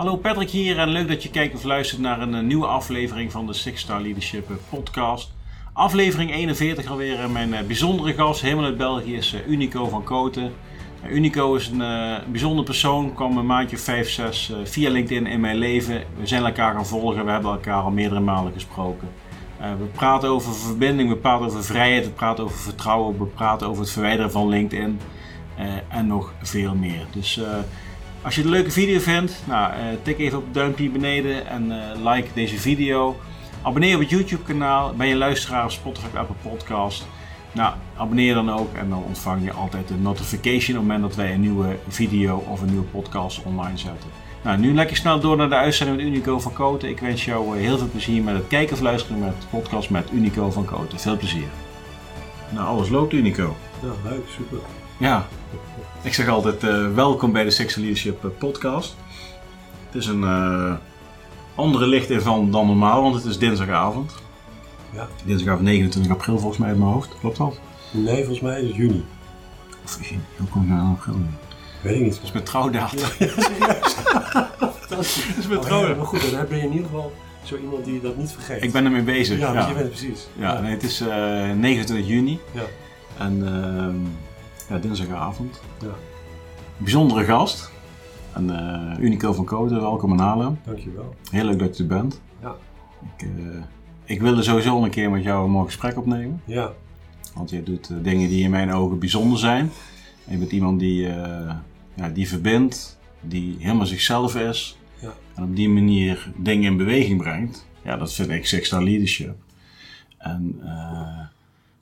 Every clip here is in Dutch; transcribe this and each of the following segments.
Hallo Patrick hier en leuk dat je kijkt of luistert naar een, eh, nieuwe aflevering van de Six Star Leadership eh, podcast. Aflevering 41 alweer. Mijn eh, bijzondere gast, helemaal uit België, is Unico van Koten. Unico is een bijzondere persoon, kwam een maandje 5, 6 via LinkedIn in mijn leven. We zijn elkaar gaan volgen, we hebben elkaar al meerdere malen gesproken. We praten over verbinding, we praten over vrijheid, we praten over vertrouwen, we praten over het verwijderen van LinkedIn en nog veel meer. Dus als je het een leuke video vindt, nou, eh, tik even op het duimpje beneden en eh, like deze video. Abonneer op het YouTube kanaal. Ben je luisteraar op Spotify of Apple Podcast? Nou, abonneer dan ook en dan ontvang je altijd de notification op het moment dat wij een nieuwe video of een nieuwe podcast online zetten. Nou, nu lekker snel door naar de uitzending met Unico van Koten. Ik wens jou eh, heel veel plezier met het kijken of luisteren met de podcast met Unico van Koten. Veel plezier. Nou, alles loopt Unico. Ja, leuk, super. Ja, ik zeg altijd eh, welkom bij de Sexual Leadership eh, podcast. Het is een eh, andere licht in van dan normaal, want het is dinsdagavond. Ja. Dinsdagavond 29 april volgens mij uit mijn hoofd. Klopt dat? Nee, volgens mij is het juni. Of juni, hoe kom ik nou aan april? Weet ik niet. Dat is mijn trouwdatum. Dat is mijn Oh, ja, maar goed, dan ben je in ieder geval zo iemand die dat niet vergeet. Ik ben ermee bezig. Ja, Ja, je bent het precies. Ja, nee, het is eh, 29 juni Ja. en ehm, ja, dinsdagavond. Ja. Bijzondere gast. En, eh, Unico van Koten, welkom in Haarlem. Dankjewel. Heel leuk dat je er bent. Ja. Ik, eh, ik wilde sowieso een keer met jou een mooi gesprek opnemen. Ja, Want je doet eh, dingen die in mijn ogen bijzonder zijn. En je bent iemand die, ja, die verbindt, die helemaal zichzelf is. Ja. En op die manier dingen in beweging brengt. Ja, dat vind ik sexual leadership. En eh,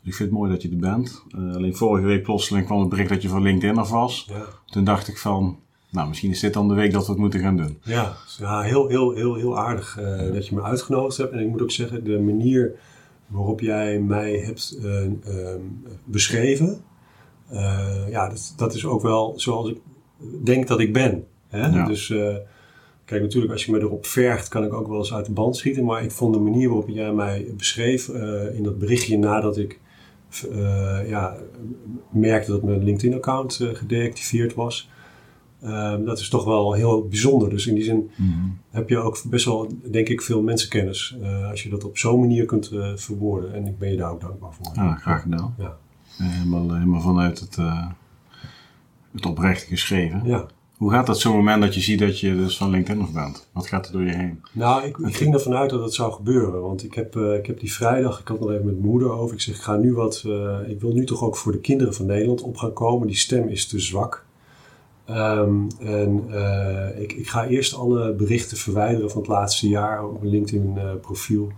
ik vind het mooi dat je er bent. Eh, alleen vorige week plotseling kwam het bericht dat je van LinkedIn af was. ja. Toen dacht ik van, nou misschien is dit dan de week dat we het moeten gaan doen. Ja, ja heel, heel, heel, heel aardig eh, dat je me uitgenodigd hebt. En ik moet ook zeggen, de manier waarop jij mij hebt eh, ehm, beschreven, ja, dat, dat is ook wel zoals ik denk dat ik ben. Hè? Ja. Dus kijk, natuurlijk, als je me erop vergt, kan ik ook wel eens uit de band schieten. Maar ik vond de manier waarop jij mij beschreef in dat berichtje nadat ik eh, ja, merkte dat mijn LinkedIn-account eh, gedeactiveerd was. Ehm, dat is toch wel heel bijzonder. Dus in die zin heb je ook best wel, denk ik, veel mensenkennis. eh, als je dat op zo'n manier kunt verwoorden. En ik ben je daar ook dankbaar voor. Ja, graag gedaan. Ja. Helemaal, helemaal vanuit het, het oprechte geschreven. Ja. Hoe gaat dat zo'n moment dat je ziet dat je dus van LinkedIn af bent? Wat gaat er door je heen? Nou, ik, ik ging ervan uit dat het zou gebeuren. Want ik heb, eh, ik heb die vrijdag, ik had nog even met mijn moeder over. Ik zeg, ik ga nu wat, eh, ik wil nu toch ook voor de kinderen van Nederland op gaan komen. Die stem is te zwak. Ehm, en eh, ik, ik ga eerst alle berichten verwijderen van het laatste jaar op mijn LinkedIn profiel.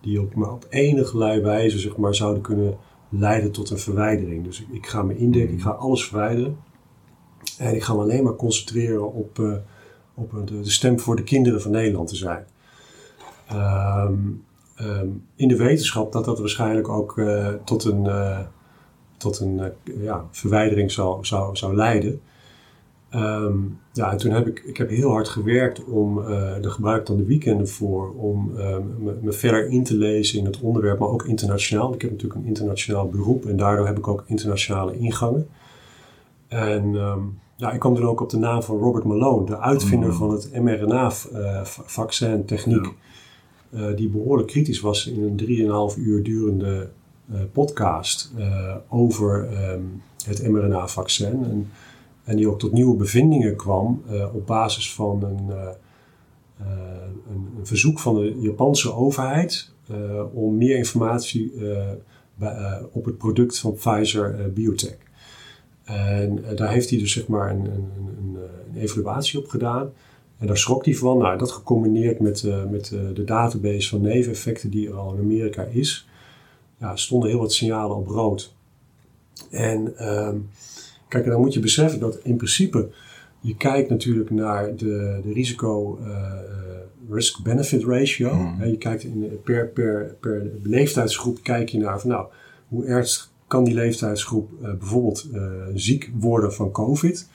Die op, maar op enige wijze zeg maar, zouden kunnen leiden tot een verwijdering. Dus ik, ik ga me indekken, ik ga alles verwijderen. En ik ga me alleen maar concentreren op, eh, op de, de stem voor de kinderen van Nederland te zijn. Ehm, ehm, in de wetenschap dat dat waarschijnlijk ook eh, tot een, eh, tot een ja, verwijdering zou, zou, zou leiden. Ehm, ja, en toen heb ik, ik heb heel hard gewerkt om, daar gebruik ik dan de weekenden voor, om me, verder in te lezen in het onderwerp, maar ook internationaal. Ik heb natuurlijk een internationaal beroep en daardoor heb ik ook internationale ingangen. En ja, ik kwam dan ook op de naam van Robert Malone, de uitvinder Mm. van het mRNA-vaccin-techniek, eh, die behoorlijk kritisch was in een 3,5 uur durende eh, podcast eh, over ehm, het mRNA-vaccin. En, en die ook tot nieuwe bevindingen kwam op basis van een, een, een verzoek van de Japanse overheid om meer informatie bij- op het product van Pfizer Biotech. En eh, daar heeft hij dus zeg maar een, een, een, een, eh, een evaluatie op gedaan. En daar schrok hij van. Nou, dat gecombineerd met, eh, met de database van neveneffecten die er al in Amerika is, ja, stonden heel wat signalen op rood. En ehm, kijk, dan moet je beseffen dat in principe je kijkt natuurlijk naar de, de risico risk-benefit ratio. Hè, Je kijkt in, per, per, per leeftijdsgroep kijk je naar van nou, hoe ernstig kan die leeftijdsgroep eh, bijvoorbeeld eh, ziek worden van COVID.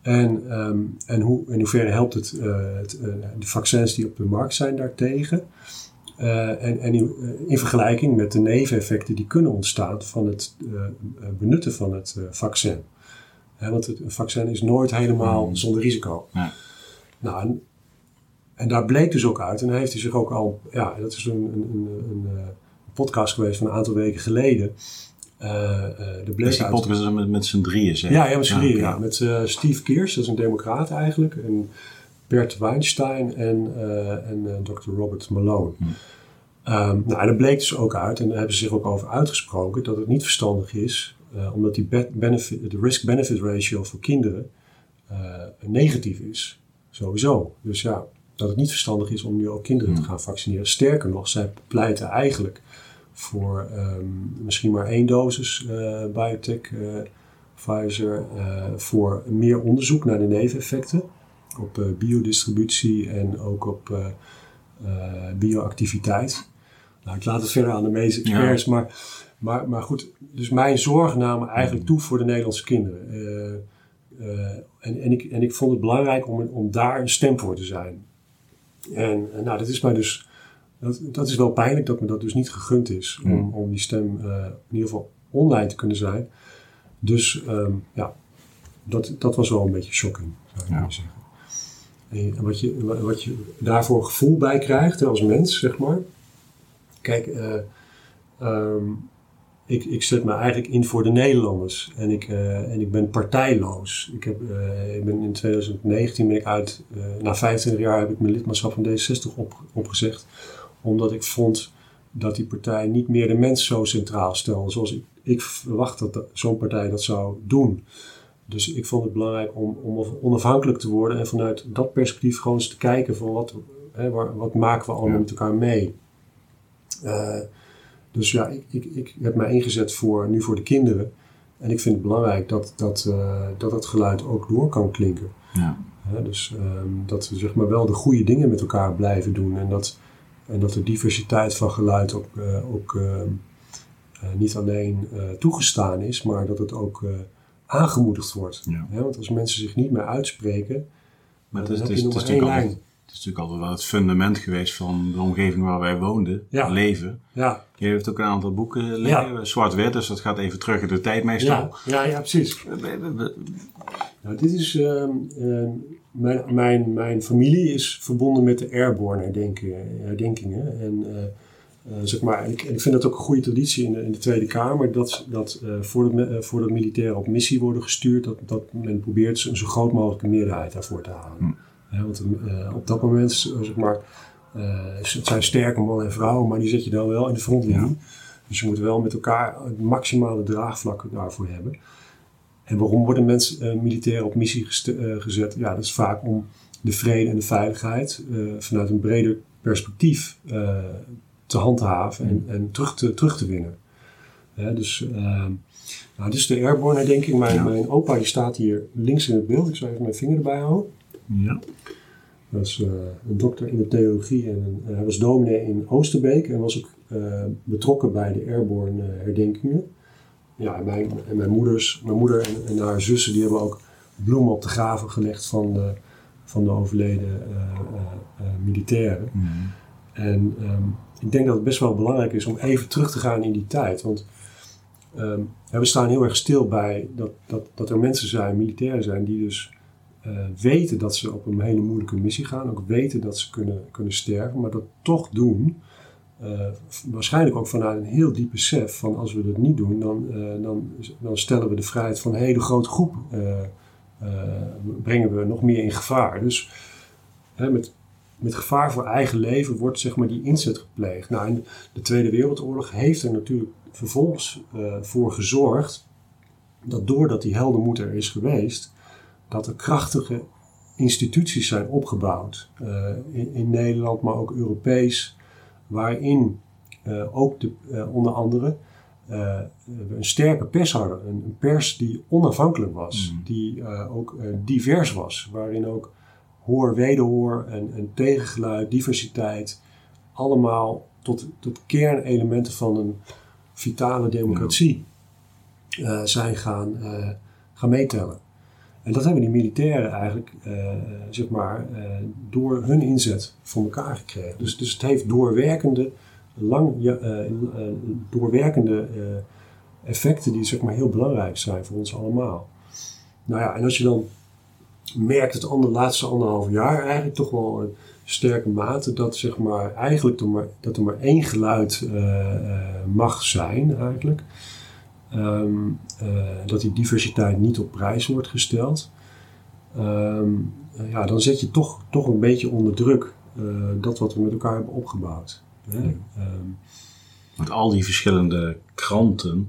En, ehm, en hoe, in hoeverre helpt het, eh, het, de vaccins die op de markt zijn daartegen. En en in, in vergelijking met de neveneffecten die kunnen ontstaan van het benutten van het vaccin. Hè, want het vaccin is nooit helemaal Mm. zonder risico. Ja. Nou, en En daar bleek dus ook uit, en daar heeft hij zich ook al, ja, dat is een, een, een, een podcast geweest van een aantal weken geleden. Uh, uh, de dus die podcast met, met z'n drieën, zeg. Ja, ja, met z'n drieën, ja. Met uh, Steve Keers, dat is een democraat eigenlijk. En Bert Weinstein en, en Dr. Robert Malone. Hm. Um, nou, en dat bleek dus ook uit, en daar hebben ze zich ook over uitgesproken, dat het niet verstandig is, omdat die benefit, de risk-benefit ratio voor kinderen negatief is. Sowieso. Dus ja, dat het niet verstandig is om nu ook kinderen te hm. gaan vaccineren. Sterker nog, zij pleiten eigenlijk voor um, misschien maar één dosis uh, biotech, uh, Pfizer, uh, voor meer onderzoek naar de neveneffecten op biodistributie en ook op bioactiviteit. Nou, ik laat het verder aan de meeste experts, maar, maar, maar goed, dus mijn zorg namen eigenlijk toe voor de Nederlandse kinderen. en, en, ik, en ik vond het belangrijk om, om daar een stem voor te zijn. En nou, dat is mij dus dat, dat is wel pijnlijk dat me dat dus niet gegund is. Om, hmm. om die stem uh, in ieder geval online te kunnen zijn. Dus um, ja, dat, dat was wel een beetje shocking, zou ik ja. zeggen. En wat je, wat je daarvoor gevoel bij krijgt als mens, zeg maar. Kijk, uh, um, ik, ik zet me eigenlijk in voor de Nederlanders. En ik, uh, en ik ben partijloos. Ik, heb, uh, ik ben in 2019 ben ik uit, na 25 jaar heb ik mijn lidmaatschap van D66 op, opgezegd omdat ik vond dat die partij niet meer de mens zo centraal stelde. Zoals ik, ik verwacht dat zo'n partij dat zou doen. Dus ik vond het belangrijk om, om onafhankelijk te worden en vanuit dat perspectief gewoon eens te kijken van wat, hè, wat maken we allemaal met elkaar mee. Uh, dus ja, ik, ik, ik heb mij ingezet voor, nu voor de kinderen. En ik vind het belangrijk dat, dat, uh, dat het geluid ook door kan klinken. Ja. dus um, dat we zeg maar wel de goede dingen met elkaar blijven doen. En dat, en dat de diversiteit van geluid ook, uh, ook uh, niet alleen toegestaan is, maar dat het ook aangemoedigd wordt. Ja. want als mensen zich niet meer uitspreken, maar dan is, heb je nog maar één lijn. Het is natuurlijk altijd wel het fundament geweest van de omgeving waar wij woonden, ja. leven. Ja. Je heeft ook een aantal boeken liggen, zwart-wit, dus dat gaat even terug in de tijd meestal. Ja, ja, ja precies. Nou, dit is, uh, uh, mijn, mijn, mijn familie is verbonden met de airborne herdenkingen. En, uh, zeg maar, ik, ik, vind dat ook een goede traditie in de, in de Tweede Kamer, dat, dat voordat, voordat militairen op missie worden gestuurd, dat, dat men probeert een zo groot mogelijke meerderheid daarvoor te halen. Hm want uh, op dat moment, zeg maar, uh, het zijn sterke mannen en vrouwen, maar die zet je dan wel in de frontlinie. Dus je moet wel met elkaar het maximale draagvlak daarvoor hebben. En waarom worden mensen uh, militair op missie gezet? Ja, dat is vaak om de vrede en de veiligheid vanuit een breder perspectief te handhaven en, en, terug, te, terug te winnen. dus, nou, dit is de airborne herdenking. Mijn, mijn opa die staat hier links in het beeld. Ik zal even mijn vinger erbij houden. Ja. Hij was uh, een dokter in de theologie en hij was dominee in Oosterbeek en was ook uh, betrokken bij de airborne herdenkingen. Ja, en mijn, en mijn, moeders, mijn moeder en, en, haar zussen die hebben ook bloemen op de graven gelegd van de, van de overleden militairen. Mm -hmm. En um, ik denk dat het best wel belangrijk is om even terug te gaan in die tijd. Want um, we staan heel erg stil bij dat, dat, dat er mensen zijn, militairen zijn, die dus uh, weten dat ze op een hele moeilijke missie gaan, ook weten dat ze kunnen, kunnen sterven, maar dat toch doen. Uh, waarschijnlijk ook vanuit een heel diep besef van als we dat niet doen, dan, uh, dan, dan stellen we de vrijheid van een hele grote groep, brengen we nog meer in gevaar. Dus met, met gevaar voor eigen leven wordt zeg maar die inzet gepleegd. Nou, de Tweede Wereldoorlog heeft er natuurlijk vervolgens voor gezorgd dat doordat die heldenmoed er is geweest, dat er krachtige instituties zijn opgebouwd uh, in, in, Nederland, maar ook Europees, waarin uh, ook de, uh, onder andere een sterke pers hadden. Een, een pers die onafhankelijk was, mm. die ook divers was, waarin ook hoor, wederhoor en, en tegengeluid, diversiteit, allemaal tot, tot kernelementen van een vitale democratie zijn gaan, gaan meetellen. En dat hebben die militairen eigenlijk, uh, zeg maar, uh, door hun inzet voor elkaar gekregen. Dus, dus het heeft doorwerkende, lang, uh, doorwerkende effecten die zeg maar heel belangrijk zijn voor ons allemaal. Nou ja, en als je dan merkt het ander, laatste anderhalf jaar eigenlijk toch wel een sterke mate dat, zeg maar, eigenlijk er maar, dat er maar één geluid mag zijn eigenlijk. Ehm, dat die diversiteit niet op prijs wordt gesteld. Ehm, ja, dan zet je toch, toch een beetje onder druk dat wat we met elkaar hebben opgebouwd. Hè? Um, met al die verschillende kranten.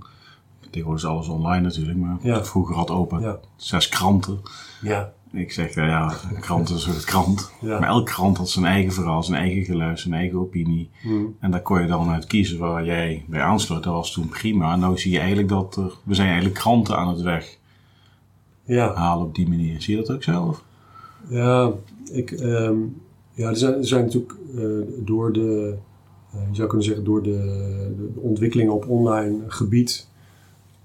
Tegenwoordig is alles online natuurlijk, maar vroeger had open zes kranten. Ja. Ik zeg, nou ja, een krant is een krant. Maar elke krant had zijn eigen verhaal, zijn eigen geluid, zijn eigen opinie. Hmm. En daar kon je dan uit kiezen waar jij bij aansloot. Dat was toen prima. En nu zie je eigenlijk dat er, we zijn eigenlijk kranten aan het weg ja. halen op die manier. Zie je dat ook zelf? Ja, ik, um, ja er, zijn, er zijn natuurlijk uh, door de eh, je zou kunnen zeggen, door de, de, ontwikkelingen op online gebied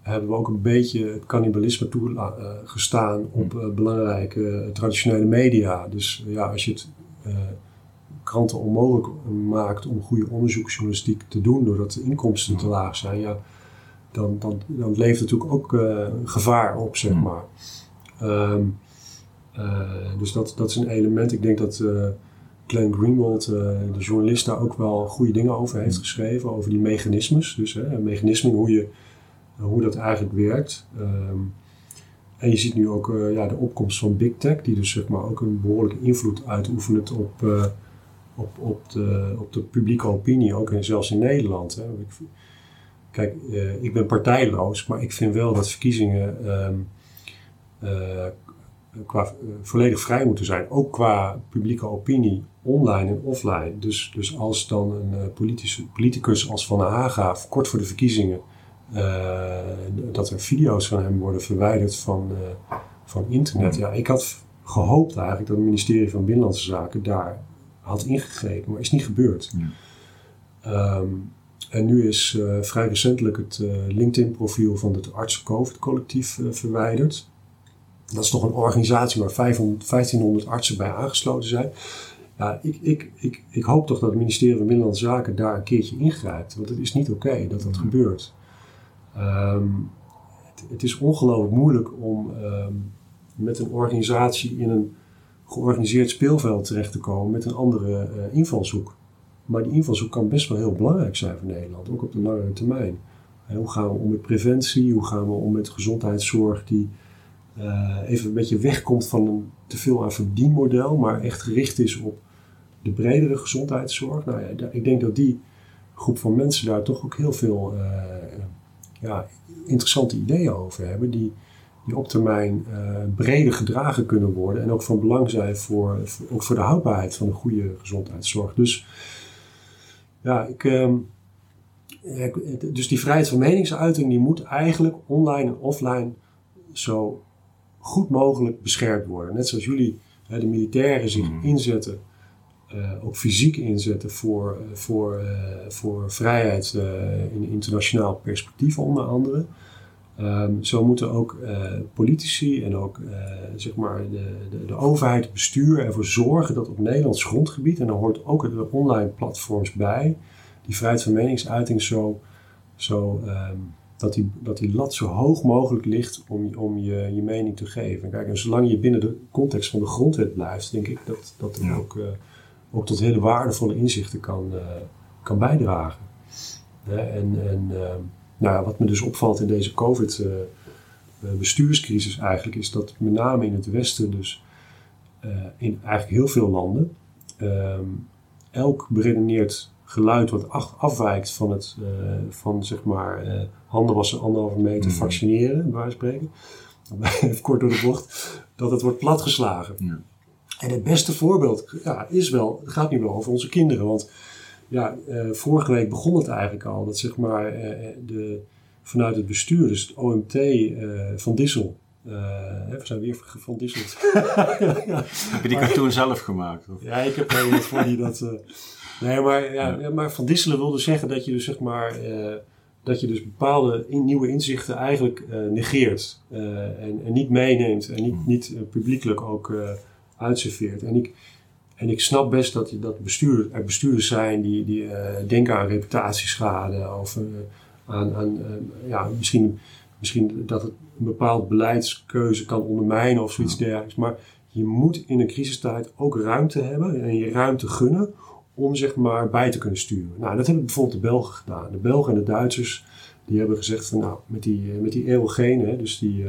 hebben we ook een beetje het cannibalisme toegestaan op uh, belangrijke traditionele media. Dus ja, als je het kranten onmogelijk maakt om goede onderzoeksjournalistiek te doen, doordat de inkomsten te laag zijn, ja, dan, dan, dan leeft natuurlijk ook gevaar op, zeg maar. Um, dus dat, dat is een element. Ik denk dat Glenn Greenwald, uh, de journalist, daar ook wel goede dingen over heeft geschreven. Over die mechanismes. Dus hè, mechanismen, hoe, je, hoe dat eigenlijk werkt. Ehm, en je ziet nu ook uh, ja, de opkomst van Big Tech, die dus zeg maar ook een behoorlijke invloed uitoefent op, uh, op, op, de, op de publieke opinie, ook en zelfs in Nederland. Hè. Kijk, ik ben partijloos, maar ik vind wel dat verkiezingen um, qua, volledig vrij moeten zijn. Ook qua publieke opinie, online en offline. Dus, dus als dan een politicus als Van der Haga, kort voor de verkiezingen, dat er video's van hem worden verwijderd van, van internet. Ja, ik had gehoopt eigenlijk dat het ministerie van Binnenlandse Zaken daar had ingegrepen, maar is niet gebeurd. Um, en nu is vrij recentelijk het LinkedIn-profiel van het artsen-COVID-collectief verwijderd. Dat is toch een organisatie waar 500, 1500 artsen bij aangesloten zijn. Ja, ik, ik, ik, ik hoop toch dat het ministerie van Binnenlandse Zaken daar een keertje ingrijpt. Want het is niet oké dat dat gebeurt. Um, het, is ongelooflijk moeilijk om um, met een organisatie in een georganiseerd speelveld terecht te komen met een andere uh, invalshoek. Maar die invalshoek kan best wel heel belangrijk zijn voor Nederland, ook op de langere termijn. Hoe gaan we om met preventie? Hoe gaan we om met gezondheidszorg die uh, even een beetje wegkomt van een te veel aan verdienmodel, maar echt gericht is op de bredere gezondheidszorg. Nou ja, ik denk dat die groep van mensen daar toch ook heel veel uh, ja, interessante ideeën over hebben, die, die op termijn uh, breder gedragen kunnen worden en ook van belang zijn voor, voor, ook voor de houdbaarheid van een goede gezondheidszorg. Dus ja, ik. Uh, dus die vrijheid van meningsuiting die moet eigenlijk online en offline zo goed mogelijk beschermd worden. Net zoals jullie, de militairen, zich mm. inzetten, uh, ook fysiek inzetten voor, uh, voor, uh, voor vrijheid in internationaal perspectief, onder andere. Um, zo moeten ook politici en ook zeg maar de, de, de, overheid, het bestuur ervoor zorgen dat op Nederlands grondgebied, en daar hoort ook de online platforms bij, die vrijheid van meningsuiting zo, zo um, dat die, dat die lat zo hoog mogelijk ligt om, om je, je mening te geven. Kijk, en zolang je binnen de context van de grondwet blijft, denk ik dat dat ja. ook, ook tot hele waardevolle inzichten kan, uh, kan bijdragen. en en uh, nou ja, wat me dus opvalt in deze COVID-bestuurscrisis eigenlijk, is dat met name in het Westen, dus in eigenlijk heel veel landen, ehm, elk beredeneerd geluid wat afwijkt van het, van zeg maar handen wassen, anderhalve meter, mm. vaccineren, bij wijze van spreken. Even kort door de bocht, dat het wordt platgeslagen. Ja. En het beste voorbeeld ja, is wel, het gaat nu wel over onze kinderen. Want ja, uh, vorige week begon het eigenlijk al, dat zeg maar uh, de, vanuit het bestuur, dus het OMT van Dissel, we zijn weer van Dissel. ja. Heb je die cartoon zelf gemaakt? Of? Ja, ik heb er iemand voor die dat... nee, maar, ja, maar Van Disselen wilde zeggen dat je dus zeg maar dat je dus bepaalde in, nieuwe inzichten eigenlijk uh, negeert en, en, niet meeneemt en niet, hmm. niet publiekelijk ook uitserveert. En ik, en ik snap best dat, dat bestuur, er bestuurders zijn die, die denken aan reputatieschade of aan, aan ja, misschien, misschien dat het een bepaald beleidskeuze kan ondermijnen of zoiets dergelijks. Maar je moet in een crisistijd ook ruimte hebben en je ruimte gunnen om zeg maar bij te kunnen sturen. Nou, dat hebben bijvoorbeeld de Belgen gedaan. De Belgen en de Duitsers die hebben gezegd van nou, met die, met die eeuwogene, dus die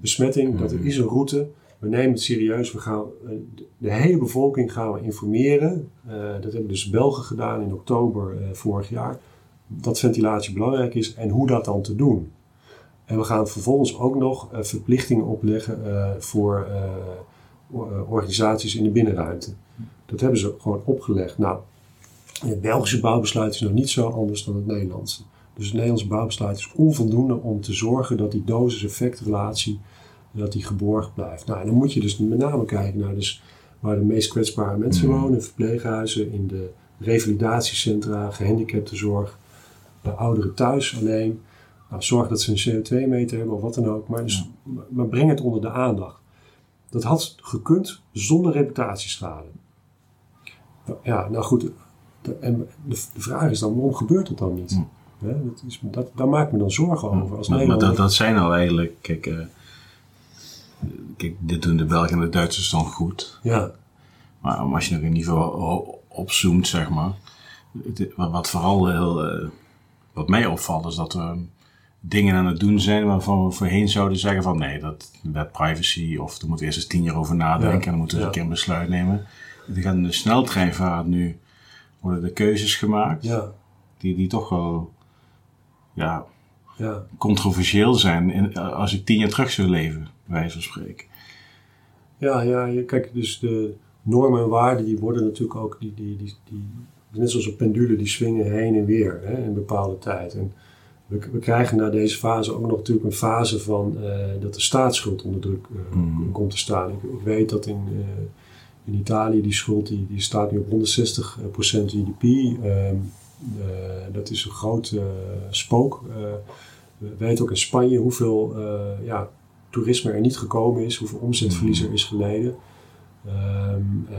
besmetting, dat er is een route. We nemen het serieus. We gaan, de hele bevolking gaan we informeren. dat hebben dus Belgen gedaan in oktober vorig jaar. Dat ventilatie belangrijk is en hoe dat dan te doen. En we gaan vervolgens ook nog verplichtingen opleggen voor organisaties in de binnenruimte. Dat hebben ze gewoon opgelegd. Nou, het Belgische bouwbesluit is nog niet zo anders dan het Nederlandse. Dus het Nederlandse bouwbesluit is onvoldoende om te zorgen dat die dosis-effectrelatie dat die geborgd blijft. Nou, en dan moet je dus met name kijken naar dus waar de meest kwetsbare mensen Mm. wonen, in verpleeghuizen, in de revalidatiecentra, gehandicaptenzorg, de ouderen thuis alleen. Nou, zorg dat ze een CO2-meter hebben of wat dan ook, maar, dus, maar breng het onder de aandacht. Dat had gekund zonder reputatieschade. Ja, nou goed, de, en de, de vraag is dan, waarom gebeurt het dan niet? Mm. Hè, dat is, dat, daar maak ik me dan zorgen over. Als Maar, maar dat, dat zijn al eigenlijk, kijk, eh, kijk, dit doen de Belgen en de Duitsers dan goed. Ja, Maar als je nog een niveau opzoomt, zeg maar. het- Wat, vooral heel, eh, wat mij opvalt, is dat we dingen aan het doen zijn waarvan we voorheen zouden zeggen van nee, dat wet privacy of er moet eerst eens tien jaar over nadenken Ja, en dan moeten we ja. een keer een besluit nemen. Er gaat in de sneltreinvaart nu worden de keuzes gemaakt ja, die, die toch wel ja, ja. controversieel zijn in, als ik tien jaar terug zou leven, wijze van spreken. Ja, ja, je, kijk, dus de normen en waarden die worden natuurlijk ook, die, die, die, die, net zoals een pendule, die swingen heen en weer hè, in bepaalde tijd. En we, we krijgen na deze fase ook nog natuurlijk een fase van eh, dat de staatsschuld onder druk eh, Mhm. komt te staan. Ik, ik weet dat in, eh, in Italië die schuld die, die staat nu op 160% GDP. Ehm, eh, dat is een groot eh, spook. We weten ook in Spanje hoeveel eh, ja, toerisme er niet gekomen is, hoeveel omzetverlies er is geleden. Ehm, eh,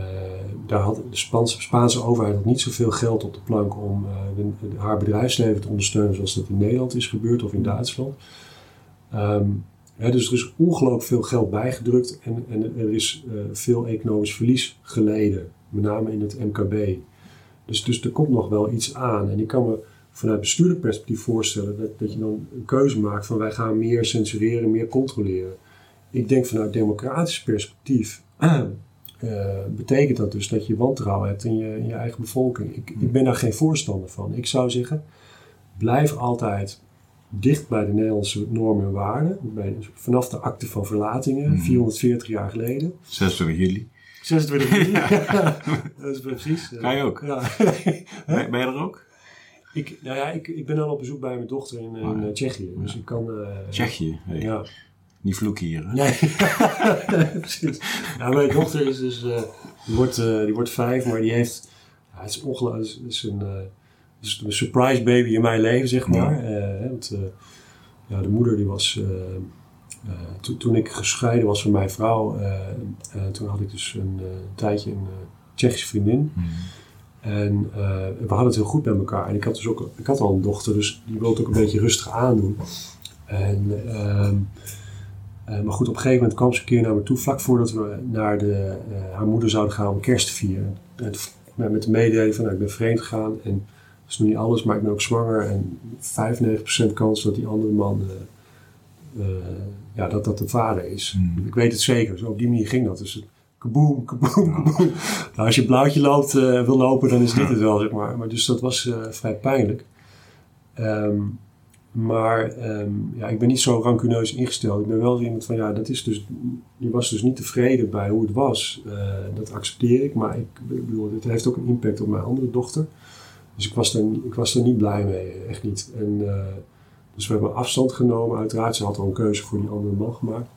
daar had de Spaanse, Spaanse overheid had niet zoveel geld op de plank om eh, de- de- haar bedrijfsleven te ondersteunen zoals dat in Nederland is gebeurd of in Duitsland. Ehm, hè, dus er is ongelooflijk veel geld bijgedrukt en, en er is veel economisch verlies geleden, met name in het MKB. Dus, dus er komt nog wel iets aan. En ik kan me vanuit bestuurlijk perspectief voorstellen dat, dat je dan een keuze maakt van wij gaan meer censureren, meer controleren. Ik denk vanuit democratisch perspectief eh, betekent dat dus dat je wantrouwen hebt in je, in je eigen bevolking. Ik, ik ben daar geen voorstander van. Ik zou zeggen, blijf altijd dicht bij de Nederlandse normen en waarden. Bij, vanaf de akte van verlatingen, Mhm. 440 jaar geleden. 26 juli. 26 juli. Ja, dat is precies. Ga je ook? Ja. Ben, ben je er ook? Ik, nou ja, ik, ik ben al op bezoek bij mijn dochter in, in ja. eh, Tsjechië. Dus ik kan... eh, Tsjechië. Hey, Ja. Niet vloeken hier. Hè? Nee, precies. Nou, mijn dochter is dus, eh, die, wordt, eh, die wordt vijf, maar die heeft, ja, het is ongelooflijk, het is, een, het is een surprise baby in mijn leven, zeg maar. Want, ja, de moeder die was, to- toen ik gescheiden was van mijn vrouw, toen had ik dus een tijdje een Tsjechische vriendin. Hmm. En eh, we hadden het heel goed met elkaar. En ik had dus ook, ik had al een dochter, dus die wilde het ook een beetje rustig aandoen. En, ehm, eh, maar goed, op een gegeven moment kwam ze een keer naar me toe, vlak voordat we naar de, eh, haar moeder zouden gaan om kerst te vieren. En met met de mededeling van, nou, ik ben vreemd gegaan en dat is nog niet alles, maar ik ben ook zwanger. En 95% kans dat die andere man, ja, dat dat de vader is. Hmm. Ik weet het zeker, zo op die manier ging dat. Dus kaboom, kaboom, kaboom. Nou, als je blauwtje loopt, eh, wil lopen, dan is dit het wel, zeg maar. maar dus dat was eh, vrij pijnlijk. Ehm, maar ehm, ja, ik ben niet zo rancuneus ingesteld. Ik ben wel iemand van, ja, dat is dus, die was dus niet tevreden bij hoe het was. Eh, dat accepteer ik, maar ik, ik bedoel, het heeft ook een impact op mijn andere dochter. Dus ik was daar, niet- ik was daar niet blij mee, echt niet. En, dus we hebben afstand genomen, uiteraard. Ze had al een keuze voor die andere man gemaakt.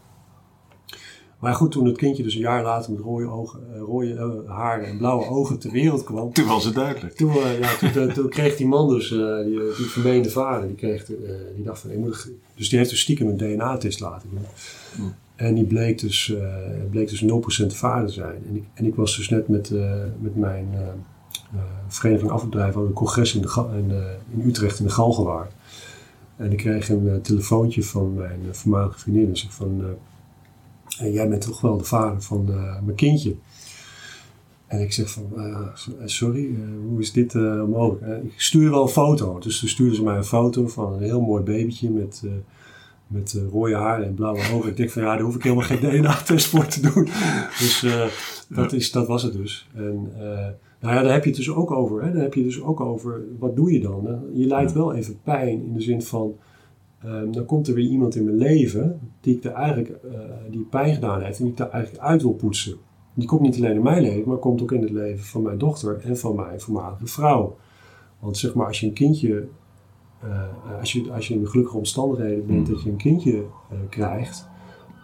Maar goed, toen het kindje dus een jaar later met rode, ogen, eh, rode eh, haren en blauwe ogen ter wereld kwam, Toen was het duidelijk. toen, eh, ja, toen, toen, toen kreeg die man dus, die, die vermeende vader, die, kreeg, die dacht van, ik moet, dus die heeft dus stiekem een DNA-test laten doen. Hmm. En die bleek dus, bleek dus 0% vader te zijn. En ik, en ik was dus net met, met mijn vereniging afbedrijf aan een congres in, de, in, in Utrecht in de Galgenwaard. En ik kreeg een telefoontje van mijn voormalige vriendin. En zeg van, En jij bent toch wel de vader van eh, mijn kindje. En ik zeg van, eh, sorry, eh, hoe is dit mogelijk? Ik stuurde wel een foto. Dus toen stuurden ze mij een foto van een heel mooi babytje met, met rode haren en blauwe ogen. Ik denk van, ja, daar hoef ik helemaal geen DNA-test voor te doen. Dus dat, is, dat was het dus. En nou ja, daar heb je het dus ook over. Hè? Daar heb je dus ook over, wat doe je dan? hè? Je lijdt wel even pijn in de zin van, ehm, dan komt er weer iemand in mijn leven die ik er eigenlijk, eh, die pijn gedaan heeft en die ik daar eigenlijk uit wil poetsen. Die komt niet alleen in mijn leven, maar komt ook in het leven van mijn dochter en van mijn voormalige vrouw. Want zeg maar, als je een kindje, eh, als, je, als je in gelukkige omstandigheden bent dat je een kindje eh, krijgt,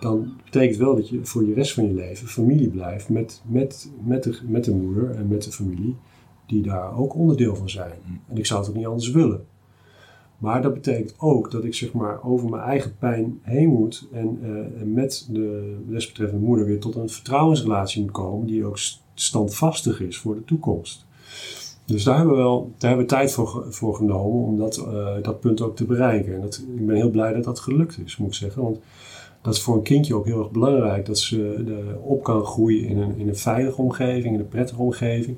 dan betekent wel dat je voor je rest van je leven familie blijft met, met, met, de, met de moeder en met de familie die daar ook onderdeel van zijn. En ik zou het ook niet anders willen. Maar dat betekent ook dat ik zeg maar over mijn eigen pijn heen moet en, eh, met de desbetreffende moeder weer tot een vertrouwensrelatie moet komen die ook st- standvastig is voor de toekomst. Dus daar hebben we wel daar hebben we tijd voor, ge- voor genomen om dat, eh, dat punt ook te bereiken. En dat, ik ben heel blij dat dat gelukt is, moet ik zeggen. Want dat is voor een kindje ook heel erg belangrijk. Dat ze eh, op kan groeien in een, in een veilige omgeving, in een prettige omgeving.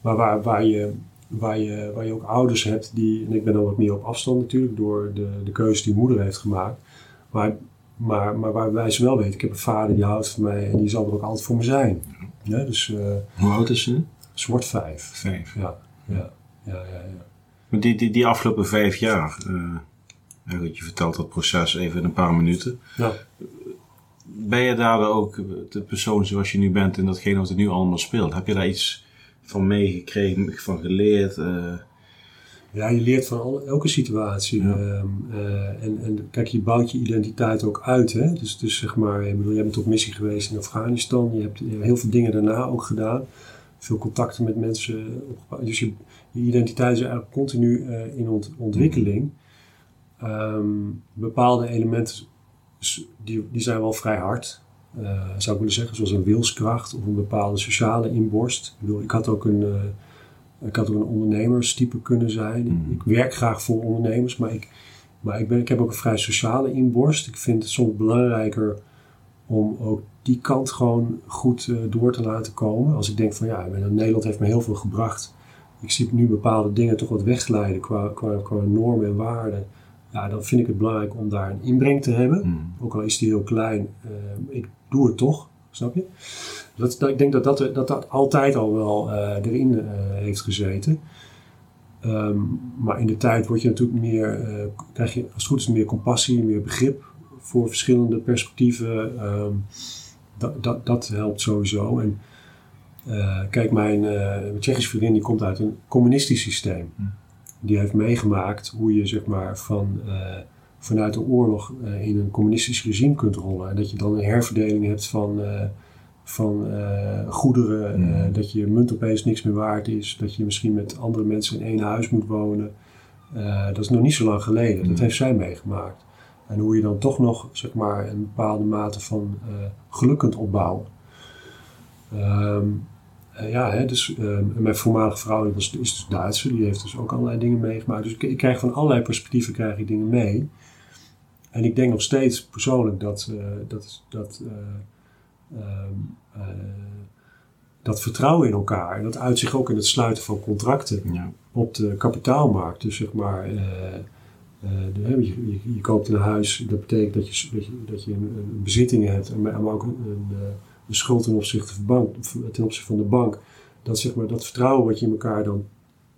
Maar waar, waar, je, waar, je, waar je ook ouders hebt die, en ik ben dan wat meer op afstand natuurlijk door de, de keuze die moeder heeft gemaakt. Maar, maar, maar waarbij ze wel weten, ik heb een vader die houdt van mij en die zal er ook altijd voor me zijn. Ja, dus eh Hoe oud is ze? ze wordt vijf. Vijf. Ja, ja, ja, ja. ja. Maar die, die, die afgelopen vijf jaar, ja goed, je vertelt dat proces even in een paar minuten. ja. Ben je daar ook de persoon zoals je nu bent in datgene wat er nu allemaal speelt? Heb je daar iets van meegekregen, van geleerd? eh? Ja, je leert van elke situatie. Ja. Ehm, eh, en, en kijk, je bouwt je identiteit ook uit. Hè? Dus, dus zeg maar, ik bedoel, jij bent op missie geweest in Afghanistan. Je hebt, je hebt heel veel dingen daarna ook gedaan. Veel contacten met mensen opgebouwd. Dus je, je identiteit is eigenlijk continu eh, in ont- ontwikkeling. Ehm, bepaalde elementen, die, die zijn wel vrij hard. Eh, zou ik willen zeggen, zoals een wilskracht of een bepaalde sociale inborst. Ik bedoel, ik had ook een... eh, ik had ook een ondernemerstype kunnen zijn. Mhm. Ik werk graag voor ondernemers, maar, ik, maar ik, ben, ik heb ook een vrij sociale inborst. Ik vind het soms belangrijker om ook die kant gewoon goed eh, door te laten komen. Als ik denk van ja, Nederland heeft me heel veel gebracht. Ik zie nu bepaalde dingen toch wat wegglijden qua, qua, qua normen en waarden. Ja, dan vind ik het belangrijk om daar een inbreng te hebben. Hmm. Ook al is die heel klein, ik doe het toch, snap je? Dat, dat, ik denk dat dat, dat dat altijd al wel eh, erin eh, heeft gezeten. Ehm, maar in de tijd word je natuurlijk meer, eh, krijg je als het goed is meer compassie, meer begrip voor verschillende perspectieven. Ehm, dat, dat, dat helpt sowieso. En kijk, mijn, eh, mijn Tsjechische vriendin die komt uit een communistisch systeem. Hm. Die heeft meegemaakt hoe je zeg maar van, vanuit de oorlog eh, in een communistisch regime kunt rollen. En dat je dan een herverdeling hebt van, eh, van eh, goederen. Eh, dat je munt opeens niks meer waard is. Dat je misschien met andere mensen in één huis moet wonen. Dat is nog niet zo lang geleden. Dat Hm. heeft zij meegemaakt. En hoe je dan toch nog zeg maar, een bepaalde mate van geluk kunt opbouwen. Ehm, eh, ja, hè, dus ehm, mijn voormalige vrouw die was, is dus Duitser. Die heeft dus ook allerlei dingen meegemaakt. Dus ik, ik krijg van allerlei perspectieven krijg ik dingen mee. En ik denk nog steeds persoonlijk dat, eh, dat, dat, eh, ehm, eh, dat vertrouwen in elkaar, en dat uit zich ook in het sluiten van contracten Ja. op de kapitaalmarkt. Dus zeg maar, de, je, je, je koopt een huis, dat betekent dat je, dat je, dat je een, een bezitting hebt, en maar ook een, een, een schuld ten opzichte, van bank, ten opzichte van de bank. Dat, zeg maar, dat vertrouwen wat je in elkaar dan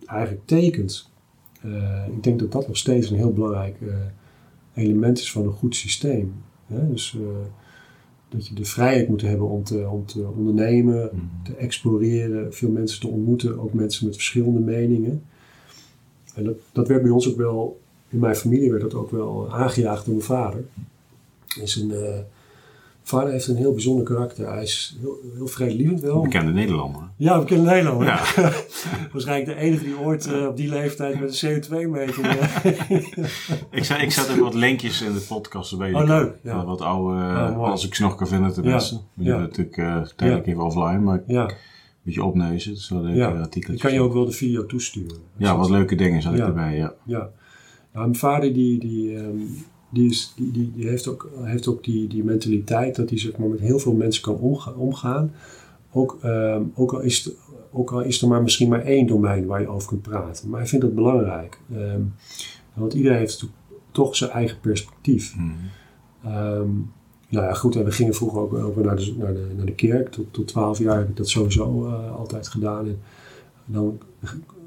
eigenlijk tekent, ik denk dat dat nog steeds een heel belangrijk element is van een goed systeem. Hè? Dus eh, dat je de vrijheid moet hebben om te, om te ondernemen, Hmm. te exploreren, veel mensen te ontmoeten, ook mensen met verschillende meningen. En dat, dat werd bij ons ook wel, in mijn familie werd dat ook wel aangejaagd door mijn vader. Is een, eh, vader heeft een heel bijzonder karakter. Hij is heel, heel vredelievend wel. Bekende Nederlander. Ja, we kennen Nederland. Ja. Waarschijnlijk de enige die ooit eh, op die leeftijd met een CO2-meter... Ik, zet, ik zet ook wat linkjes in de podcast erbij. Oh, leuk, ja. Wat oude, Oh, als ik ze nog kan vinden tenminste. We Ja. natuurlijk eh, tijdelijk even offline, maar een ja, beetje opneuzen. Dus leuke ja. artikeltjes. ik kan je ook wel de video toesturen. Ja, wat leuke dingen zat ik erbij, ja. Ja. Nou, mijn vader die, die, ehm, die, is, die, die, die heeft ook, heeft ook die, die mentaliteit dat hij zeg maar, met heel veel mensen kan omga- omgaan. Ook, ehm, ook, al is ook al is er maar misschien maar één domein waar je over kunt praten. Maar hij vindt dat belangrijk. Ehm, want iedereen heeft to- toch zijn eigen perspectief. Mhm. Ehm, nou ja, goed, en we gingen vroeger ook, ook naar, de, naar, de, naar de kerk. Tot, tot 12 jaar heb ik dat sowieso eh, altijd gedaan. En dan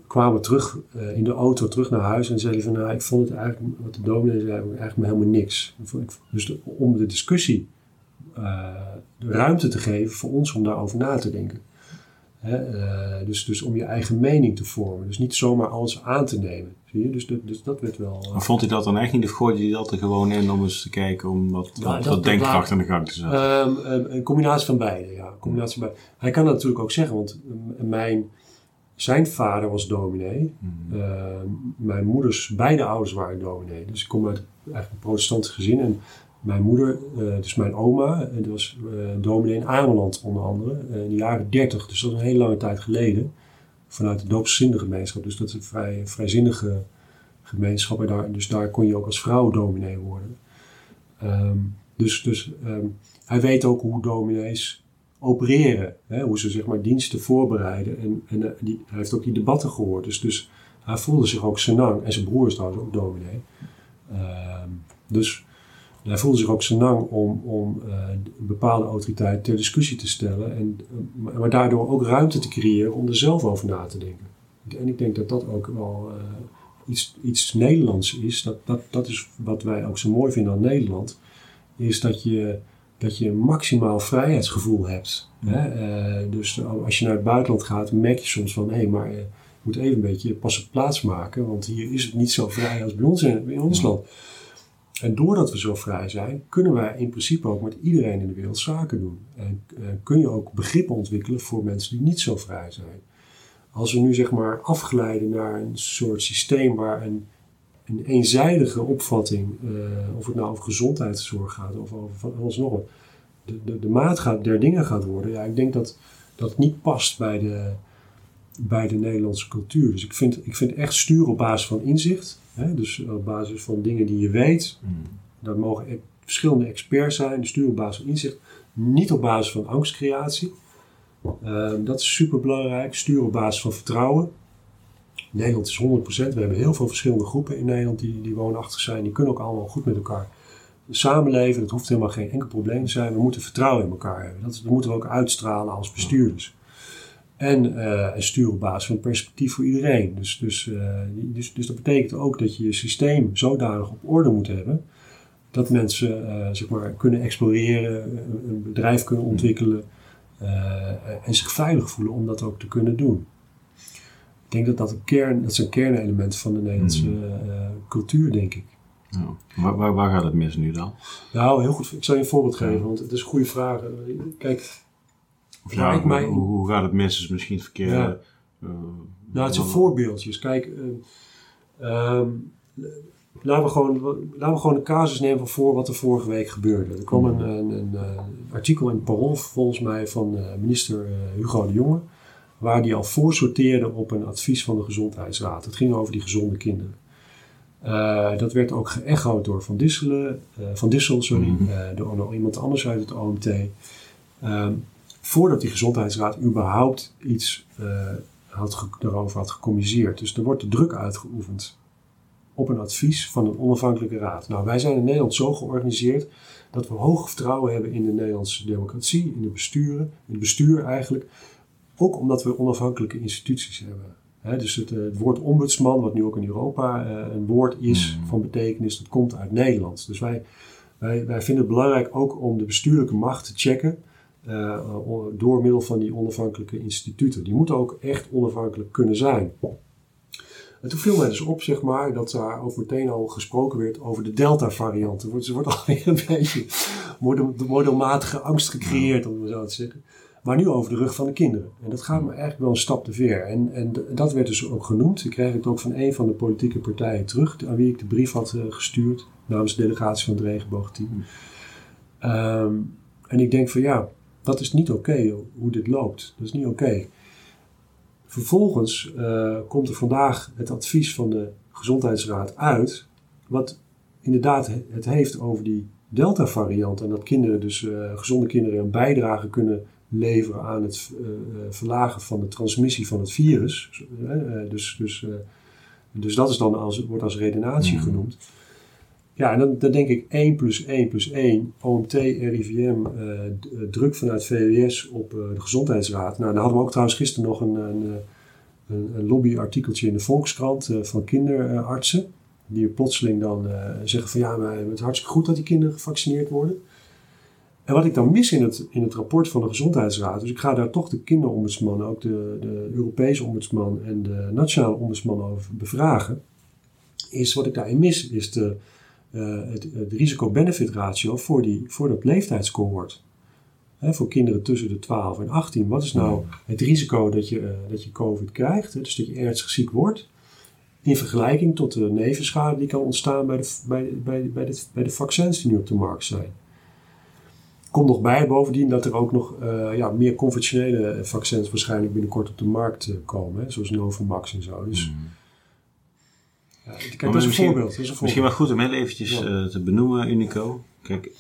kwamen terug eh, in de auto, terug naar huis. En zeiden van, nou, ik vond het eigenlijk, wat de dominee zei, eigenlijk maar helemaal niks. Dus de- om de discussie eh, de ruimte te geven voor ons om daarover na te denken. Hè, eh, dus, dus om je eigen mening te vormen. Dus niet zomaar alles aan te nemen. Zie je? Dus, dat- dus dat werd wel... Maar vond hij dat dan echt niet of gooide hij dat er gewoon in om eens te kijken om wat, Ja, wat, dat- wat dat denkkracht aan de gang te zetten? Ehm, een combinatie van beide, ja. Een combinatie van beide. Hij kan dat natuurlijk ook zeggen, want m- mijn, zijn vader was dominee. Mhm. Ehm, mijn moeders, beide ouders waren dominee. Dus ik kom uit eigenlijk een protestant gezin. En mijn moeder, eh, dus mijn oma, eh, die was eh, dominee in Ameland onder andere. eh, in de jaren 30, dus dat is een hele lange tijd geleden. Vanuit de doopszinnige gemeenschap. Dus dat is een vrij, vrijzinnige gemeenschap. En daar, dus daar kon je ook als vrouw dominee worden. Ehm, dus dus ehm, hij weet ook hoe dominees opereren. Hè? Hoe ze zeg maar diensten voorbereiden. En, en eh, die, hij heeft ook die debatten gehoord. Dus, dus hij voelde zich ook senang. En zijn broer is trouwens ook dominee. Ehm, dus hij voelde zich ook senang om, om eh, een bepaalde autoriteit ter discussie te stellen. En, eh, maar- daardoor ook ruimte te creëren om er zelf over na te denken. En ik denk dat dat ook wel iets, iets Nederlands is. Dat, dat, dat is wat wij ook zo mooi vinden aan Nederland. Is dat je, dat je een maximaal vrijheidsgevoel hebt. Hè? Eh, dus als je naar het buitenland gaat, merk je soms van... hé, hey, maar eh, je moet even een beetje pas op plaats maken. Want hier is het niet zo vrij als bij ons in, in ons land. En doordat we zo vrij zijn, kunnen wij in principe ook met iedereen in de wereld zaken doen. En eh, kun je ook begrippen ontwikkelen voor mensen die niet zo vrij zijn. Als we nu zeg maar afglijden naar een soort systeem waar een, een eenzijdige opvatting, eh, of het nou over gezondheidszorg gaat of over van alles nog wat, de, de, de maat gaat, der dingen gaat worden. Ja, ik denk dat dat niet past bij de, bij de Nederlandse cultuur. Dus ik vind, ik vind echt sturen op basis van inzicht. Hè? Dus op basis van dingen die je weet. Mhm. Dat mogen e- verschillende experts zijn. Dus sturen op basis van inzicht. Niet op basis van angstcreatie. Ehm, dat is super belangrijk. Sturen op basis van vertrouwen. Nederland is 100%. We hebben heel veel verschillende groepen in Nederland die, die woonachtig zijn. Die kunnen ook allemaal goed met elkaar samenleven. Dat hoeft helemaal geen enkel probleem te zijn. We moeten vertrouwen in elkaar hebben. Dat, moeten we ook uitstralen als bestuurders. En, eh, en sturen op basis van perspectief voor iedereen. Dus, dus, eh, dus, dus dat betekent ook dat je je systeem zodanig op orde moet hebben. Dat mensen eh, zeg maar, kunnen exploreren, een, bedrijf kunnen ontwikkelen. en zich veilig voelen om dat ook te kunnen doen. Ik denk dat dat, een kern, dat zijn kernelementen van de Nederlandse Mhm. eh, cultuur, denk ik. Ja. Waar, waar, waar gaat het mis nu dan? Nou, heel goed. Ik zal je een voorbeeld geven, want het is een goede vraag. Kijk, ja, ik mij- hoe, hoe gaat het mis is misschien het verkeerde. Ja. eh, Nou, het zijn voorbeeldjes. Kijk, ehm, laten, we gewoon, laten we gewoon een casus nemen van voor wat er vorige week gebeurde. Er kwam een, een, een, eh, artikel in het Parool, volgens mij, van minister Hugo de Jonge. Waar die al voorsorteerde op een advies van de Gezondheidsraad. Het ging over die gezonde kinderen. Eh, dat werd ook geëchoed door Van, Disselen, eh, van Dissel, sorry, Mhm. eh, door nog iemand anders uit het OMT. Ehm, voordat die gezondheidsraad überhaupt iets had daarover had gecommuniceerd. Dus er wordt de druk uitgeoefend op een advies van een onafhankelijke raad. Nou, wij zijn in Nederland zo georganiseerd dat we hoog vertrouwen hebben in de Nederlandse democratie, in de besturen, in het bestuur eigenlijk. Ook omdat we onafhankelijke instituties hebben. Dus het, eh, het woord ombudsman, wat nu ook in Europa eh, een woord is Mm. van betekenis, dat komt uit Nederland. Dus wij, wij, wij vinden het belangrijk ook om de bestuurlijke macht te checken eh, door middel van die onafhankelijke instituten. Die moeten ook echt onafhankelijk kunnen zijn. En toen viel mij dus op, zeg maar, dat daar ook meteen al gesproken werd over de Delta-variant. Er wordt, er wordt alweer een beetje model, modelmatige angst gecreëerd, om het zo te zeggen. Maar nu over de rug van de kinderen. En dat gaat me eigenlijk wel een stap te ver. En, en dat werd dus ook genoemd. Ik kreeg het ook van een van de politieke partijen terug, aan wie ik de brief had eh, gestuurd, namens de delegatie van het regenboogteam. Ehm, en ik denk van ja, dat is niet oké hoe dit loopt. Dat is niet oké. Vervolgens eh, komt er vandaag het advies van de Gezondheidsraad uit, wat inderdaad het heeft over die Delta-variant. En dat kinderen, dus gezonde kinderen, een bijdrage kunnen leveren aan het verlagen van de transmissie van het virus. dus, dus, dus dat is dan als, wordt als redenatie mm. genoemd. Ja, en dan, dan denk ik 1 plus 1 plus 1, OMT, RIVM, uh, druk vanuit VWS op uh, de Gezondheidsraad. Nou, dan hadden we ook trouwens gisteren nog een, een, een, een lobbyartikeltje in de Volkskrant uh, van kinderartsen. Die plotseling dan zeggen van ja, maar het is hartstikke goed dat die kinderen gevaccineerd worden. En wat ik dan mis in het, in het rapport van de Gezondheidsraad, dus ik ga daar toch de kinderombudsman, ook de, de Europese ombudsman en de nationale ombudsman over bevragen, is wat ik daarin mis, is de uh, het, het risico-benefit ratio voor, die, voor dat leeftijdscohort. Hè, voor kinderen tussen de 12 en 18. Wat is nou het risico dat je, uh, dat je COVID krijgt, hè, dus dat je ernstig ziek wordt, in vergelijking tot de nevenschade die kan ontstaan bij de, bij, bij, bij, de, bij de vaccins die nu op de markt zijn. Komt nog bij, bovendien, dat er ook nog uh, ja, meer conventionele vaccins waarschijnlijk binnenkort op de markt komen, hè, zoals Novavax en zo. Dus. Mm. Ja, kijk, dat, is een voorbeeld, dat is een voorbeeld. Misschien wel goed om heel eventjes uh, te benoemen, Unico. Kijk,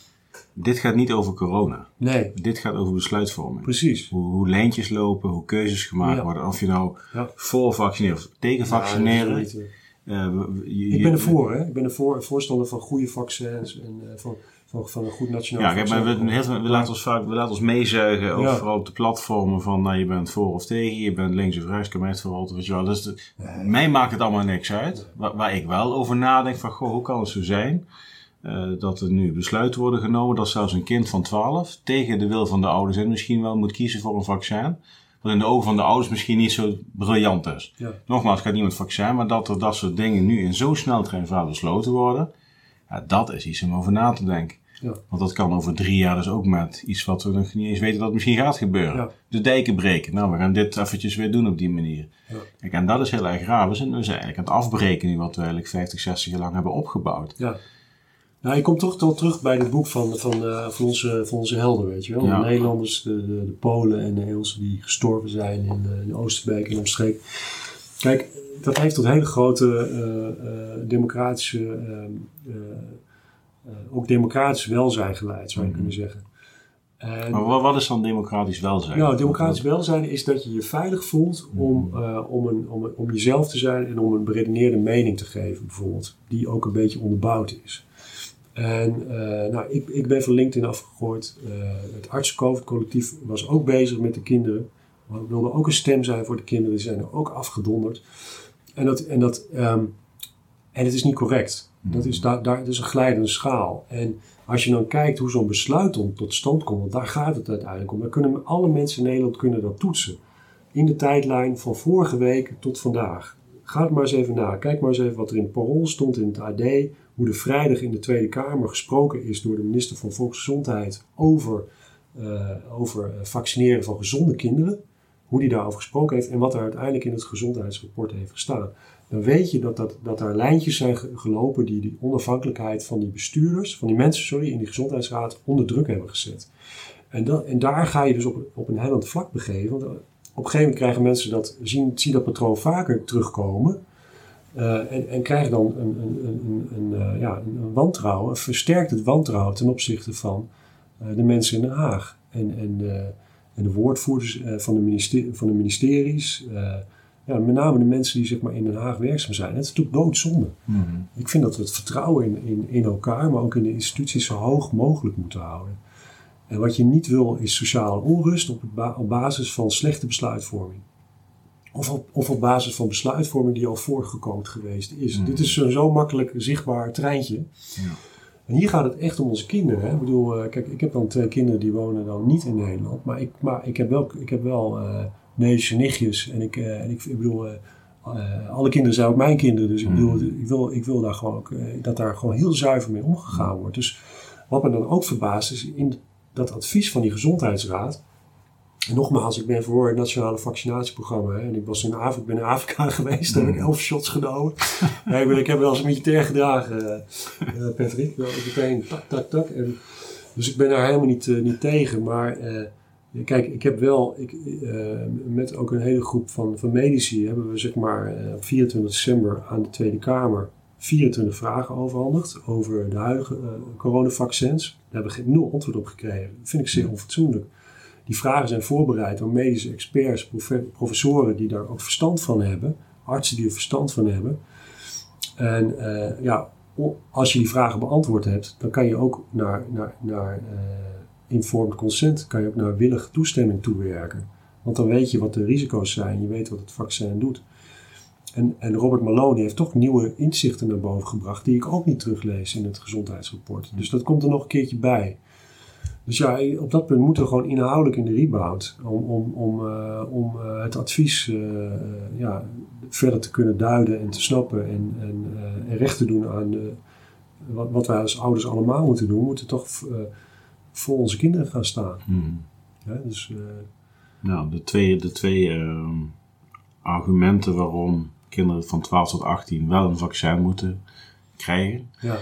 dit gaat niet over corona. Nee. Dit gaat over besluitvorming. Precies. Hoe, hoe lijntjes lopen, hoe keuzes gemaakt worden. Of je nou voor vaccineren of tegen vaccineren. Uh, ik ben ervoor, hè? Ik ben ervoor, voorstander van goede vaccins en uh, van van, een goed nationaal Ja, kijk, maar we, laten ons vaak we laten ons meezuigen, over, vooral op de platformen van nou, je bent voor of tegen, je bent links of rechts, kan mij het vooral, weet je wel. Dus de, mij maakt het allemaal niks uit. Waar, waar, ik wel over nadenk van, goh, hoe kan het zo zijn uh, dat er nu besluiten worden genomen dat zelfs een kind van 12 tegen de wil van de ouders en misschien wel moet kiezen voor een vaccin. Wat in de ogen van de ouders misschien niet zo briljant is. Ja. Nogmaals, het gaat niet om het vaccin, maar dat er dat soort dingen nu in zo'n sneltreinvaart besloten worden. Ja, dat is iets om over na te denken. Ja. Want dat kan over drie jaar dus ook met iets wat we nog niet eens weten dat misschien gaat gebeuren. De dijken breken. Nou, we gaan dit eventjes weer doen op die manier. Ja. Kijk, en dat is heel erg raar. We zijn dus eigenlijk aan het afbreken nu wat we eigenlijk 50, 60 jaar lang hebben opgebouwd. Ja. Nou, je komt toch, toch terug bij het boek van, van, uh, van, onze, van onze helden, weet je wel. De Nederlanders, de, de, de, Polen en de Engelsen die gestorven zijn in, uh, in Oosterbeek en omstreek. Kijk, dat heeft tot hele grote uh, democratische ehm, uh, ook democratisch welzijn geleid, zou je mhm. kunnen zeggen. En, maar wat is dan democratisch welzijn? Nou, democratisch welzijn is dat je je veilig voelt om, uh, om, een, om, om jezelf te zijn en om een beredeneerde mening te geven, bijvoorbeeld, die ook een beetje onderbouwd is. En uh, nou, ik, ik ben van LinkedIn afgegooid. Uh, het artsen-COVID-collectief was ook bezig met de kinderen. We wilden ook een stem zijn voor de kinderen, die zijn er ook afgedonderd. En, dat, en, dat, um, en het is niet correct. Dat is, daar, daar, dat is een glijdende schaal. En als je dan kijkt hoe zo'n besluit tot stand komt, want daar gaat het uiteindelijk om. Dan kunnen alle mensen in Nederland kunnen dat toetsen. In de tijdlijn van vorige week tot vandaag. Ga het maar eens even na. Kijk maar eens even wat er in het parool stond in het AD. Hoe de vrijdag in de Tweede Kamer gesproken is door de minister van Volksgezondheid over, uh, over vaccineren van gezonde kinderen. Hoe die daarover gesproken heeft en wat er uiteindelijk in het gezondheidsrapport heeft gestaan dan weet je dat, dat, dat er lijntjes zijn gelopen die die onafhankelijkheid van die bestuurders, van die mensen, sorry, in die gezondheidsraad onder druk hebben gezet. En, dat, en daar ga je dus op, op een hellend vlak begeven. Want op een gegeven moment krijgen mensen dat, zien, zien dat patroon vaker terugkomen. Uh, en, en krijgen dan een, een, een, een uh, ja, wantrouwen, versterkt het wantrouwen ten opzichte van de mensen in Den Haag. En, en, en de woordvoerders van de, van de ministeries, ja, met name de mensen die zeg maar, in Den Haag werkzaam zijn. Het is natuurlijk doodzonde. Mm Ik vind dat we het vertrouwen in, in, in elkaar, maar ook in de instituties zo hoog mogelijk moeten houden. En wat je niet wil is sociale onrust op, op basis van slechte besluitvorming. Of op, of op basis van besluitvorming die al voorgekomen geweest is. Mhm. Dit is zo'n zo makkelijk zichtbaar treintje. Ja. En hier gaat het echt om onze kinderen. Hè? Ik bedoel, uh, kijk, ik heb dan twee kinderen die wonen dan niet in Nederland. Maar ik, maar ik heb wel, ik heb wel uh, neefjes nichtjes. En ik, uh, en ik, ik bedoel, uh, alle kinderen zijn ook mijn kinderen. Dus ik, bedoel, mm. ik, wil, ik wil daar gewoon ook, dat daar gewoon heel zuiver mee omgegaan wordt. Dus wat me dan ook verbaast is in dat advies van die gezondheidsraad. En nogmaals, ik ben voor het nationale vaccinatieprogramma. Hè, en ik was in Afrika, ben in Afrika geweest, daar heb ik mm. elf shots genomen. ja, ik, ben, ik heb wel eens een militair gedragen, uh, Patrick. Meteen tak, tak, tak. En, dus ik ben daar helemaal niet, niet tegen. Maar Kijk, ik heb wel, ik, uh, met ook een hele groep van, van medici, hebben we zeg maar uh, op 24 december aan de Tweede Kamer 24 vragen overhandigd over de huidige uh, coronavaccins. Daar hebben we nul antwoord op gekregen. Dat vind ik zeer onfatsoenlijk. Die vragen zijn voorbereid door medische experts, professoren die daar ook verstand van hebben, artsen die er verstand van hebben. En ja, als je die vragen beantwoord hebt, dan kan je ook naar, naar, naar informed consent, kan je ook naar willige toestemming toewerken. Want dan weet je wat de risico's zijn, je weet wat het vaccin doet. En, en Robert Malone heeft toch nieuwe inzichten naar boven gebracht, die ik ook niet teruglees in het gezondheidsrapport. Dus dat komt er nog een keertje bij. Dus ja, op dat punt moeten we gewoon inhoudelijk in de rebound. Om, om, om, uh, om uh, het advies ja, verder te kunnen duiden en te snappen. En, en, en recht te doen aan de, wat, wat, wij als ouders allemaal moeten doen. We moeten toch voor onze kinderen gaan staan. Hmm. Ja, dus, nou, de twee, de twee ehm, argumenten waarom kinderen van 12 tot 18 wel een vaccin moeten krijgen. Ja.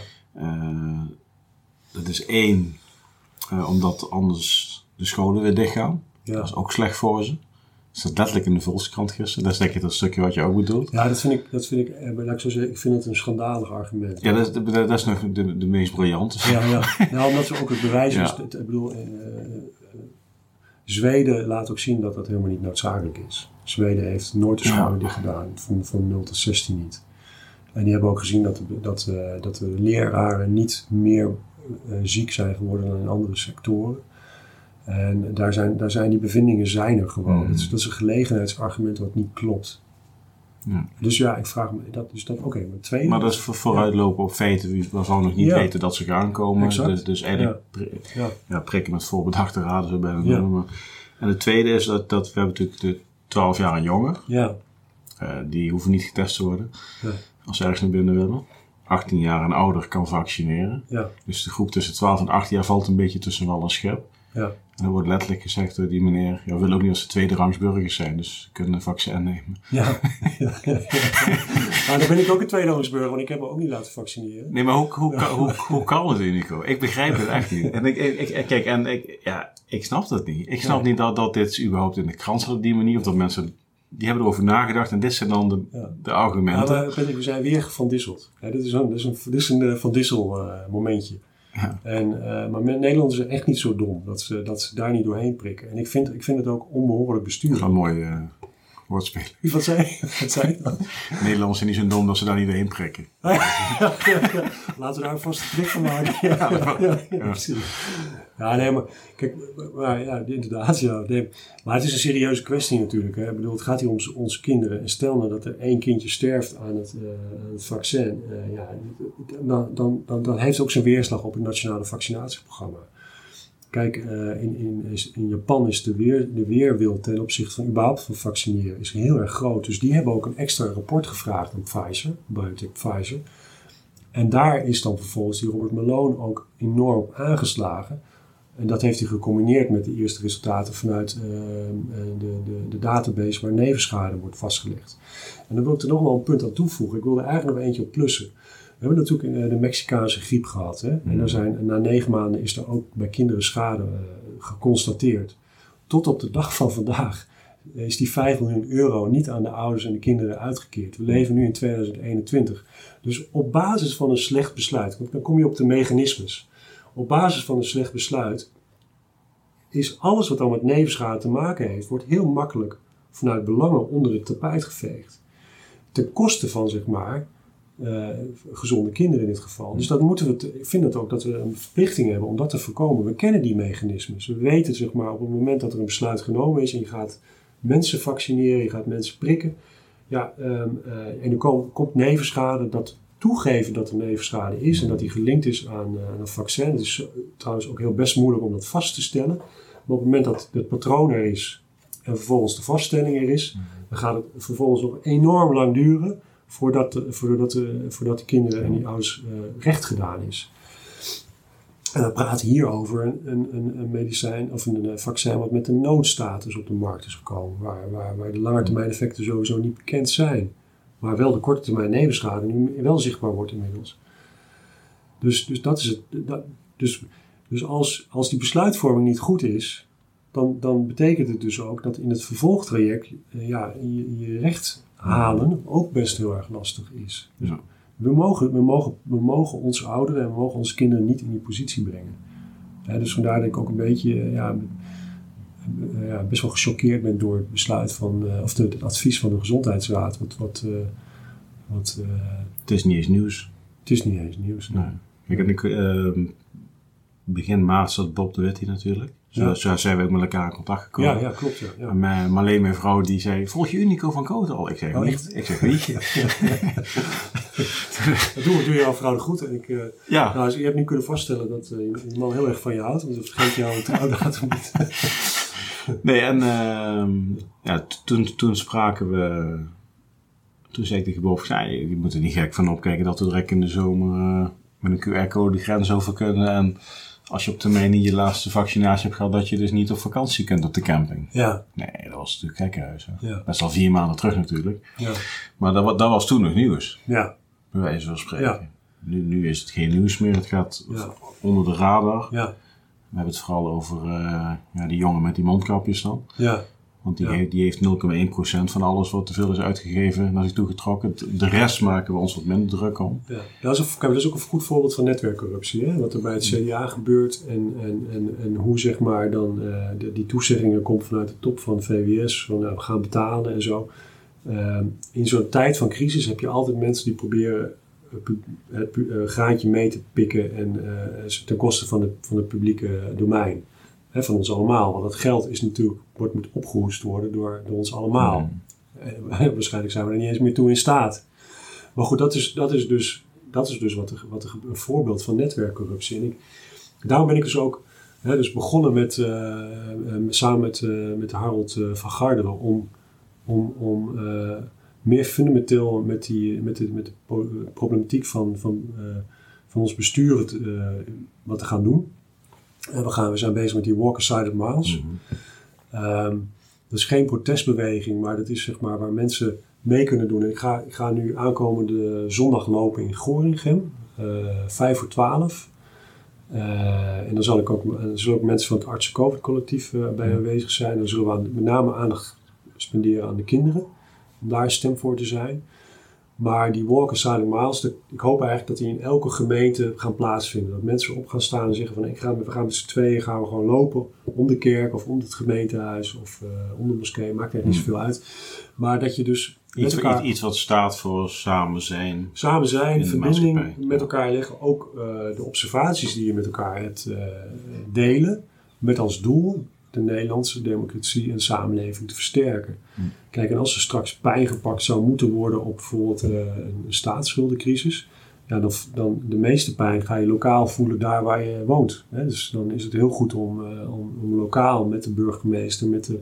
dat is één uh, omdat anders de scholen weer dichtgaan. Ja. Dat is ook slecht voor ze. Dat staat letterlijk in de Volkskrant gisteren. Dat is denk ik dat stukje wat je ook bedoelt. Ja, dat vind ik, dat vind ik, eh, laat ik zo zeggen, ik vind het een schandalig argument. Ja, dat, dat, dat is nog de, de meest briljante. Ja, ja. nou, omdat ze ook het bewijs is. Ik bedoel, uh, Zweden laat ook zien dat dat helemaal niet noodzakelijk is. Zweden heeft nooit de dicht gedaan, van, van 0 tot 16 niet. En die hebben ook gezien dat, dat, uh, dat de leraren niet meer uh, ziek zijn geworden dan in andere sectoren. En daar zijn, daar zijn die bevindingen zijn er gewoon. Mm. Dat, is, dat is een gelegenheidsargument wat niet klopt. Ja. Dus ja, ik vraag me dat. Dus dat oké, maar twee. Maar dat is voor, vooruitlopen op feiten waarvan we nog niet Ja. weten dat ze gaan komen. Exact. Dus, dus eigenlijk pri- Ja. ja, prikken met voorbedachte raden zo Ja. noemen. En het tweede is dat, dat we hebben natuurlijk de 12 jaar en jonger. Ja, Eh, die hoeven niet getest te worden Ja. als ze ergens naar binnen willen. 18 jaar en ouder kan vaccineren. ja, Dus de groep tussen 12 en 18 jaar valt een beetje tussen wal en schep. ja. Er wordt letterlijk gezegd door die meneer, ja, we willen ook niet als ze tweede rangs burgers zijn, dus ze kunnen een vaccin nemen. Ja, ja, ja, ja. Maar dan ben ik ook een tweederangsburger, want ik heb me ook niet laten vaccineren. Nee, maar hoe, hoe, hoe, hoe, hoe kan het, Unico? Ik begrijp het echt niet. En ik, ik, ik- kijk, en ik, ja, ik snap dat niet. Ik snap Nee. niet dat, dat dit überhaupt in de krant staat op die manier, of dat mensen, die hebben erover nagedacht en dit zijn dan de, Ja. de argumenten. Patrick, we zijn weer van Dissel. Ja, dit is een, dit is een, dit is een eh, van Dissel eh, momentje. Ja. En, eh, maar Nederlanders zijn echt niet zo dom dat ze, dat ze daar niet doorheen prikken. En ik vind, ik vind het ook onbehoorlijk Dat is bestuur. een mooi woordspel. Wat zei, wat zei dan? Nederlanders zijn niet zo dom dat ze daar niet doorheen prikken. Laten we daar vast een trick van maken. Ja, ja, precies. Nee, maar kijk, maar, ja, inderdaad, ja. Nee, maar het is een serieuze kwestie natuurlijk. Hè. Ik bedoel, het gaat hier om onze kinderen. En stel nou dat er één kindje sterft aan het, eh, aan het vaccin. eh, ja, dan, dan, dan, dan heeft het ook zijn weerslag op het nationale vaccinatieprogramma. Kijk, eh, in, in, in Japan is de, weer, de weerwil ten opzichte van überhaupt van vaccineren is heel erg groot. Dus die hebben ook een extra rapport gevraagd aan Pfizer, Biotech Pfizer. En daar is dan vervolgens die Robert Malone ook enorm aangeslagen. En dat heeft hij gecombineerd met de eerste resultaten vanuit eh, eh, de, de, de database waar nevenschade wordt vastgelegd. En dan wil ik er nog wel een punt aan toevoegen. Ik wil er eigenlijk nog eentje op plussen. We hebben natuurlijk eh, de Mexicaanse griep gehad. Hè? En er zijn, na negen maanden is er ook bij kinderen schade eh, geconstateerd. Tot op de dag van vandaag is die 5 miljoen euro niet aan de ouders en de kinderen uitgekeerd. We leven nu in 2021. Dus op basis van een slecht besluit, want dan kom je op de mechanismes. Op basis van een slecht besluit is alles wat dan met nevenschade te maken heeft, wordt heel makkelijk vanuit belangen onder het tapijt geveegd. Ten koste van, zeg maar, eh, gezonde kinderen in dit geval. Dus dat moeten we, te- ik vind het ook dat we een verplichting hebben om dat te voorkomen. We kennen die mechanismes. We weten, zeg maar, op het moment dat er een besluit genomen is en je gaat mensen vaccineren, je gaat mensen prikken. Ja, ehm, eh, en er kom- komt nevenschade, dat toegeven dat er nevenschade is en dat die gelinkt is aan, eh, aan een vaccin. Het is trouwens ook heel best moeilijk om dat vast te stellen. Maar op het moment dat het patroon er is en vervolgens de vaststelling er is, dan gaat het vervolgens nog enorm lang duren voordat de, voordat de, voordat de kinderen en die ouders eh, recht gedaan is. En we praten hier over een, een, een, medicijn of een, eh, vaccin wat met een noodstatus op de markt is gekomen, waar, waar, waar de langetermijneffecten sowieso niet bekend zijn. Maar wel de korte termijn nevenschade nu wel zichtbaar wordt inmiddels. Dus, dus dat is het. Dat, dus dus als, als die besluitvorming niet goed is, dan, dan betekent het dus ook dat in het vervolgtraject eh, ja, je recht halen ook best heel erg lastig is. Dus Ja. we mogen, we, mogen, we mogen onze ouderen en we mogen onze kinderen niet in die positie brengen. Dus vandaar dat ik ook een beetje eh, ja, eh, ja, best wel gechoqueerd ben door het besluit van, eh, of de, het advies van de gezondheidsraad. Wat, wat, wat, Het is niet eens nieuws. het is niet eens nieuws. Nee. En ik, ehm, begin maart zat Bob de Wit hier natuurlijk. Zo, Ja. zo zijn we ook met elkaar in contact gekomen. Ja, ja, klopt. Ja, ja. En mijn- Marleen, mijn vrouw, die zei, volg je Unico van Koten al? Ik zeg, Oh, echt? Ik zeg, wie? Dat doe, doe je al vrouw goed. En ik, eh, ja, nou, je hebt nu kunnen vaststellen dat eh, je man heel erg van je houdt. Want dan vergeet jouw trouwdatum niet. nee, en ehm, ja, toen, toen spraken we, toen zei ik tegen Bob, ja, je moet er niet gek van opkijken dat we direct in de zomer eh, met een QR-code de grens over kunnen. En als je op termijn niet je laatste vaccinatie hebt gehad, dat je dus niet op vakantie kunt op de camping. Ja, Nee, dat was natuurlijk gekkenhuis. Hè? Ja. Dat is al vier maanden terug natuurlijk. ja, Maar dat, dat was toen nog nieuws, ja, bij wijze van spreken. Ja. Nu, nu is het geen nieuws meer, het gaat Ja. onder de radar. ja, We hebben het vooral over eh, ja, die jongen met die mondkapjes dan. ja. Want die, Ja. heeft, die heeft 0,1% van alles wat te veel is uitgegeven naar zich toe getrokken. De rest maken we ons wat minder druk om. Ja, dat is, een, dat is ook een goed voorbeeld van netwerkcorruptie. Hè? Wat er bij het CDA gebeurt en, en, en, en hoe zeg maar dan eh, de, die toezeggingen komt vanuit de top van VWS. Van nou, we gaan betalen en zo. Ehm, in zo'n tijd van crisis heb je altijd mensen die proberen eh, het pu- eh, graantje mee te pikken en eh, ten koste van, het van het publieke domein. Hè, van ons allemaal. Want dat geld is natuurlijk, wordt, moet opgehoest worden door, door ons allemaal. Eh, waarschijnlijk zijn we er niet eens meer toe in staat. Maar goed, dat is, dat is dus, dat is dus wat er, wat er, een voorbeeld van netwerkcorruptie. En ik, daarom ben ik dus ook hè, dus begonnen met, eh, eh, samen met, eh, met Harold van Garderen om, om, om meer fundamenteel met, die, met, de, met de problematiek van, van, van ons bestuur wat te gaan doen. En we, gaan, we zijn bezig met die Walk Aside of Miles. Mhm. Ehm, dat is geen protestbeweging, maar dat is zeg maar waar mensen mee kunnen doen. En ik ga, ik ga nu aankomende zondag lopen in Gorinchem, eh 5 voor 12. Eh, en dan zal ik ook, er zullen ook mensen van het Artsen COVID collectief eh, bij aanwezig zijn. Dan zullen we aan- met name aandacht spenderen aan de kinderen, om daar stem voor te zijn. Maar die Walk a Silent Miles, ik hoop eigenlijk dat die in elke gemeente gaan plaatsvinden. Dat mensen op gaan staan en zeggen van ik ga, we gaan met z'n tweeën gaan we gewoon lopen om de kerk of om het gemeentehuis of eh, om de moskee, maakt er niet zoveel uit. Maar dat je dus Iets, elkaar iets, wat staat voor samen zijn. samen zijn, verbinding met elkaar leggen. Ook eh, de observaties die je met elkaar hebt eh, delen. Met als doel de Nederlandse democratie en samenleving te versterken. Hm. Kijk, en als er straks pijn gepakt zou moeten worden op bijvoorbeeld eh, een staatsschuldencrisis. Ja, dan, dan de meeste pijn ga je lokaal voelen daar waar je woont. Hè? Dus dan is het heel goed om, eh, om, om lokaal met de burgemeester, met de,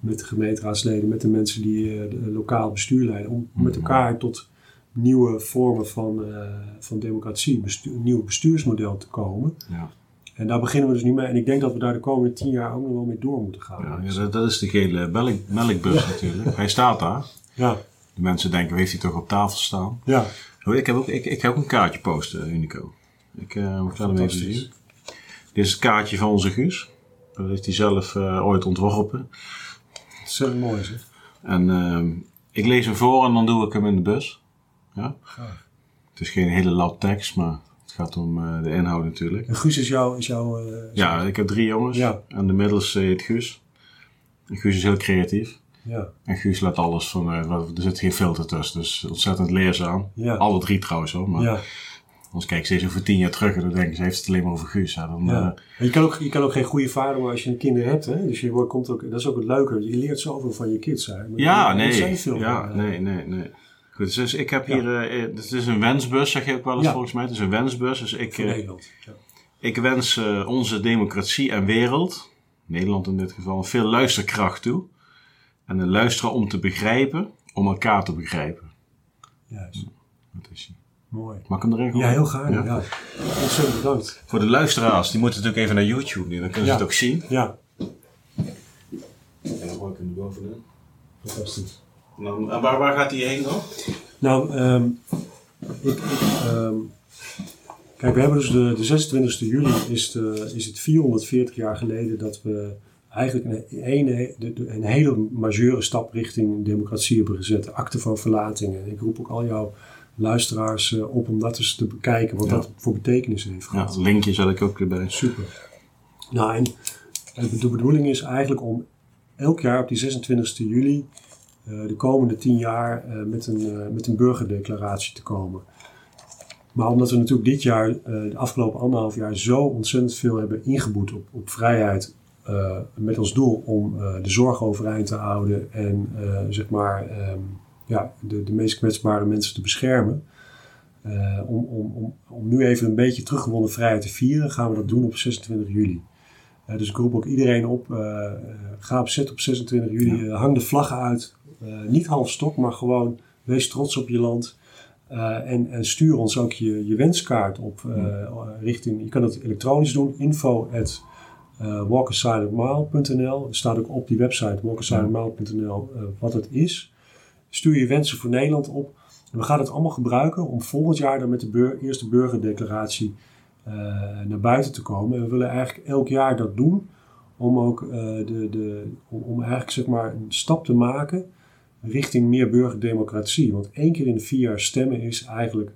met de gemeenteraadsleden, met de mensen die eh, de lokaal bestuur leiden, om met Mhm. elkaar tot nieuwe vormen van, van democratie, bestuur, een nieuw bestuursmodel te komen. Ja. En daar beginnen we dus nu mee. En ik denk dat we daar de komende tien jaar ook nog wel mee door moeten gaan. Ja, ja, dat, dat is de gele melk, melkbus natuurlijk. Hij staat daar. ja, De mensen denken, heeft hij toch op tafel staan? ja. Oh, ik, heb ook, ik, ik heb ook een kaartje posten, Unico. Ik eh moet wel hem even zien. Dit is het kaartje van onze Guus. Dat heeft hij zelf eh, ooit ontworpen. Heel mooi zeg. En ehm, ik lees hem voor en dan doe ik hem in de bus. Ja? Het is geen hele lab tekst, maar het gaat om eh, de inhoud natuurlijk. En Guus is jouw... Is jouw eh, Ja, ik heb drie jongens. Ja. En de middelste heet Guus. En Guus is heel creatief. ja, En Guus laat alles van, eh, er zit geen filter tussen. Dus ontzettend leerzaam. ja, Alle drie trouwens hoor. Maar ja, anders kijk ik steeds over tien jaar terug en dan denken ze, heeft het alleen maar over Guus. Ja, dan, ja. eh, En je, kan ook, je kan ook geen goede vader worden als je een kinder hebt. Hè? Dus je wordt, komt ook, dat is ook het leuke. Je leert zoveel van je kids. Hè? Maar ja, nee. veel, Ja, eh, nee, nee, nee. Goed, dus ik heb hier, eh, eh, het is een wensbus, zeg je ook wel eens volgens mij. Het is een wensbus, dus ik, eh, Nederland. Ja. ik wens onze democratie en wereld, Nederland in dit geval, veel luisterkracht toe. En een luisteren om te begrijpen, om elkaar te begrijpen. Juist. Dat is hij. Mooi. Mag ik hem erin gooien? Ja, heel gaaf. Ja. Ja. Ontzettend bedankt. Voor de luisteraars, die moeten natuurlijk even naar YouTube nu, dan kunnen Ja. ze het ook zien. Ja, En dan gooi ik hem er bovenin. fantastisch. En, dan, en waar, waar gaat hij heen dan? Nou, ehm, ik, ik, ehm, kijk, we hebben dus de, de 26 juli is, de, is het 440 jaar geleden dat we eigenlijk een, een hele majeure stap richting democratie hebben gezet. De akte van verlating. En ik roep ook al jouw luisteraars op om dat eens te bekijken, wat dat voor betekenis heeft gehad. Ja, linkje zet ik ook erbij. Super. Nou, en de bedoeling is eigenlijk om elk jaar op die 26 juli de komende tien jaar met, een, met een burgerdeclaratie te komen. Maar omdat we natuurlijk dit jaar, de afgelopen anderhalf jaar, zo ontzettend veel hebben ingeboet op, op vrijheid. Uh, met als doel om uh, de zorg overeind te houden en zeg maar um, ja, de, de meest kwetsbare mensen te beschermen. om, om, om, om nu even een beetje teruggewonnen vrijheid te vieren, gaan we dat doen op 26 juli. dus ik roep ook iedereen op, ga op zet op 26 juli, hang de vlaggen uit. Niet half stok, maar gewoon wees trots op je land. Uh, en, en, stuur ons ook je, je wenskaart op uh, richting, je kan het elektronisch doen, info at uh, Er staat ook op die website walkersilentmile.nl wat het is. Stuur je wensen voor Nederland op. En we gaan het allemaal gebruiken om volgend jaar dan met de eerste burgerdeclaratie naar buiten te komen. En we willen eigenlijk elk jaar dat doen om ook de, de, om, om eigenlijk zeg maar een stap te maken richting meer burgerdemocratie. Want één keer in de vier jaar stemmen is eigenlijk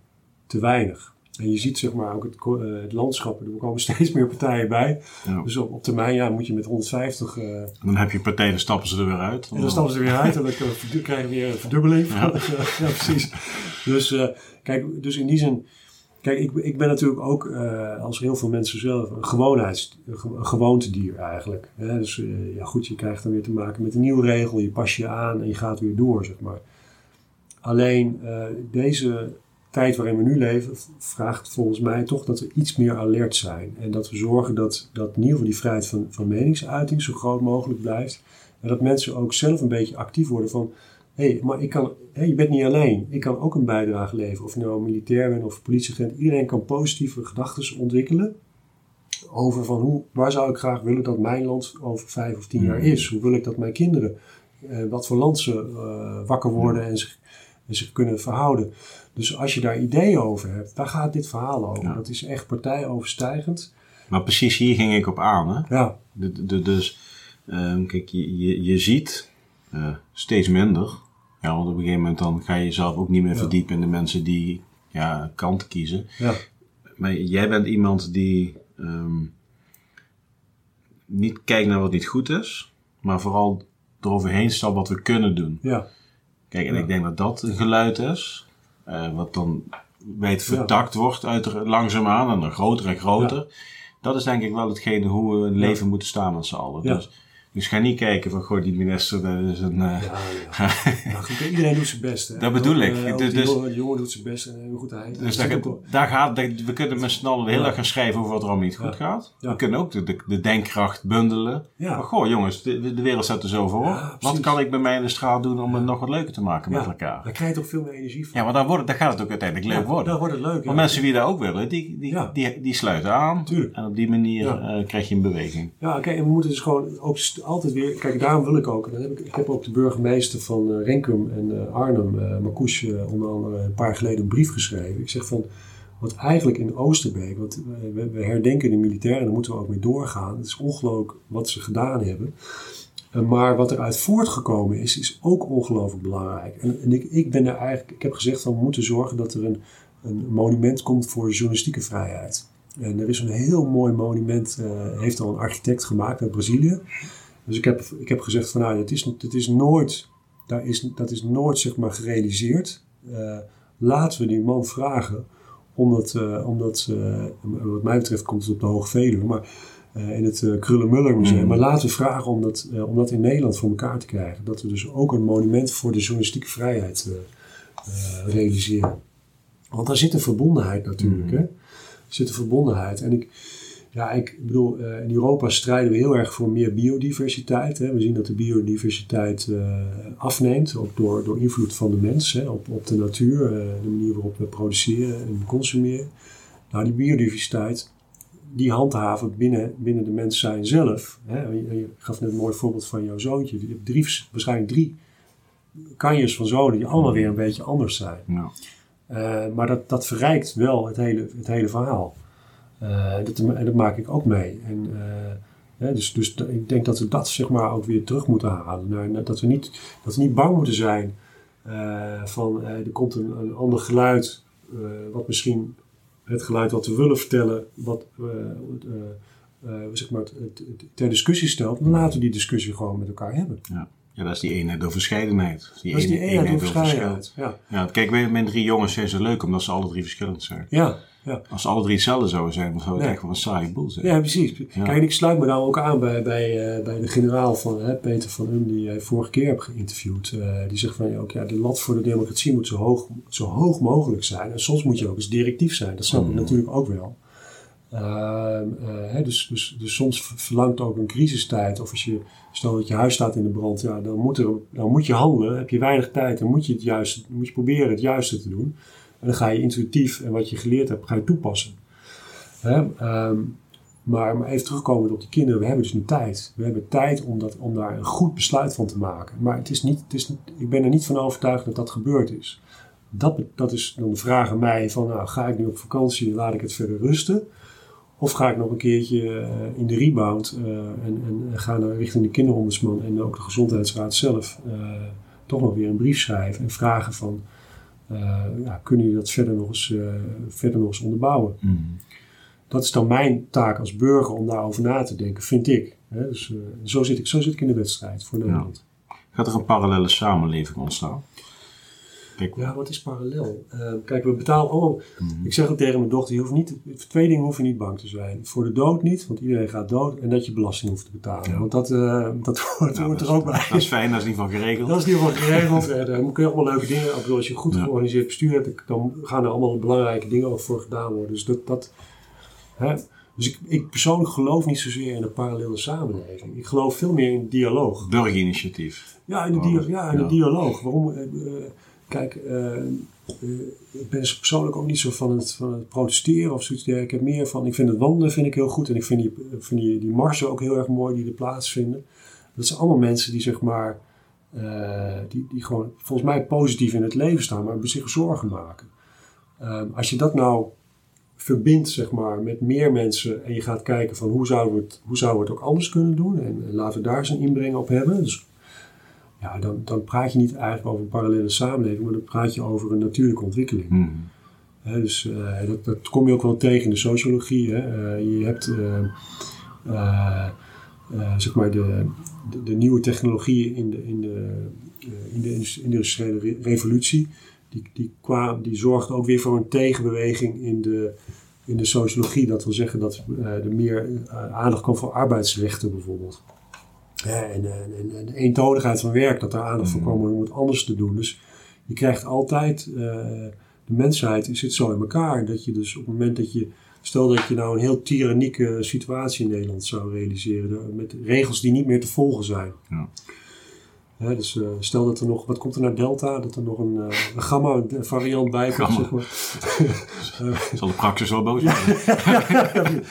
te weinig. En je ziet zeg maar ook het, uh, het landschap, er komen steeds meer partijen bij. Dus op, op, termijn ja, moet je met 150... Uh, eh, dan heb je partijen, dan stappen ze er weer uit. En dan stappen ze er weer uit en dan krijg je weer een verdubbeling. Ja, ja precies. Dus uh, kijk, dus in die zin Kijk, ik, ik ben natuurlijk ook, uh, als heel veel mensen zelf, een gewoonheids, gewoontedier eigenlijk. Hè? Dus uh, ja, goed, je krijgt dan weer te maken met een nieuwe regel, je pas je aan en je gaat weer door, zeg maar. Alleen uh, deze tijd waarin we nu leven, vraagt volgens mij toch dat we iets meer alert zijn. En dat we zorgen dat, dat in ieder geval die vrijheid van, van meningsuiting zo groot mogelijk blijft. En dat mensen ook zelf een beetje actief worden van hey, maar ik kan, hey, je bent niet alleen. Ik kan ook een bijdrage leveren. Of je nou militair bent of politieagent. Iedereen kan positieve gedachten ontwikkelen. Over van hoe, waar zou ik graag willen dat mijn land over vijf of tien jaar mm. is? Hoe wil ik dat mijn kinderen, eh, wat voor land ze uh, wakker worden en zich, en zich kunnen verhouden. Dus als je daar ideeën over hebt, daar gaat dit verhaal over. Dat is echt partijoverstijgend. Maar precies hier ging ik op aan. Hè? Ja. De, de, dus, um, kijk, je, je, je ziet uh, steeds minder ja, want op een gegeven moment dan ga je jezelf ook niet meer verdiepen in de mensen die ja, kant kiezen. Ja. Maar jij bent iemand die um, niet kijkt naar wat niet goed is, maar vooral eroverheen stapt wat we kunnen doen. Ja. Kijk, en ik denk dat dat een geluid is, uh, wat dan weet vertakt wordt uit langzaamaan en dan groter en groter. Dat is denk ik wel hetgene hoe we een leven moeten staan met z'n allen. Dus dus ga niet kijken van, goh, die minister, dat is een... Uh, ja, ja. iedereen doet zijn best. Hè? Dat bedoel ik. Uh, dus, jongen, doet zijn best en hoe goed hij... Dus daar, daar gaat, we kunnen met z'n allen heel erg gaan schrijven over wat er allemaal niet goed gaat. We kunnen ook de, de, de denkkracht bundelen. Maar goh, jongens, de, de wereld staat er zo voor. wat kan ik bij mij in de straat doen om het nog wat leuker te maken met elkaar? Daar krijg je toch veel meer energie van. Ja, maar dan, wordt, dan gaat het ook uiteindelijk leuk worden. Dan wordt het leuk, Maar mensen die dat ook willen, die, die, die, die, sluiten aan. Tuurlijk. En op die manier uh, krijg je een beweging. Ja, oké. en we moeten dus gewoon ook altijd weer... Kijk, daarom wil ik ook. En heb ik, heb ook de burgemeester van uh, Renkum en uh, Arnhem, uh, Marcouch, onder andere een paar geleden een brief geschreven. Ik zeg van, wat eigenlijk in Oosterbeek, wat, we, we, herdenken de militairen, daar moeten we ook mee doorgaan. Het is ongelooflijk wat ze gedaan hebben. maar wat eruit voortgekomen is, is ook ongelooflijk belangrijk. En, en ik, ik, ben er eigenlijk, ik heb gezegd van we moeten zorgen dat er een, een monument komt voor journalistieke vrijheid. En er is een heel mooi monument, heeft al een architect gemaakt uit Brazilië. Dus ik heb, ik heb gezegd van nou, het is, het is nooit, daar is, dat is nooit zeg maar gerealiseerd. Uh, laten we die man vragen, omdat, uh, omdat uh, wat mij betreft komt het op de Hoge Veluwe, maar in het uh, Krullenmuller Museum. Mm. Maar laten we vragen om dat, om dat in Nederland voor elkaar te krijgen. Dat we dus ook een monument voor de journalistieke vrijheid realiseren. Want daar zit een verbondenheid natuurlijk. Mm. Hè? Er zit een verbondenheid. En ik, ja, ik bedoel, uh, in Europa strijden we heel erg voor meer biodiversiteit. Hè. We zien dat de biodiversiteit uh, afneemt, ook door, door invloed van de mens hè, op, op de natuur, uh, de manier waarop we produceren en consumeren. Nou, die biodiversiteit, die handhaven binnen, binnen de mens zijn zelf. Hè. Je, je, gaf net een mooi voorbeeld van jouw zoontje. Je hebt drie, waarschijnlijk drie kanjes van zonen die allemaal weer een beetje anders zijn. Ja. maar dat, dat verrijkt wel het hele, het hele verhaal. Uh, dat, dat, maak ik ook mee. En, uh, dus, dus ik denk dat we dat zeg maar ook weer terug moeten halen. Dat, we niet, dat we niet bang moeten zijn Eh, van eh, er komt een, een ander geluid, eh, wat misschien het geluid wat we willen vertellen, wat eh, eh, eh, zeg maar, ter discussie stelt, dan laten we die discussie gewoon met elkaar hebben. Ja, dat is die eenheid door verscheidenheid. Die Dat is die ene- eenheid door verscheidenheid. Ja, Ja, kijk, wij- mijn drie jongens zijn zo leuk omdat ze alle drie verschillend zijn. ja, ja. Als alle drie hetzelfde zouden zijn, dan zou het Nee. echt wel een saaie boel zijn. Ja, precies. Ja. Kijk, ik sluit me daar ook aan bij, bij, eh, bij de generaal van hè, Peter van Um, die jij vorige keer hebt geïnterviewd. Eh, die zegt van ja, ook, ja, de lat voor de democratie moet zo hoog, zo hoog mogelijk zijn. En soms moet je ook eens directief zijn. Dat snap ik Mm. natuurlijk ook wel. Ehm, eh, hè, dus, dus, dus soms verlangt ook een crisistijd. Of als je, stel dat je huis staat in de brand, ja, dan, moet er, dan moet je handelen. Heb je weinig tijd, dan moet je, het juiste, moet je proberen het juiste te doen. En dan ga je intuïtief en wat je geleerd hebt, ga je toepassen. Hè? ehm, maar, maar even terugkomend op die kinderen, we hebben dus nu tijd. We hebben tijd om, dat, om daar een goed besluit van te maken. Maar het is niet, het is, ik ben er niet van overtuigd dat dat gebeurd is. Dat, dat is dan de vraag aan mij van, nou, ga ik nu op vakantie laat ik het verder rusten? Of ga ik nog een keertje eh, in de rebound eh, en, en ga naar richting de kinderombudsman en ook de gezondheidsraad zelf eh, toch nog weer een brief schrijven en vragen van, ja, kunnen jullie dat verder nog eens, eh, verder nog eens onderbouwen? Mm. Dat is dan mijn taak als burger om daarover na te denken, vind ik. Hè? Dus, eh, zo, zit ik zo zit ik in de wedstrijd voor Nederland. Gaat er een parallele samenleving ontstaan? Kijk, Ja, wat is parallel? Eh, kijk, we betalen allemaal. mm. Ik zeg het tegen mijn dochter: je hoeft niet, voor twee dingen hoef je niet bang te zijn. Voor de dood niet, want iedereen gaat dood. En dat je belasting hoeft te betalen. Ja. Want dat, eh, dat hoort, Ja, hoort dat er ook bij. Dat is fijn, dat is in ieder geval geregeld. Dat is in ieder geval geregeld. En dan kun je allemaal leuke dingen. Ik bedoel, als je een goed Ja. georganiseerd bestuur hebt, dan gaan er allemaal belangrijke dingen ook voor gedaan worden. Dus dat. dat hè? Dus ik, ik persoonlijk geloof niet zozeer in een parallele samenleving. Ik geloof veel meer in dialoog. Burgerinitiatief. Ja, in de, Oh, dia- ja, in ja. de dialoog. Waarom? eh, eh, kijk, eh, eh, ik ben dus persoonlijk ook niet zo van het, van het protesteren of zoiets. Ik heb meer van, ik vind het wandelen vind ik heel goed. En ik vind die, die, die marsen ook heel erg mooi die er plaatsvinden. Dat zijn allemaal mensen die zeg maar, eh, die, die gewoon volgens mij positief in het leven staan, maar zich zorgen maken. Ehm, als je dat nou verbindt zeg maar, met meer mensen en je gaat kijken van hoe zouden we het, hoe zouden het ook anders kunnen doen en, en laten we daar een inbreng op hebben. Dus ja, dan, dan praat je niet eigenlijk over een parallele samenleving, maar dan praat je over een natuurlijke ontwikkeling. Mm. Hè, dus eh, dat, dat kom je ook wel tegen in de sociologie. Hè. Eh, je hebt eh, zeg maar de, de, de nieuwe technologieën in de, in de, in de indus- industriële re- revolutie. Die, die, kwam, die zorgt ook weer voor een tegenbeweging in de, in de sociologie. Dat wil zeggen dat er meer aandacht komt voor arbeidsrechten bijvoorbeeld. Ja, en, en, de eentonigheid van werk, dat er aandacht voor Mhm. komt om het anders te doen. Dus je krijgt altijd, eh, de mensheid zit zo in elkaar, dat je dus op het moment dat je, stel dat je nou een heel tyrannieke situatie in Nederland zou realiseren, met regels die niet meer te volgen zijn. Ja. Hè, dus eh, stel dat er nog, wat komt er naar Delta? Dat er nog een, eh, een gamma variant bij komt, zeg maar. Zal de praxis wel boos worden?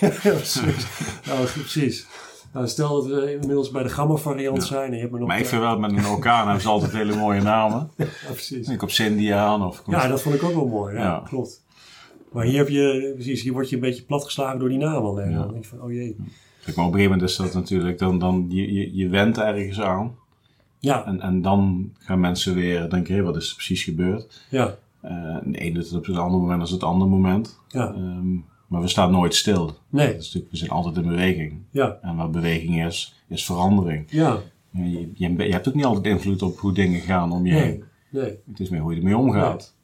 ja, precies. Nou, precies. Nou, stel dat we inmiddels bij de gamma variant Ja. zijn en je hebt er nog... Maar ik eh, vind wel, met een orkaan hebben ze altijd hele mooie namen. ja, precies. Ik op Cindy aan of... Ja, dat vond ik ook wel mooi. Ja, Ja. klopt. Maar hier heb je, precies, hier word je een beetje platgeslagen door die naam. Ja. Dan denk je van, oh jee. Kijk, maar op een gegeven moment is dat natuurlijk, dan, dan je, je, je went ergens aan. Ja, En, en dan gaan mensen weer denken, hé, wat is er precies gebeurd? ja, en de ene doet het op het andere moment als het andere moment. ja. Ehm, maar we staan nooit stil. Dat Nee, is natuurlijk, we zijn altijd in beweging. ja, En wat beweging is, is verandering. ja. Je, je, je hebt ook niet altijd invloed op hoe dingen gaan om je heen. Nee. Het is meer hoe je ermee omgaat.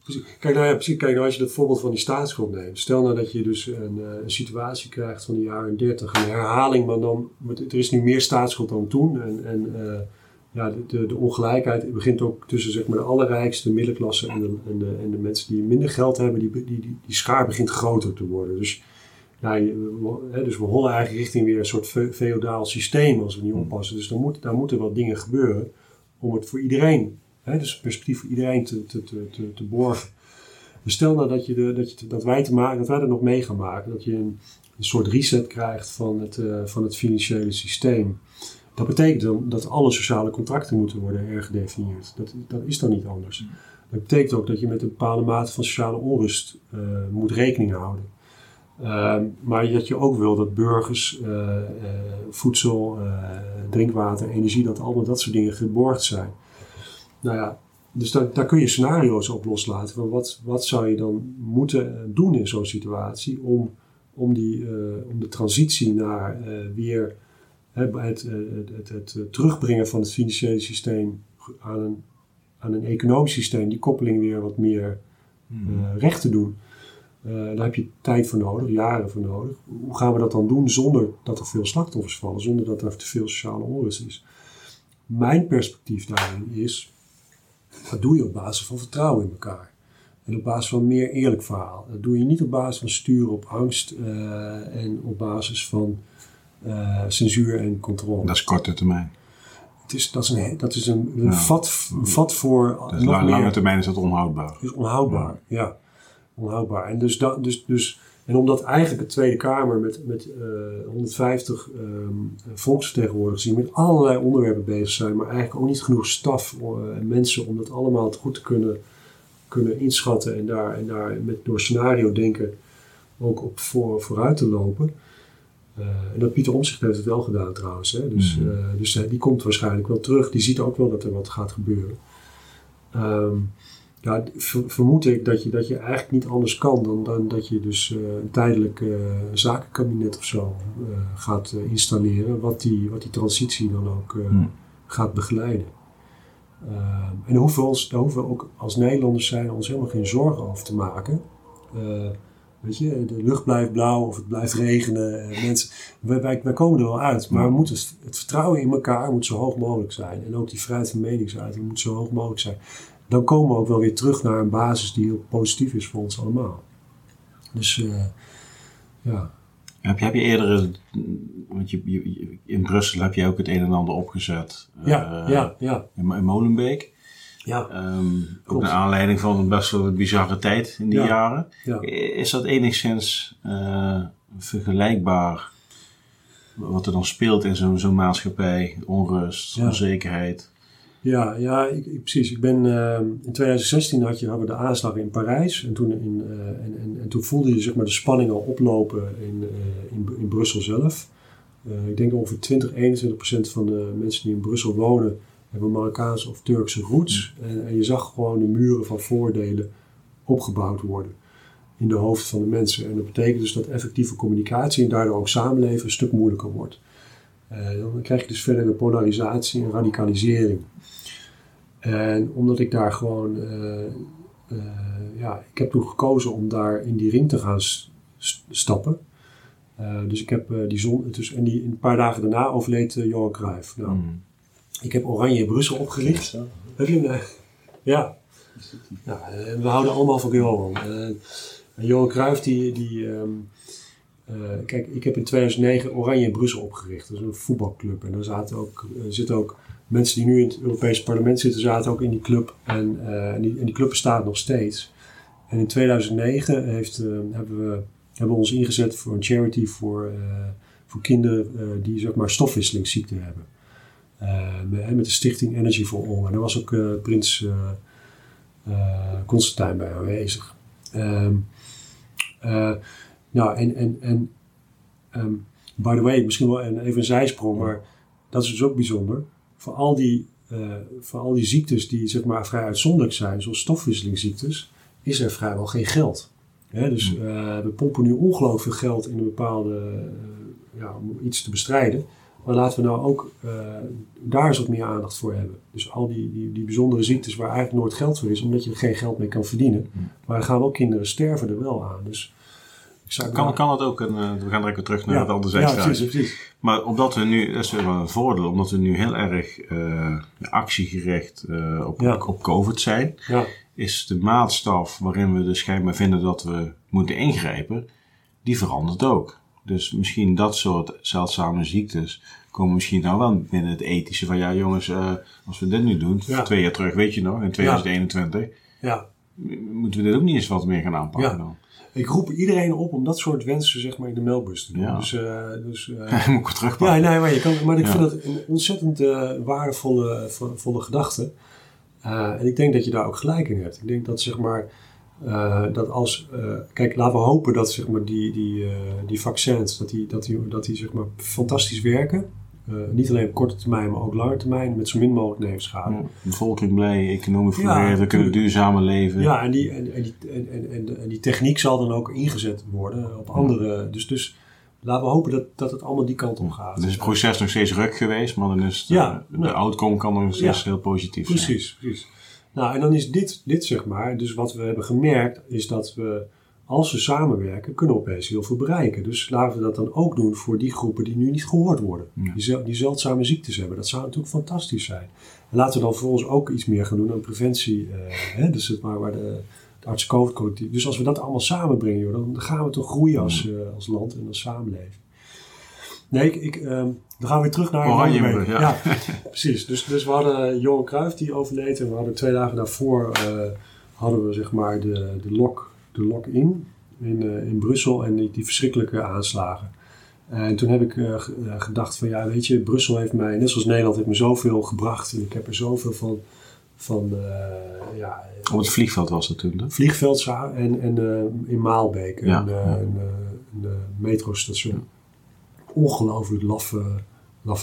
Kijk nou, ja, precies, kijk nou als je dat voorbeeld van die staatsschuld neemt. Stel nou dat je dus een, eh, een situatie krijgt van de jaren 30, een herhaling, maar dan, er is nu meer staatsschuld dan toen. En, en eh, ja, de, de, ongelijkheid begint ook tussen zeg maar, de allerrijkste, de middenklasse en de, en, de, en de mensen die minder geld hebben. Die, die, die, die schaar begint groter te worden. Dus, ja, we, dus we hollen eigenlijk richting weer een soort fe- feodaal systeem als we niet oppassen. Dus dan moet, daar moeten wel dingen gebeuren om het voor iedereen, hè, dus perspectief voor iedereen te, te, te, te, te borgen. Dus stel nou dat, je de, dat, je, dat, wij te maken, dat wij er nog mee gaan maken, dat je een, een soort reset krijgt van het, eh, van het financiële systeem. Dat betekent dan dat alle sociale contracten moeten worden hergedefinieerd. Dat, dat is dan niet anders. Dat betekent ook dat je met een bepaalde mate van sociale onrust eh, moet rekening houden. Ehm, maar dat je ook wil dat burgers eh, eh, voedsel, drinkwater, energie, dat allemaal dat soort dingen geborgd zijn. Nou ja, dus daar, daar kun je scenario's op loslaten. Van wat, wat zou je dan moeten doen in zo'n situatie om, om, die, om de transitie naar weer het, het, het, het, terugbrengen van het financiële systeem aan een, aan een economisch systeem, die koppeling weer wat meer hmm. recht te doen. Uh, daar heb je tijd voor nodig, jaren voor nodig. Hoe gaan we dat dan doen zonder dat er veel slachtoffers vallen, zonder dat er te veel sociale onrust is? Mijn perspectief daarin is, dat doe je op basis van vertrouwen in elkaar. En op basis van een meer eerlijk verhaal. Dat doe je niet op basis van sturen op angst uh, en op basis van uh, censuur en controle. Dat is korte termijn. Het is, dat is een, dat is een, een vat, vat voor. Dus lange termijn is dat onhoudbaar. is onhoudbaar, ja. ja. Onhoudbaar. En, dus dat, dus, dus, en omdat eigenlijk de Tweede Kamer met, met uh, 150 um, volksvertegenwoordigers die met allerlei onderwerpen bezig zijn, maar eigenlijk ook niet genoeg staf en uh, mensen om dat allemaal goed te kunnen, kunnen inschatten en daar, en daar met, door scenario denken ook op voor, vooruit te lopen. Uh, en dat Pieter Omtzigt heeft het wel gedaan trouwens. Hè? Dus, mm -hmm. dus die komt waarschijnlijk wel terug. Die ziet ook wel dat er wat gaat gebeuren. Um, ja, vermoed ik dat je, dat je eigenlijk niet anders kan dan, dan dat je dus een tijdelijk zakenkabinet of zo gaat installeren, wat die, wat die transitie dan ook hmm. gaat begeleiden. en daar hoeven, we ons, daar hoeven we ook als Nederlanders zijn ons helemaal geen zorgen over te maken. Weet je, de lucht blijft blauw of het blijft regenen. mensen, wij, wij, wij, komen er wel uit, maar we moeten het, het, vertrouwen in elkaar moet zo hoog mogelijk zijn. En ook die vrijheid van meningsuiting moet zo hoog mogelijk zijn dan komen we ook wel weer terug naar een basis die heel positief is voor ons allemaal. Dus uh, ja. Heb je, heb je eerder, want je, je, in Brussel heb je ook het een en ander opgezet. Ja, uh, ja, ja. In, in Molenbeek. Ja. Um, ook naar aanleiding van een best wel bizarre tijd in die ja. jaren. Ja. Is dat enigszins uh, vergelijkbaar wat er dan speelt in zo'n zo'n maatschappij? Onrust, ja. onzekerheid. Ja, ja ik, precies. Ik ben, uh, in 2016 had je, hadden we de aanslag in Parijs. En toen, in, uh, en, en, en, toen voelde je zeg maar, de spanning al oplopen in, uh, in, in, Brussel zelf. ik denk ongeveer 20, 21 procent van de mensen die in Brussel wonen hebben Marokkaanse of Turkse roots. En, en, je zag gewoon de muren van voordelen opgebouwd worden in de hoofd van de mensen. En dat betekent dus dat effectieve communicatie en daardoor ook samenleven een stuk moeilijker wordt. dan krijg je dus verder een polarisatie en radicalisering. En omdat ik daar gewoon, uh, uh, ja, ik heb toen gekozen om daar in die ring te gaan stappen. Dus ik heb die zon, dus, en die, een paar dagen daarna overleed Johan Cruijff. Nou, mm. Ik heb Oranje Brussel opgericht. Ja. Heb je hem? ja. ja. we houden allemaal van Johan. en Johan Cruijff, die, die um, kijk, ik heb in 2009 Oranje Brussel opgericht. Dat is een voetbalclub. En daar zaten ook, zitten ook mensen die nu in het Europese parlement zitten, zaten ook in die club. En, uh, en, die, en, die, club bestaat nog steeds. En in 2009 heeft, uh, hebben, we, hebben we ons ingezet voor een charity voor, uh, voor kinderen die zeg maar stofwisselingsziekten hebben. Met, met, de stichting Energy for All. En daar was ook prins Constantijn bij aanwezig. Um, nou, en, en, en um, by the way, misschien wel even een zijsprong, maar dat is dus ook bijzonder voor al die, uh, voor al die ziektes die zeg maar, vrij uitzonderlijk zijn, zoals stofwisselingsziektes, is er vrijwel geen geld. dus uh, we pompen nu ongelooflijk veel geld in een bepaalde, uh, ja, om iets te bestrijden. Maar laten we nou ook daar eens wat meer aandacht voor hebben. Dus al die, die, die bijzondere ziektes waar eigenlijk nooit geld voor is, omdat je er geen geld mee kan verdienen. Maar er gaan ook kinderen sterven er wel aan. Dus kan, kan het ook, een, uh, we gaan direct terug naar het andere. Ja, precies, precies. Maar omdat we nu, dat is wel een voordeel, omdat we nu heel erg uh, actiegericht op, ja. op COVID zijn, ja. is de maatstaf waarin we dus schijnbaar vinden dat we moeten ingrijpen, die verandert ook. Dus misschien dat soort zeldzame ziektes komen misschien nou wel binnen het ethische van ja jongens, als we dit nu doen, twee jaar terug, weet je nog, in 2021, ja. moeten we dit ook niet eens wat meer gaan aanpakken dan? ik roep iedereen op om dat soort wensen zeg maar, in de mailbus te doen. Dus, uh, dus, uh, moet ik terugpakken. Ja, nee, maar, je kan, maar ik vind dat een ontzettend waardevolle volle gedachte. en ik denk dat je daar ook gelijk in hebt. Ik denk dat zeg maar, dat als, kijk, laten we hopen dat zeg maar, die, die, die vaccins, dat die, dat die, dat die zeg maar, fantastisch werken. eh, niet alleen op korte termijn, maar ook lange termijn, met zo min mogelijk nevenschade. Ja, bevolking blij, economie Ja, verbeterd, we kunnen duurzamer leven. Ja, en die, en, en, die, en, en, en, die techniek zal dan ook ingezet worden op andere. Dus, dus laten we hopen dat, dat het allemaal die kant op gaat. Het is het proces nog steeds ruk geweest, maar dan is de, Ja, de outcome kan nog steeds heel positief zijn. Precies, precies. Nou, en dan is dit, dit zeg maar, dus wat we hebben gemerkt, is dat we, als we samenwerken, kunnen we opeens heel veel bereiken. Dus laten we dat dan ook doen voor die groepen die nu niet gehoord worden. Ja. Die, die zeldzame ziektes hebben. Dat zou natuurlijk fantastisch zijn. En laten we dan vervolgens ook iets meer gaan doen aan preventie. eh, hè, dus het, waar, waar de, de. Dus als we dat allemaal samenbrengen, joh, dan gaan we toch groeien als, eh, als land en als samenleving. Nee, ik, ik, ehm, dan gaan we weer terug naar Oranjebrug, Molenbeek. ja. precies. Dus, dus we hadden Johan Cruijff die overleed. En we hadden twee dagen daarvoor eh, hadden we zeg maar de, de lock, de lock in, in, eh, in Brussel. En die, die verschrikkelijke aanslagen. En toen heb ik eh, eh, gedacht van ja, weet je, Brussel heeft mij, net zoals Nederland, heeft me zoveel gebracht. En ik heb er zoveel van, van eh, ja, Op het vliegveld was dat toen, hè? vliegveld en, en eh, in Maalbeek, Ja. een, eh, een, eh, een, eh, metrostation. Ongelooflijk laffe,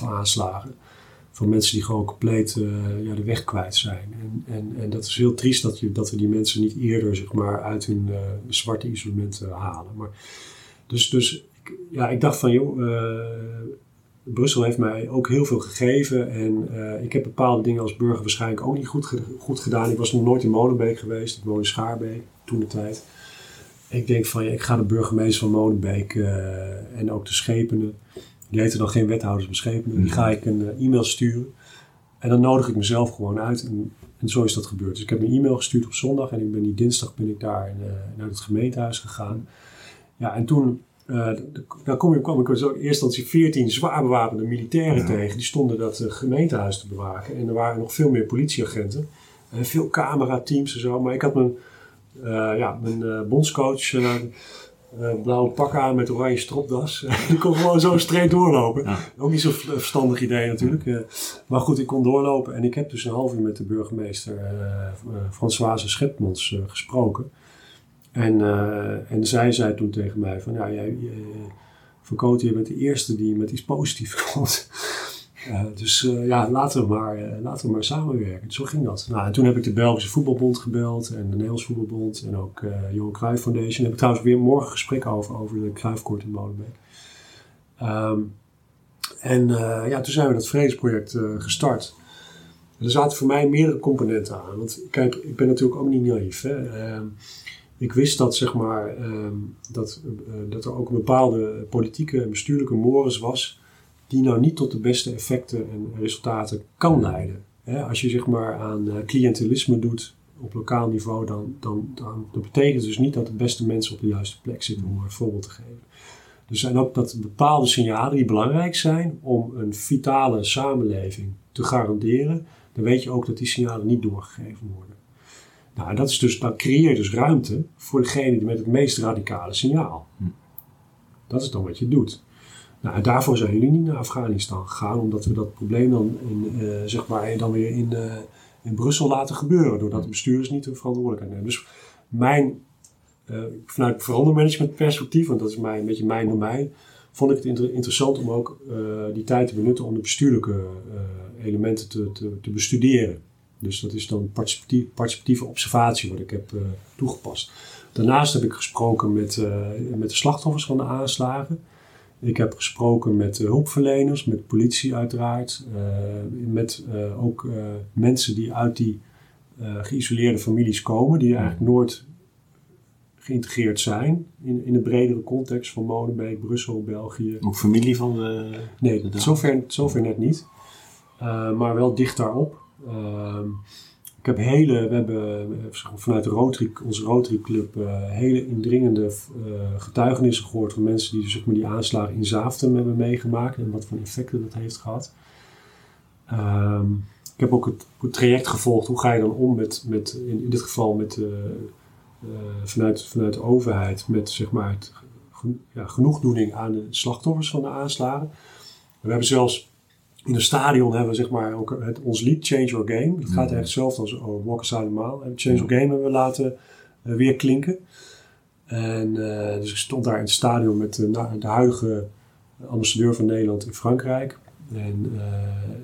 aanslagen. Van mensen die gewoon compleet eh, ja, de weg kwijt zijn. En, en, en dat is heel triest dat, dat we die mensen niet eerder zeg maar, uit hun eh, zwarte isolement halen. Maar, dus dus ik, ja, ik dacht van joh, eh, Brussel heeft mij ook heel veel gegeven. En ik heb bepaalde dingen als burger waarschijnlijk ook niet goed, goed gedaan. Ik was nog nooit in Molenbeek geweest. Ik woon in Schaarbeek toen de tijd. Ik denk van ja, ik ga de burgemeester van Molenbeek eh, en ook de schepenen. Die heten dan geen wethouders, maar schepenen. Die ga ik een eh, e-mail sturen. En dan nodig ik mezelf gewoon uit. En, en zo is dat gebeurd. Dus ik heb een e-mail gestuurd op zondag. En ik ben die dinsdag ben ik daar in, eh, naar het gemeentehuis gegaan. Ja, en toen d- dan kom ik, kwam ik dus ook in eerste instantie 14 zwaar bewapende militairen Ja. tegen. Die stonden dat eh, gemeentehuis te bewaken. En er waren nog veel meer politieagenten. En veel camerateams en zo. Maar ik had mijn, ja, mijn eh, bondscoach eh, eh, blauwe pak aan met oranje stropdas. ik kon gewoon zo streed doorlopen. Ja. Ook niet zo'n verstandig idee natuurlijk. eh. maar goed, ik kon doorlopen. En ik heb dus een half uur met de burgemeester eh eh, Françoise Schepmans eh, gesproken. En, eh, en zij zei toen tegen mij van, ja, jij, jij, Van Koten, je bent de eerste die met iets positiefs komt. Eh, dus eh, ja, laten we, maar, eh, laten we maar samenwerken. Zo ging dat. Nou, en toen heb ik de Belgische Voetbalbond gebeld en de Nederlands Voetbalbond en ook eh Johan Cruijff Foundation. Daar heb ik trouwens weer morgen gesprek over, over de Cruijffkoord in Molenbeek. Ehm, en ja, toen zijn we dat vredesproject gestart. En er zaten voor mij meerdere componenten aan. Want kijk, ik ben natuurlijk ook niet naïef. Hè? Ehm, ik wist dat, zeg maar, ehm, dat, dat er ook een bepaalde politieke en bestuurlijke mores was die nou niet tot de beste effecten en resultaten kan leiden. Als je zeg maar aan eh, cliëntelisme doet op lokaal niveau, dan, dan, dan dat betekent dus niet dat de beste mensen op de juiste plek zitten, om een voorbeeld te geven. Er zijn ook dat bepaalde signalen die belangrijk zijn om een vitale samenleving te garanderen. Dan weet je ook dat die signalen niet doorgegeven worden. Nou, dat is dus, dan creëer je dus ruimte voor degene die met het meest radicale signaal. Dat is dan wat je doet. Nou, daarvoor zijn jullie niet naar Afghanistan gegaan, omdat we dat probleem dan, in, eh, zeg maar, dan weer in, eh, in Brussel laten gebeuren, doordat de bestuurders niet de verantwoordelijkheid nemen. Dus mijn, eh, vanuit verandermanagement perspectief, want dat is mijn, een beetje mijn domein, vond ik het inter- interessant om ook die tijd te benutten om de bestuurlijke elementen te, te, te bestuderen. Dus dat is dan participatieve observatie wat ik heb toegepast. Daarnaast heb ik gesproken met, met de slachtoffers van de aanslagen. Ik heb gesproken met eh, hulpverleners, met politie uiteraard. eh, met eh, ook mensen die uit die geïsoleerde families komen, die eigenlijk nooit geïntegreerd zijn in, in de bredere context van Molenbeek, Brussel, België. Ook familie van de... Nee, de- zover, zover net niet. Uh, maar wel dicht daarop. Uh, ik heb hele, we hebben vanuit de Rotary, onze Rotary Club uh, hele indringende uh, getuigenissen gehoord van mensen die zeg maar, die aanslagen in Zaaften hebben meegemaakt en wat voor effecten dat heeft gehad. Um, ik heb ook het, traject gevolgd. Hoe ga je dan om met, met in, dit geval met, vanuit, vanuit de overheid, met zeg maar ja, genoegdoening aan de slachtoffers van de aanslagen. We hebben zelfs in een stadion hebben we zeg maar ook het, ons lied Change Your Game. Dat gaat echt zelf als oh, Walk Aside the Mile. Change Your Game hebben we laten uh, weer klinken. En uh, dus ik stond daar in het stadion met de, de huidige ambassadeur van Nederland in Frankrijk. En, uh,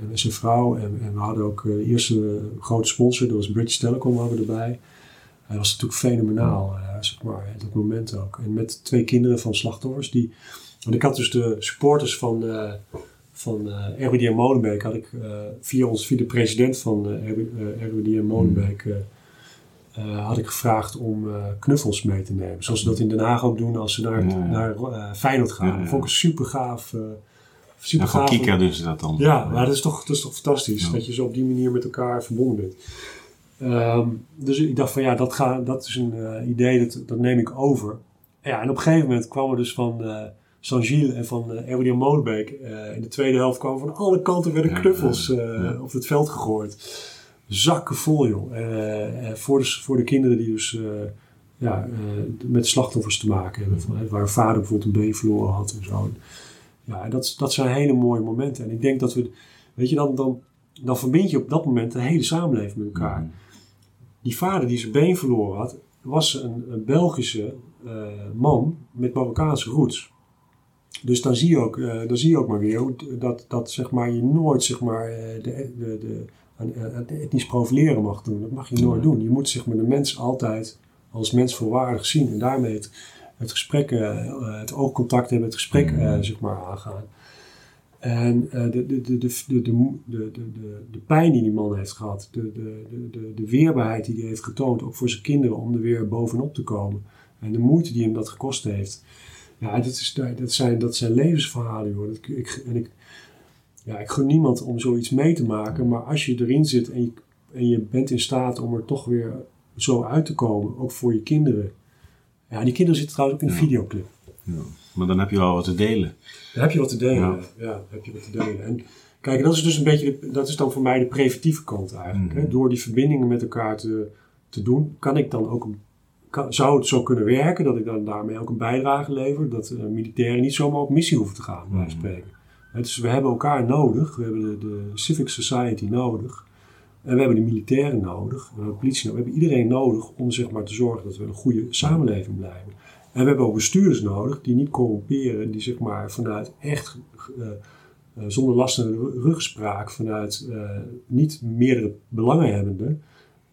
en zijn vrouw. En, en, we hadden ook de eerste grote sponsor, dat was British Telecom, hadden we erbij. Hij was natuurlijk fenomenaal, zeg maar, dat moment ook. En met twee kinderen van slachtoffers. Die, want ik had dus de supporters van, van uh, RWDM Molenbeek had ik uh, via ons, via de president van uh, RWDM Molenbeek had ik gevraagd om knuffels mee te nemen. Zoals ze dat in Den Haag ook doen als ze naar, naar Feyenoord gaan. Ja, Dat vond ik een super gaaf. super ja, gaaf. Kika doen ze dat dan. Ja, maar dat is toch, dat is toch fantastisch dat je zo op die manier met elkaar verbonden bent. Um, dus ik dacht van ja, dat, ga, dat is een idee, dat, dat neem ik over. Ja, en op een gegeven moment kwam er dus van Saint-Gilles en van uh, Erwin Molenbeek uh, in de tweede helft kwamen van alle kanten werden knuffels uh, op het veld gegooid. Zakken vol, joh. voor, de, voor de kinderen die dus ja, met slachtoffers te maken hebben. Van, waar een vader bijvoorbeeld een been verloren had en zo. Ja, dat, dat zijn hele mooie momenten. En ik denk dat we, weet je, dan, dan, dan verbind je op dat moment de hele samenleving met elkaar. Mm. Die vader die zijn been verloren had, was een, een Belgische man met Marokkaanse roots. Dus dan zie je ook, uh, dan zie je ook maar weer dat, dat zeg maar, je nooit zeg maar, eh, de, de, de, het etnisch profileren mag doen. Dat mag je nooit doen. Je moet zeg maar, de mens altijd als mens volwaardig zien en daarmee het, het gesprek, uh, het oogcontact hebben, het gesprek uh, zeg maar, aangaan. En uh, de, de, de, de, de, de, de, de, de pijn die die man heeft gehad, de, de, de, de weerbaarheid die hij heeft getoond, ook voor zijn kinderen om er weer bovenop te komen. En de moeite die hem dat gekost heeft. Ja, dat, is, dat, zijn, dat zijn levensverhalen, hoor. Dat, ik, en ik, ja, ik gun niemand om zoiets mee te maken, maar als je erin zit en je, en je bent in staat om er toch weer zo uit te komen, ook voor je kinderen. Ja, die kinderen zitten trouwens ook in een videoclip. Ja. Maar dan heb je wel wat te delen. Dan heb je wat te delen, ja. heb je wat te delen. En kijk, dat is dus een beetje, de, dat is dan voor mij de preventieve kant eigenlijk. Hè? Mhm. Door die verbindingen met elkaar te, te doen, kan ik dan ook een zou het zo kunnen werken dat ik dan daarmee ook een bijdrage lever, dat uh, militairen niet zomaar op missie hoeven te gaan, bij mm. spreken. dus we hebben elkaar nodig, we hebben de, de, civic society nodig, en we hebben de militairen nodig, we hebben de politie nodig, we hebben iedereen nodig om zeg maar te zorgen dat we een goede samenleving blijven. En we hebben ook bestuurders nodig die niet corrumperen, die zeg maar vanuit echt uh, uh, zonder lastende rugspraak, vanuit niet meerdere belanghebbenden,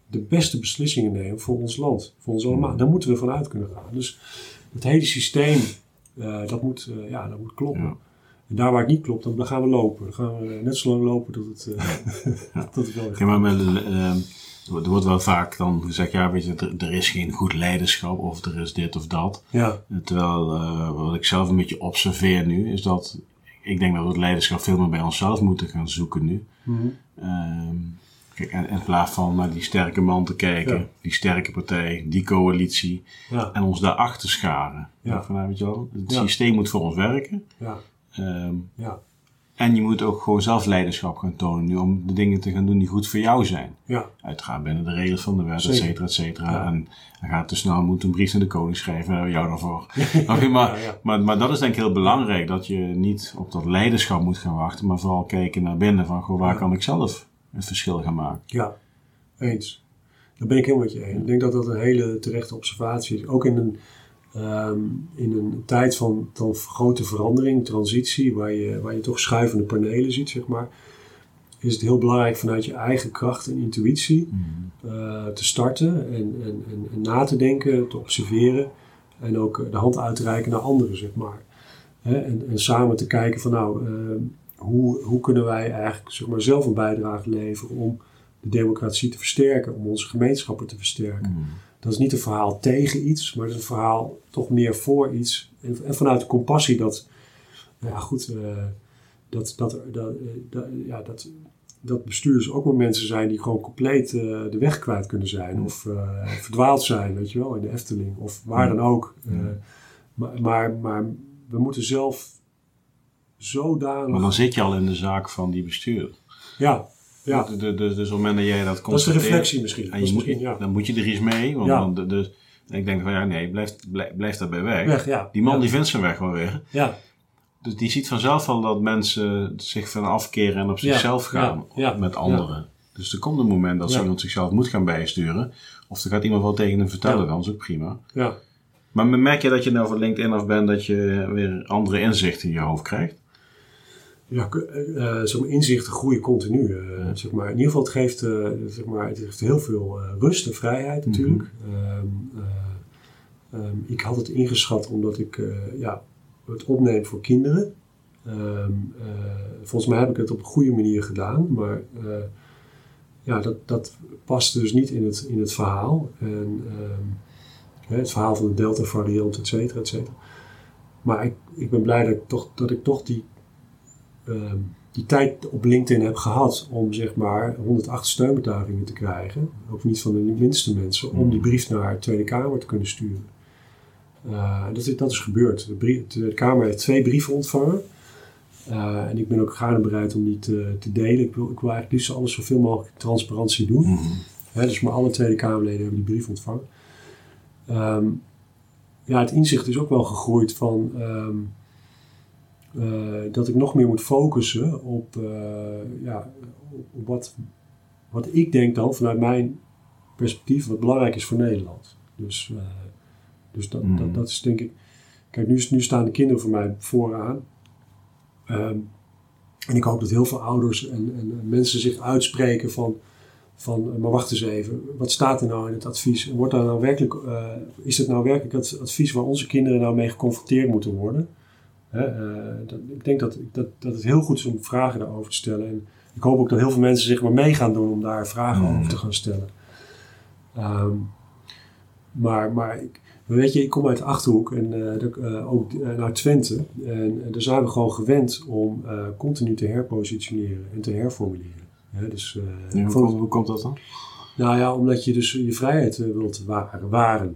de beste beslissingen nemen voor ons land, voor ons allemaal. Daar moeten we vanuit kunnen gaan. Dus het hele systeem, uh, dat, moet, uh, ja, dat moet kloppen. Ja. En daar waar het niet klopt, dan gaan we lopen. Dan gaan we net zo lang lopen tot het, ja. tot het wel ja, maar met, er wordt wel vaak dan gezegd, ja, weet je, er, er, is geen goed leiderschap of er is dit of dat. Ja. Terwijl, wat ik zelf een beetje observeer nu, is dat ik denk dat we het leiderschap veel meer bij onszelf moeten gaan zoeken nu. Mm -hmm. Kijk, en in plaats van naar die sterke man te kijken, die sterke partij, die coalitie, ja. en ons daarachter scharen. Ja. Van, nou, weet je wel, het systeem moet voor ons werken. Ja. Um, ja. En je moet ook gewoon zelf leiderschap gaan tonen nu om de dingen te gaan doen die goed voor jou zijn. Ja. Uitgaan binnen de regels van de wet, et cetera, et cetera. En dan gaat te snel, moet een brief naar de koning schrijven, en jou daarvoor. maar, maar, maar dat is denk ik heel belangrijk, dat je niet op dat leiderschap moet gaan wachten, maar vooral kijken naar binnen van, goh, waar kan ik zelf het verschil gaan maken. Ja, eens. Daar ben ik helemaal met je eens. Ik denk dat dat een hele terechte observatie is. Ook in een, ehm, in een tijd van, van grote verandering, transitie, waar je, waar je toch schuivende panelen ziet, zeg maar, is het heel belangrijk vanuit je eigen kracht en intuïtie mhm. eh, te starten en, en, en, na te denken, te observeren en ook de hand uit te reiken naar anderen, zeg maar. en, en samen te kijken van nou, ehm, hoe, hoe kunnen wij eigenlijk zeg maar, zelf een bijdrage leveren om de democratie te versterken, om onze gemeenschappen te versterken. Mm. Dat is niet een verhaal tegen iets, maar het is een verhaal toch meer voor iets. En, en vanuit de compassie dat, ja goed, uh, dat, dat, dat, dat, ja, dat, dat bestuurders ook maar mensen zijn die gewoon compleet uh, de weg kwijt kunnen zijn. Of uh, verdwaald zijn, weet je wel, in de Efteling. Of waar dan ook. maar, maar, maar we moeten zelf zodanig... Maar dan zit je al in de zaak van die bestuur. Ja, ja. Dus, dus op het moment dat jij dat Dat is de reflectie misschien. En je moet, ja. Dan moet je er iets mee. Want ja. dan, ik denk van ja, nee, blijf, blijf, blijf daarbij weg. weg ja. Die man die vindt zijn weg wel weer. Ja. Dus die ziet vanzelf al dat mensen zich van afkeren en op zichzelf gaan met anderen. Dus er komt een moment dat zo iemand zichzelf moet gaan bijsturen. Of er gaat iemand wel tegen hem vertellen, dan is ook prima. Ja. Maar merk je dat je nou voor LinkedIn af bent dat je weer andere inzichten in je hoofd krijgt? Ja, uh, zeg maar, inzichten groeien continu. Uh, zeg maar. In ieder geval, het geeft, uh, zeg maar, het geeft heel veel rust en vrijheid natuurlijk. Mm -hmm. um, ik had het ingeschat omdat ik ja, het opneem voor kinderen. Um, volgens mij heb ik het op een goede manier gedaan, maar ja, dat, dat past dus niet in het, in het verhaal. En, het verhaal van de Delta-variant, et cetera, et cetera. Maar ik, ik ben blij dat ik toch, dat ik toch die Ehm, die tijd op LinkedIn heb gehad om zeg maar 108 steunbetuigingen te krijgen, ook niet van de minste mensen, om die brief naar de Tweede Kamer te kunnen sturen. Uh, dat, is, dat is gebeurd. De, brief, de Kamer heeft twee brieven ontvangen. Uh, en ik ben ook graag bereid om die te, te delen. Ik wil, ik wil eigenlijk liefst alles zoveel mogelijk transparantie doen. Mm dus maar alle Tweede Kamerleden hebben die brief ontvangen. Um, ja, het inzicht is ook wel gegroeid van... Um, uh, dat ik nog meer moet focussen op, uh, ja, op wat, wat ik denk dan vanuit mijn perspectief wat belangrijk is voor Nederland. Dus, uh, dus dat, mm. dat, dat, is denk ik. Kijk, nu, nu staan de kinderen voor mij vooraan. Um, en ik hoop dat heel veel ouders en, en mensen zich uitspreken van, van, maar wacht eens even, wat staat er nou in het advies? Wordt daar nou werkelijk, is het nou werkelijk het advies waar onze kinderen nou mee geconfronteerd moeten worden? Eh, dat, ik denk dat, dat, dat het heel goed is om vragen daarover te stellen. En ik hoop ook dat heel veel mensen zich maar mee gaan doen om daar vragen mm. over te gaan stellen. Um, maar, maar ik, weet je, ik kom uit Achterhoek en uh, ook naar Twente. En daar zijn we gewoon gewend om continu te herpositioneren en te herformuleren. dus, hoe, komt, hoe, komt, dat dan? Nou ja, omdat je dus je vrijheid wilt waren.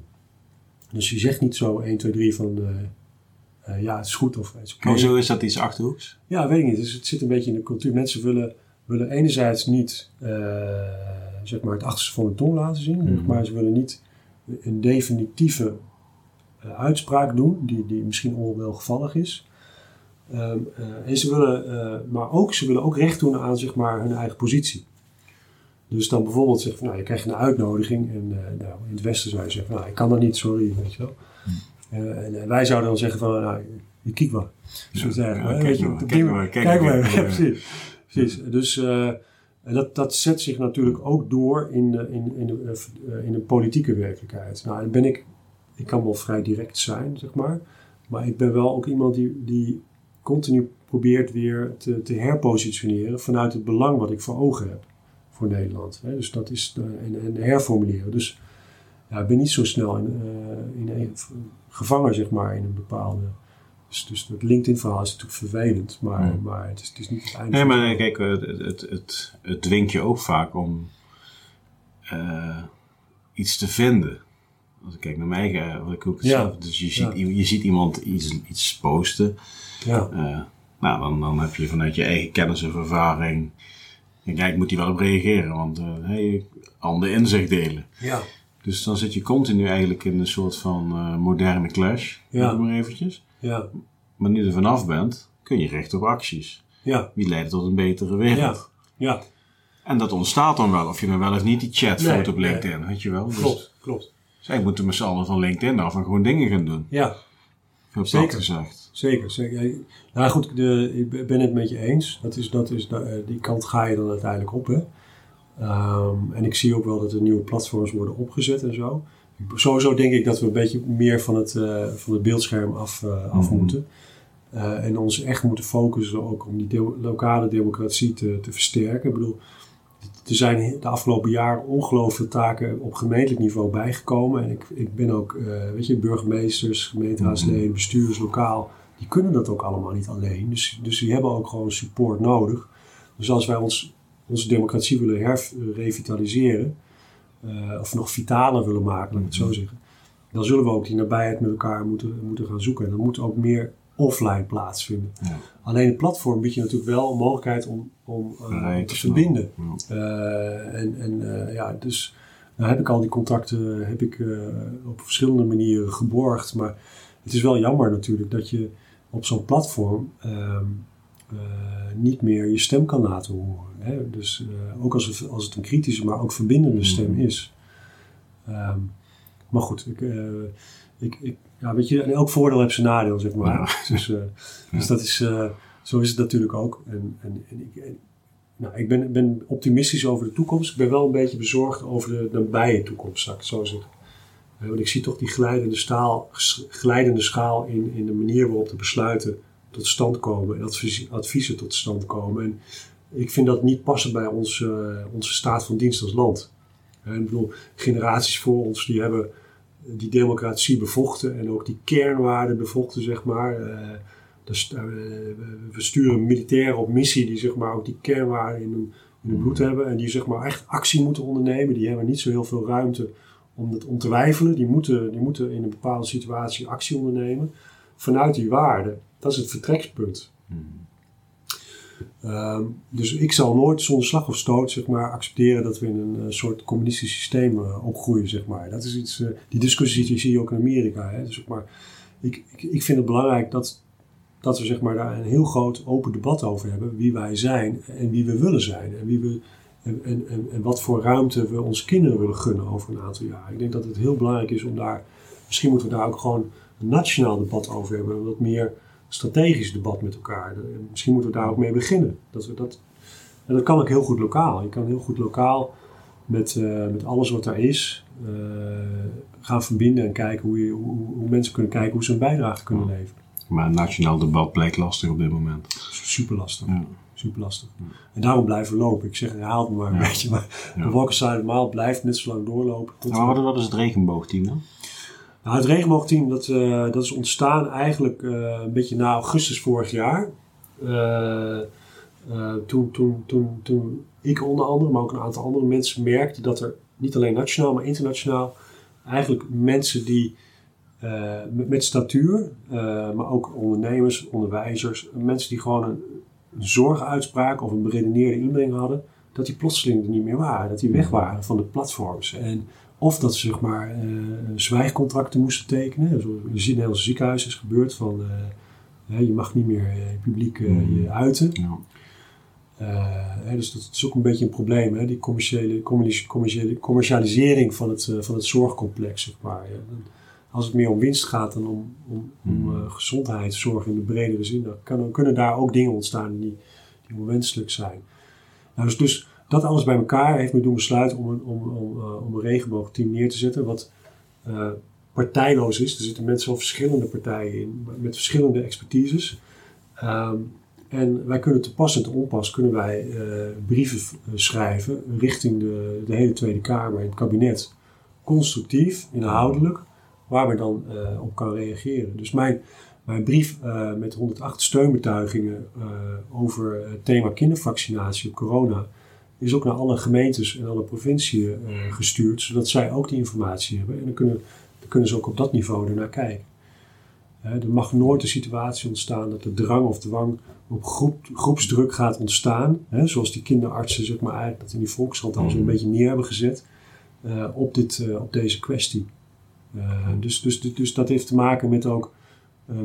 Dus je zegt niet zo 1, 2, 3 van uh, ja, het is goed of is okay. Hoezo is dat iets achterhoeks? Ja, weet ik niet. Dus het zit een beetje in de cultuur. Mensen willen, willen enerzijds niet uh, zeg maar het achterste van de tong laten zien, mm -hmm. maar ze willen niet een definitieve uh, uitspraak doen, die, die misschien onwelgevallig is. Um, en ze willen, maar ook, ze willen ook recht doen aan zeg maar, hun eigen positie. Dus dan bijvoorbeeld zeggen van, nou, je krijgt een uitnodiging en nou, in het Westen zou je zeggen, nou, ik kan dat niet, sorry, weet je wel. Uh, en wij zouden dan zeggen van, nou, je kiek maar. Zo zeggen, kijk, maar, kijk, maar, kijk, precies. precies. Dus dat, dat zet zich natuurlijk ook door in, de, in, in, de, in de politieke werkelijkheid. Nou, dan ben ik, ik kan wel vrij direct zijn, zeg maar. Maar ik ben wel ook iemand die, die continu probeert weer te, te herpositioneren vanuit het belang wat ik voor ogen heb voor Nederland. Hè. Dus dat is, en, en herformuleren. Dus ja, ik ben niet zo snel in, uh, in een, gevangen, zeg maar, in een bepaalde. Dus, dus het LinkedIn-verhaal is natuurlijk vervelend, maar, ja. maar het, is, het is niet het einde. Nee, maar kijk, het, het, het, het dwingt je ook vaak om uh, iets te vinden. Als ik kijk naar mij, eigen, wat ik ook ja. zelf, dus je ziet, je ziet iemand iets, iets posten. Ja. Uh, nou, dan, dan heb je vanuit je eigen kennis of ervaring. Ja, ik moet die wel op reageren, want uh, hey, ander inzicht delen. Ja. Dus dan zit je continu eigenlijk in een soort van uh, moderne clash. Ja. maar eventjes. Ja. Maar nu je er vanaf bent, kun je recht op acties. Ja. Die leiden tot een betere wereld. Ja. ja. En dat ontstaat dan wel, of je dan wel of niet die chat nee, op LinkedIn, nee. weet je wel. Dus klopt, klopt. Zij moeten met z'n allen van LinkedIn af en gewoon dingen gaan doen. Ja. Heel zeker gezegd. Zeker, zeker. Nou goed, de, ik ben het met je eens. Dat is, dat is, eh, die kant ga je dan uiteindelijk op, hè. Um, en ik zie ook wel dat er nieuwe platforms worden opgezet en zo. Sowieso denk ik dat we een beetje meer van het, uh, van het beeldscherm af, uh, af mm-hmm. moeten. Uh, en ons echt moeten focussen ook om die de lokale democratie te, te versterken. Ik bedoel, er zijn de afgelopen jaren ongelooflijke taken op gemeentelijk niveau bijgekomen. En ik, ik ben ook, weet je, burgemeesters, gemeenteraadsleden, mm-hmm. bestuurders lokaal, die kunnen dat ook allemaal niet alleen. Dus, dus die hebben ook gewoon support nodig. Dus als wij ons onze democratie willen herrevitaliseren, uh, of nog vitaler willen maken, laat ik het zo mhm. zeggen, dan zullen we ook die nabijheid met elkaar moeten, moeten gaan zoeken. En dan moet ook meer offline plaatsvinden. Ja. Alleen het platform biedt je natuurlijk wel een mogelijkheid om, om uh, te verbinden. Ja. Uh, en en ja, dus nou heb ik al die contacten heb ik, op verschillende manieren geborgd. Maar het is wel jammer natuurlijk dat je op zo'n platform ehm, niet meer je stem kan laten horen. Hè? Dus uh, ook als het, als het een kritische, maar ook verbindende stem mm. is. Um, maar goed, ik, uh, ik, ik, ja, weet je, elk voordeel heeft zijn nadeel, zeg maar. Ja. Dus, uh, dus dat is, zo is het natuurlijk ook. En, en, en ik, nou, ik ben, ben optimistisch over de toekomst. Ik ben wel een beetje bezorgd over de nabije toekomst, zou ik zo zeggen. Want ik zie toch die glijdende, staal, glijdende schaal in, in de manier waarop de besluiten tot stand komen en adviezen tot stand komen. En ik vind dat niet passen bij ons, onze staat van dienst als land. Ik bedoel, generaties voor ons die hebben die democratie bevochten en ook die kernwaarden bevochten, zeg maar. Dus, we sturen militairen op missie die zeg maar, ook die kernwaarden in hun, in hun bloed hebben en die zeg maar, echt actie moeten ondernemen. Die hebben niet zo heel veel ruimte om, het, om te wijfelen. Die moeten, die moeten in een bepaalde situatie actie ondernemen vanuit die waarden. Dat is het vertrekspunt. Ehm, dus ik zal nooit zonder slag of stoot zeg maar, accepteren dat we in een uh, soort communistisch systeem uh, opgroeien. Zeg maar. dat is iets, uh, die discussie zie je ook in Amerika. Hè? Dus, maar, ik, ik, ik vind het belangrijk dat, dat we zeg maar, daar een heel groot open debat over hebben. Wie wij zijn en wie we willen zijn. En, wie we, en, en, en, wat voor ruimte we onze kinderen willen gunnen over een aantal jaar. Ik denk dat het heel belangrijk is om daar, misschien moeten we daar ook gewoon een nationaal debat over hebben. Wat meer strategisch debat met elkaar. Misschien moeten we daar ook mee beginnen. Dat we dat, en dat kan ook heel goed lokaal. Je kan heel goed lokaal met, uh, met alles wat er is uh, gaan verbinden en kijken hoe, je, hoe, hoe, mensen kunnen kijken hoe ze een bijdrage kunnen leveren. Maar een nationaal debat blijkt lastig op dit moment. Super lastig. Ja. Super lastig. Ja. En daarom blijven we lopen. Ik zeg, herhaal me maar een ja. beetje. Maar de Walker Side Maal blijft net zo lang doorlopen. Tot maar wat, wat is het regenboogteam dan? Nou, het regenboogteam dat, uh, dat is ontstaan eigenlijk uh, een beetje na augustus vorig jaar. Uh, toen, toen, toen, toen ik onder andere, maar ook een aantal andere mensen merkten dat er niet alleen nationaal, maar internationaal eigenlijk mensen die met, met, statuur, maar ook ondernemers, onderwijzers, mensen die gewoon een, een zorguitspraak of een beredeneerde inbreng hadden, dat die plotseling er niet meer waren, dat die weg waren van de platforms. En of dat ze zeg maar, uh, zwijgcontracten moesten tekenen. Zoals in het Nederlandse ziekenhuis is gebeurd. Van, uh, je mag niet meer publiek mm. je uiten. Ja. Dus dat is ook een beetje een probleem. Hè? Die commerciële, commerciële, commercialisering van het, van het zorgcomplex. Zeg maar. Als het meer om winst gaat dan om, om, om mm. gezondheidszorg in de bredere zin. Dan, kan, dan kunnen daar ook dingen ontstaan die, die onwenselijk zijn. Nou, dus, dus dat alles bij elkaar heeft me doen besluiten om een, om, om, uh, om een regenboogteam neer te zetten. Wat uh, partijloos is. Er zitten mensen van verschillende partijen in, met verschillende expertises. Um, en wij kunnen te pas en te onpas kunnen wij uh, brieven schrijven richting de, de hele Tweede Kamer en het kabinet. Constructief, inhoudelijk, waar we dan op kan reageren. Dus mijn, mijn brief met 108 steunbetuigingen over het thema kindervaccinatie op corona is ook naar alle gemeentes en alle provinciën uh, gestuurd, zodat zij ook die informatie hebben. En dan kunnen, dan kunnen ze ook op dat niveau ernaar kijken. Er mag nooit een situatie ontstaan dat de drang of dwang op groep, groepsdruk gaat ontstaan. Hè, zoals die kinderartsen zeg maar, eigenlijk dat in die volkskrant al zo'n mm. beetje neer hebben gezet uh, op, dit, op deze kwestie. dus, dus, dus dat heeft te maken met ook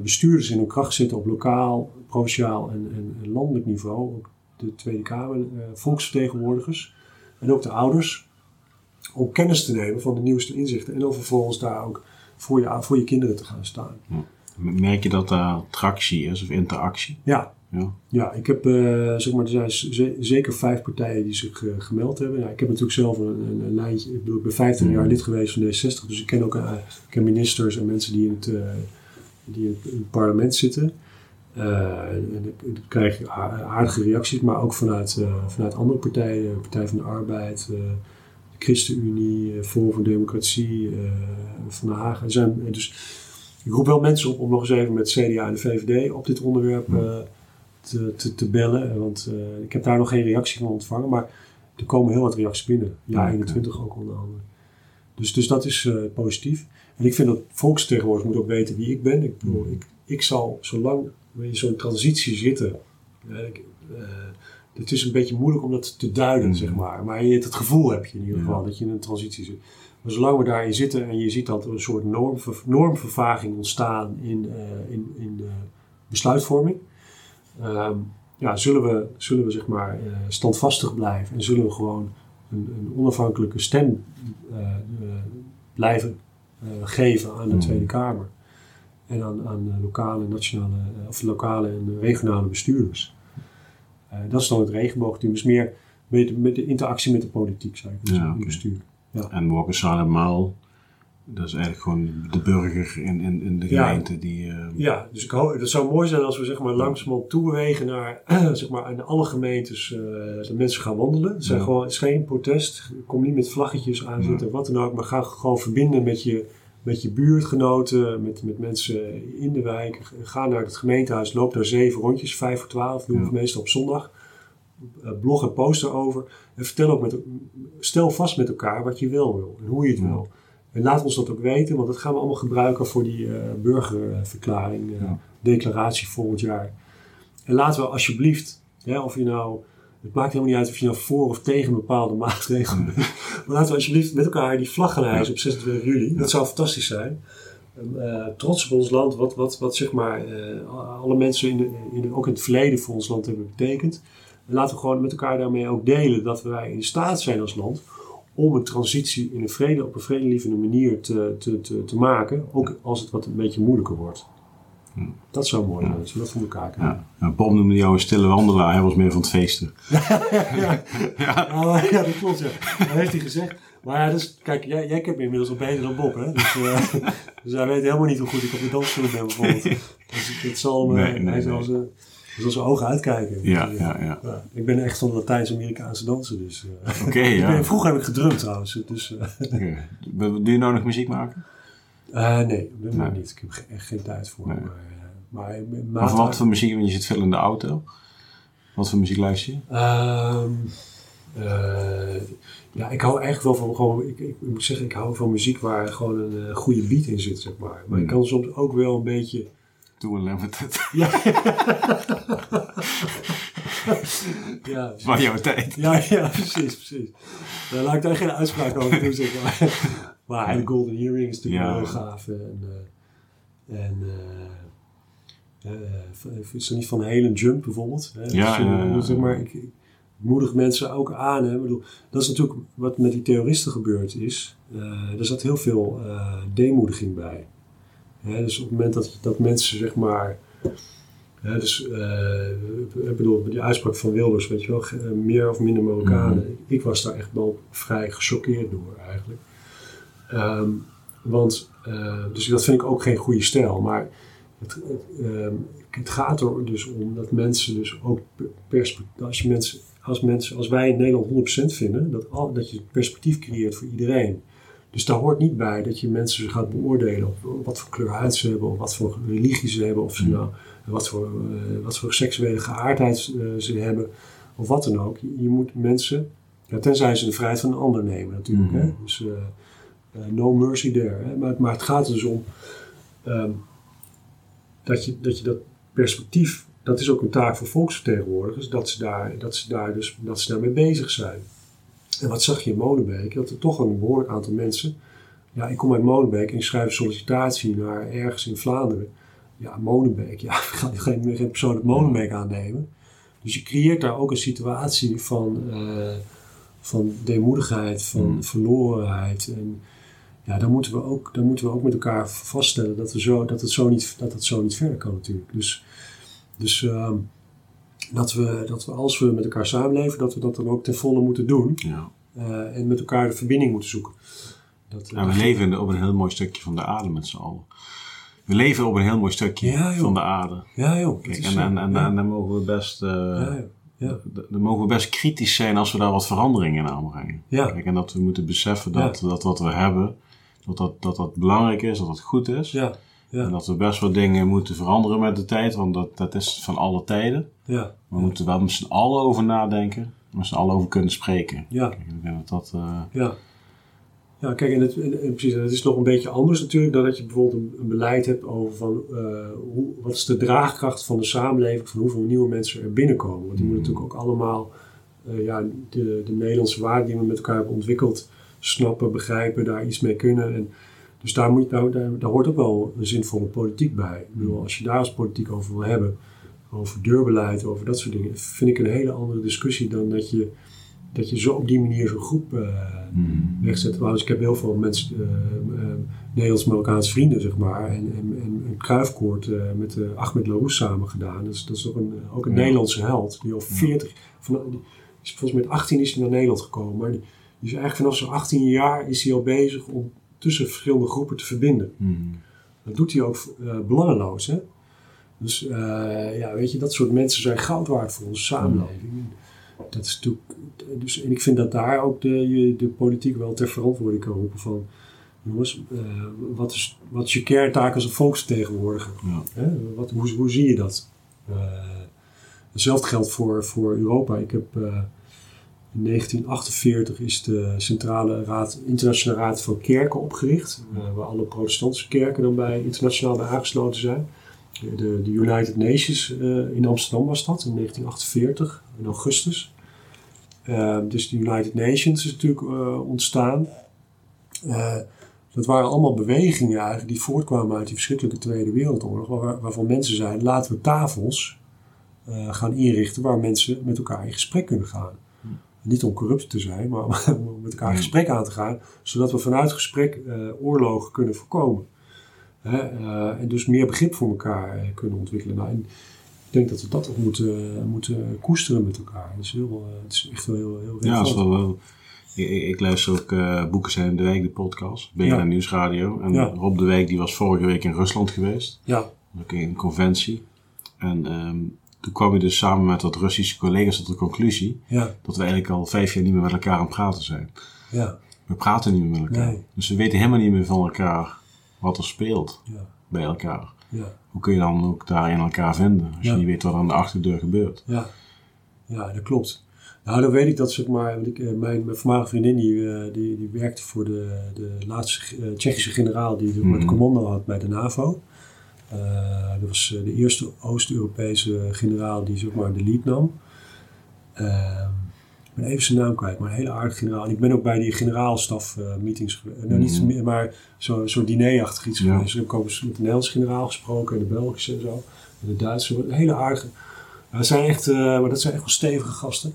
bestuurders in hun kracht zetten op lokaal, provinciaal en, en, en landelijk niveau. Ook de Tweede Kamer, uh, volksvertegenwoordigers en ook de ouders, om kennis te nemen van de nieuwste inzichten en dan vervolgens daar ook voor je, voor je kinderen te gaan staan. Merk je dat daar tractie is of interactie? Ja. Ja, ja ik heb, uh, zeg maar, er zijn zeker vijf partijen die zich uh, gemeld hebben. Ja, ik heb natuurlijk zelf een, een, een lijntje, ik, bedoel, ik ben 15 jaar lid geweest van D60, dus ik ken ook uh, ik ken ministers en mensen die in het, die in het parlement zitten. En dan krijg je aardige reacties, maar ook vanuit, uh, vanuit andere partijen, Partij van de Arbeid, uh, de ChristenUnie, Forum voor Democratie, Van de Haag. zijn, dus ik roep wel mensen op om nog eens even met CDA en de VVD op dit onderwerp te, te, te, bellen. Want ik heb daar nog geen reactie van ontvangen, maar er komen heel wat reacties binnen. Ja, 21 ook onder andere. Dus, dus dat is positief. En ik vind dat volksvertegenwoordigers moet ook weten wie ik ben. Ik, bedoel, ik, ik zal, zolang in zo'n transitie zitten. Uh, het is een beetje moeilijk om dat te duiden, mm. zeg maar. Maar je, het gevoel heb je in ieder geval dat je in een transitie zit. Maar zolang we daarin zitten en je ziet dat er een soort normver, normvervaging ontstaan in, uh, in, in de besluitvorming, ehm, ja, zullen we, zullen we zeg maar uh, standvastig blijven en zullen we gewoon een, een onafhankelijke stem blijven geven aan de mm. Tweede Kamer. En aan, aan lokale, nationale, of lokale en regionale bestuurders. dat is dan het regenboogteam. Dus meer met, met de interactie met de politiek, zou ik zeggen, bestuur. Ja. En Walker helemaal dat is eigenlijk gewoon de burger in, in, in de gemeente ja. die... Uh... Ja, dus ik hoop, het zou mooi zijn als we zeg maar langzamerhand toebewegen naar, zeg maar, in alle gemeentes uh, de mensen gaan wandelen. Het, zijn gewoon, het is geen protest. Kom niet met vlaggetjes aan zitten, wat dan ook. Maar ga gewoon verbinden met je, met je buurtgenoten, met, met mensen in de wijk. Ga naar het gemeentehuis, loop daar zeven rondjes, vijf voor twaalf, doen we meestal op zondag. Uh, blog en poster over. En vertel ook met, stel vast met elkaar wat je wel wil en hoe je het wil. En laat ons dat ook weten, want dat gaan we allemaal gebruiken voor die uh, burgerverklaring, uh, declaratie volgend jaar. En laten we alsjeblieft, ja, of je nou, het maakt helemaal niet uit of je nou voor of tegen bepaalde maatregelen bent, maar laten we alsjeblieft met elkaar die vlag gaan hijsen op 26 juli. Dat zou fantastisch zijn. Uh, trots op ons land, wat, wat, wat zeg maar alle mensen in de, in ook in het verleden voor ons land hebben betekend. En laten we gewoon met elkaar daarmee ook delen dat wij in staat zijn als land om een transitie in een vrede, op een vredelievende manier te, te, te, te maken, ook als het wat een beetje moeilijker wordt. Dat zou mooi zijn, als we dat voor elkaar krijgen. Ja. Bob noemde jou een stille wandelaar, hij was meer van het feesten. ja, ja, ja. ja, dat klopt, ja. Dat heeft hij gezegd. Maar ja, dus, kijk, jij, jij kent me inmiddels al beter dan Bob, hè? Dus, uh, dus hij weet helemaal niet hoe goed ik op de dansvloer ben, bijvoorbeeld. Dus het zal me, nee, zal ze, dus als ogen uitkijken. Ja, dus, ja, ja, ja, Ik ben echt van de Latijns-Amerikaanse dansen. Dus, uh, Oké, okay, ja. Vroeger heb ik gedrumd trouwens. Dus, uh, okay. Doe je nou nog muziek maken? Uh, nee, dat nee. niet. Ik heb echt geen tijd voor. Nee. Maar, maar, maar wat voor muziek? Want je zit veel in de auto. Wat voor muziek luister je? Um, ja, ik hou echt wel van gewoon. Ik, ik, moet zeggen, ik hou van muziek waar gewoon een goede beat in zit, zeg maar. Maar ik kan soms ook wel een beetje Too Unlimited. Ja. ja jouw tijd. Ja, ja, precies, precies. Daar laat ik daar geen uitspraak over doen, zeg maar. Maar de Golden Earring is natuurlijk ja. heel gaaf. En, uh, en uh, uh, is er niet van Helen Jump bijvoorbeeld? Hè? Ja, dus, ja, Zeg maar, ik, ik, moedig mensen ook aan. Hè? Ik bedoel, dat is natuurlijk wat met die terroristen gebeurd is. er zat heel veel demoediging bij dus op het moment dat, dat mensen zeg maar. dus uh, ik bedoel, die uitspraak van Wilders, weet je wel, meer of minder Marokkanen. Mm. Ik was daar echt wel vrij gechoqueerd door eigenlijk. Um, want, uh, dus dat vind ik ook geen goede stijl. Maar het, het, um, het, gaat er dus om dat mensen dus ook perspectief, als je mensen, als mensen, als wij in Nederland 100% vinden, dat, al, dat je perspectief creëert voor iedereen. Dus daar hoort niet bij dat je mensen gaat beoordelen op wat voor kleur huid ze hebben, of wat voor religie ze hebben, of ze nou, wat, voor, uh, wat voor seksuele geaardheid uh, ze hebben, of wat dan ook. Je, je moet mensen, ja, tenzij ze de vrijheid van een ander nemen natuurlijk. Mm -hmm. hè? Dus uh, no mercy there. Hè? Maar, maar het gaat er dus om um, dat, je, dat je dat perspectief, dat is ook een taak voor volksvertegenwoordigers, dat ze, daar, dat ze, daar dus, dat ze daarmee bezig zijn. En wat zag je in Molenbeek? Dat er toch een behoorlijk aantal mensen. Ja, ik kom uit Molenbeek en ik schrijf een sollicitatie naar ergens in Vlaanderen. Ja, Molenbeek. Ja, ik ga geen, geen persoon uit Molenbeek aannemen. Dus je creëert daar ook een situatie van, uh, van deemoedigheid, van mm. verlorenheid. En ja, dan moeten, we ook, dan moeten we ook met elkaar vaststellen dat, we zo, dat, het, zo niet, dat het zo niet verder kan natuurlijk. Dus, dus uh, dat we, dat we als we met elkaar samenleven, dat we dat dan ook ten volle moeten doen. Ja. Uh, en met elkaar de verbinding moeten zoeken. Dat, ja, we leven op een heel mooi stukje van de aarde met z'n allen. We leven op een heel mooi stukje ja, van de aarde. Ja, joh. Kijk, en, en, en, dan mogen we best. Uh, ja, ja. Dan mogen we best kritisch zijn als we daar wat verandering in aanbrengen. Ja. Kijk, en dat we moeten beseffen dat, dat wat we hebben, dat dat, dat dat belangrijk is, dat dat goed is. Ja. Ja. En dat we best wat dingen moeten veranderen met de tijd, want dat, dat is van alle tijden. Ja. We moeten wel met z'n allen over nadenken, met z'n allen over kunnen spreken. Ja. Kijk, ik denk dat dat... Uh... Ja. Ja, kijk, en het, en, en precies, het is nog een beetje anders natuurlijk dan dat je bijvoorbeeld een, een beleid hebt over van uh, hoe, wat is de draagkracht van de samenleving, van hoeveel nieuwe mensen er binnenkomen. Want die moeten natuurlijk ook allemaal uh, ja, de, de Nederlandse waarden die we met elkaar hebben ontwikkeld snappen, begrijpen, daar iets mee kunnen. En, dus daar, moet, daar, daar, daar, hoort ook wel een zinvolle politiek bij. Ik bedoel, als je daar als politiek over wil hebben, over deurbeleid, over dat soort dingen, vind ik een hele andere discussie dan dat je dat je zo op die manier zo'n groep uh, wegzet. Trouwens, ik heb heel veel mensen, uh, Nederlands-Marokkaanse vrienden, zeg maar. En, en, en een kruifkoord met Ahmed Larousse samen gedaan. Dat is, dat is ook een, ook een Nederlandse held. Die al 40, van, die volgens mij met 18 is hij naar Nederland gekomen. Maar die, die is eigenlijk vanaf zo'n 18 jaar is hij al bezig om tussen verschillende groepen te verbinden. Dat doet hij ook belangeloos, hè. Dus ja, weet je, dat soort mensen zijn goud waard voor onze samenleving. Dat is natuurlijk, dus, en ik vind dat daar ook de, de politiek wel ter verantwoording kan roepen van... Jongens, uh, wat, is, wat is je kerntaak als een volksvertegenwoordiger? Ja. Hè? Wat, hoe, hoe zie je dat? Uh, hetzelfde geldt voor, voor Europa. Ik heb... In 1948 is de Centrale Raad, Internationale Raad van Kerken opgericht, waar alle protestantse kerken dan bij internationaal bij aangesloten zijn. De, de United Nations in Amsterdam was dat in 1948 in augustus. Dus de United Nations is natuurlijk ontstaan. Dat waren allemaal bewegingen eigenlijk die voortkwamen uit die verschrikkelijke Tweede Wereldoorlog, waar, waarvan mensen zeiden: laten we tafels gaan inrichten waar mensen met elkaar in gesprek kunnen gaan. Niet om corrupt te zijn, maar om met elkaar in gesprek aan te gaan, zodat we vanuit gesprek oorlogen kunnen voorkomen. en dus meer begrip voor elkaar kunnen ontwikkelen. Nou, denk dat we dat ook moeten, moeten koesteren met elkaar. Dat is, heel, eh, het is echt wel heel, heel Ja, is wel, wel. Ik, ik, luister ook Boeken zijn de Wijk, de podcast, BNN ja. Nieuwsradio. En ja. Rob de Wijk die was vorige week in Rusland geweest. Ja. Ook in een conventie. En um, toen kwam je dus samen met wat Russische collega's tot de conclusie ja. dat we eigenlijk al vijf jaar niet meer met elkaar aan het praten zijn. Ja. We praten niet meer met elkaar. Nee. Dus we weten helemaal niet meer van elkaar wat er speelt ja. bij elkaar. Ja. Hoe kun je dan ook daarin elkaar vinden als je niet weet wat er aan de achterdeur gebeurt? Ja, ja dat klopt. Nou, dan weet ik dat zeg maar, want ik, eh, mijn, mijn voormalige vriendin die, eh, die, die werkte voor de, de laatste eh, Tsjechische generaal die Mhm. het commando had bij de NAVO. Eh, dat was eh, de eerste Oost-Europese generaal die zeg maar de lead nam. Ehm, ik ben even zijn naam kwijt, maar een hele aardige generaal. En ik ben ook bij die generaalstaf eh, meetings geweest. Nou, niet, Mhm. maar zo'n zo dinerachtig iets Ja. geweest. Ik heb ook eens met de Nederlandse generaal gesproken en de Belgische en zo. En de Duitse. Een hele aardige. Zijn echt, eh, maar dat zijn echt wel stevige gasten.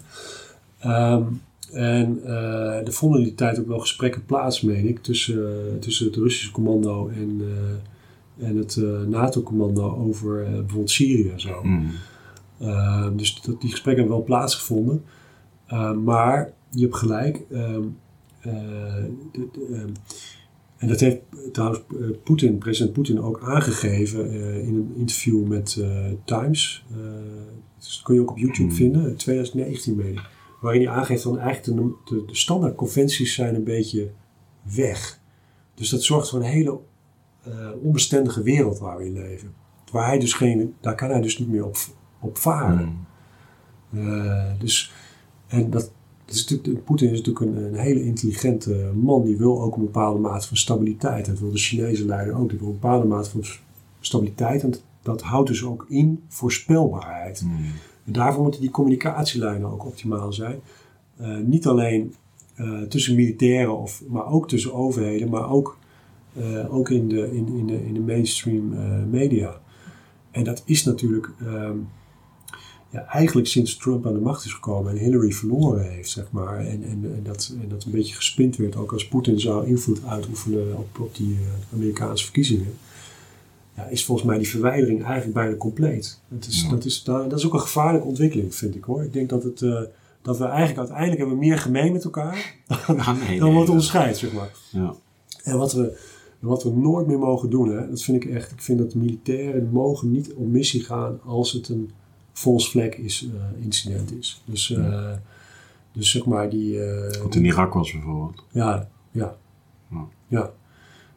Ehm, en eh, er vonden in die tijd ook wel gesprekken plaats, meen ik, tussen, eh, tussen het Russische commando en, eh, en het eh, NATO-commando over eh, bijvoorbeeld Syrië en zo. Mm. Ehm, dus dat, die gesprekken hebben wel plaatsgevonden. Maar je hebt gelijk. ehm, eh, de- de, ehm, en dat heeft trouwens eh, Poetin, president Poetin ook aangegeven eh, in een interview met eh, Times. Eh, dus dat kun je ook op YouTube Hmm. vinden, in 2019 meen ik. Waarin hij aangeeft dat eigenlijk de, de, de standaard conventies zijn een beetje weg. Dus dat zorgt voor een hele eh, onbestendige wereld waar we in leven. Waar hij dus geen, daar kan hij dus niet meer op, op varen. Mm. Eh, dus, en dat, dat is natuurlijk, Poetin is natuurlijk een, een hele intelligente man. Die wil ook een bepaalde mate van stabiliteit. Dat wil de Chinese leider ook. Die wil een bepaalde mate van stabiliteit. En dat, houdt dus ook in voorspelbaarheid. Mm. En daarvoor moeten die communicatielijnen ook optimaal zijn. Eh, niet alleen tussen militairen, of, maar ook tussen overheden, maar ook, eh, ook in, de, in, in, de, in de mainstream eh, media. En dat is natuurlijk ehm, ja, eigenlijk sinds Trump aan de macht is gekomen en Hillary verloren heeft, zeg maar. En, en, en, dat, en dat een beetje gespind werd, ook als Poetin zou invloed uitoefenen op, op die eh, Amerikaanse verkiezingen. Ja, is volgens mij die verwijdering eigenlijk bijna compleet. Het is, Ja. dat, is, dat is ook een gevaarlijke ontwikkeling, vind ik hoor. Ik denk dat, het, dat we eigenlijk uiteindelijk hebben meer gemeen met elkaar Ah, nee, dan nee. wat ons scheidt, zeg maar. Ja. En wat we, wat we nooit meer mogen doen, hè, dat vind ik echt. Ik vind dat militairen mogen niet op missie gaan als het een false flag is, eh, incident is. Dus, eh, dus zeg maar die. eh, Wat in Irak was bijvoorbeeld. ja, ja. Ja. Ja.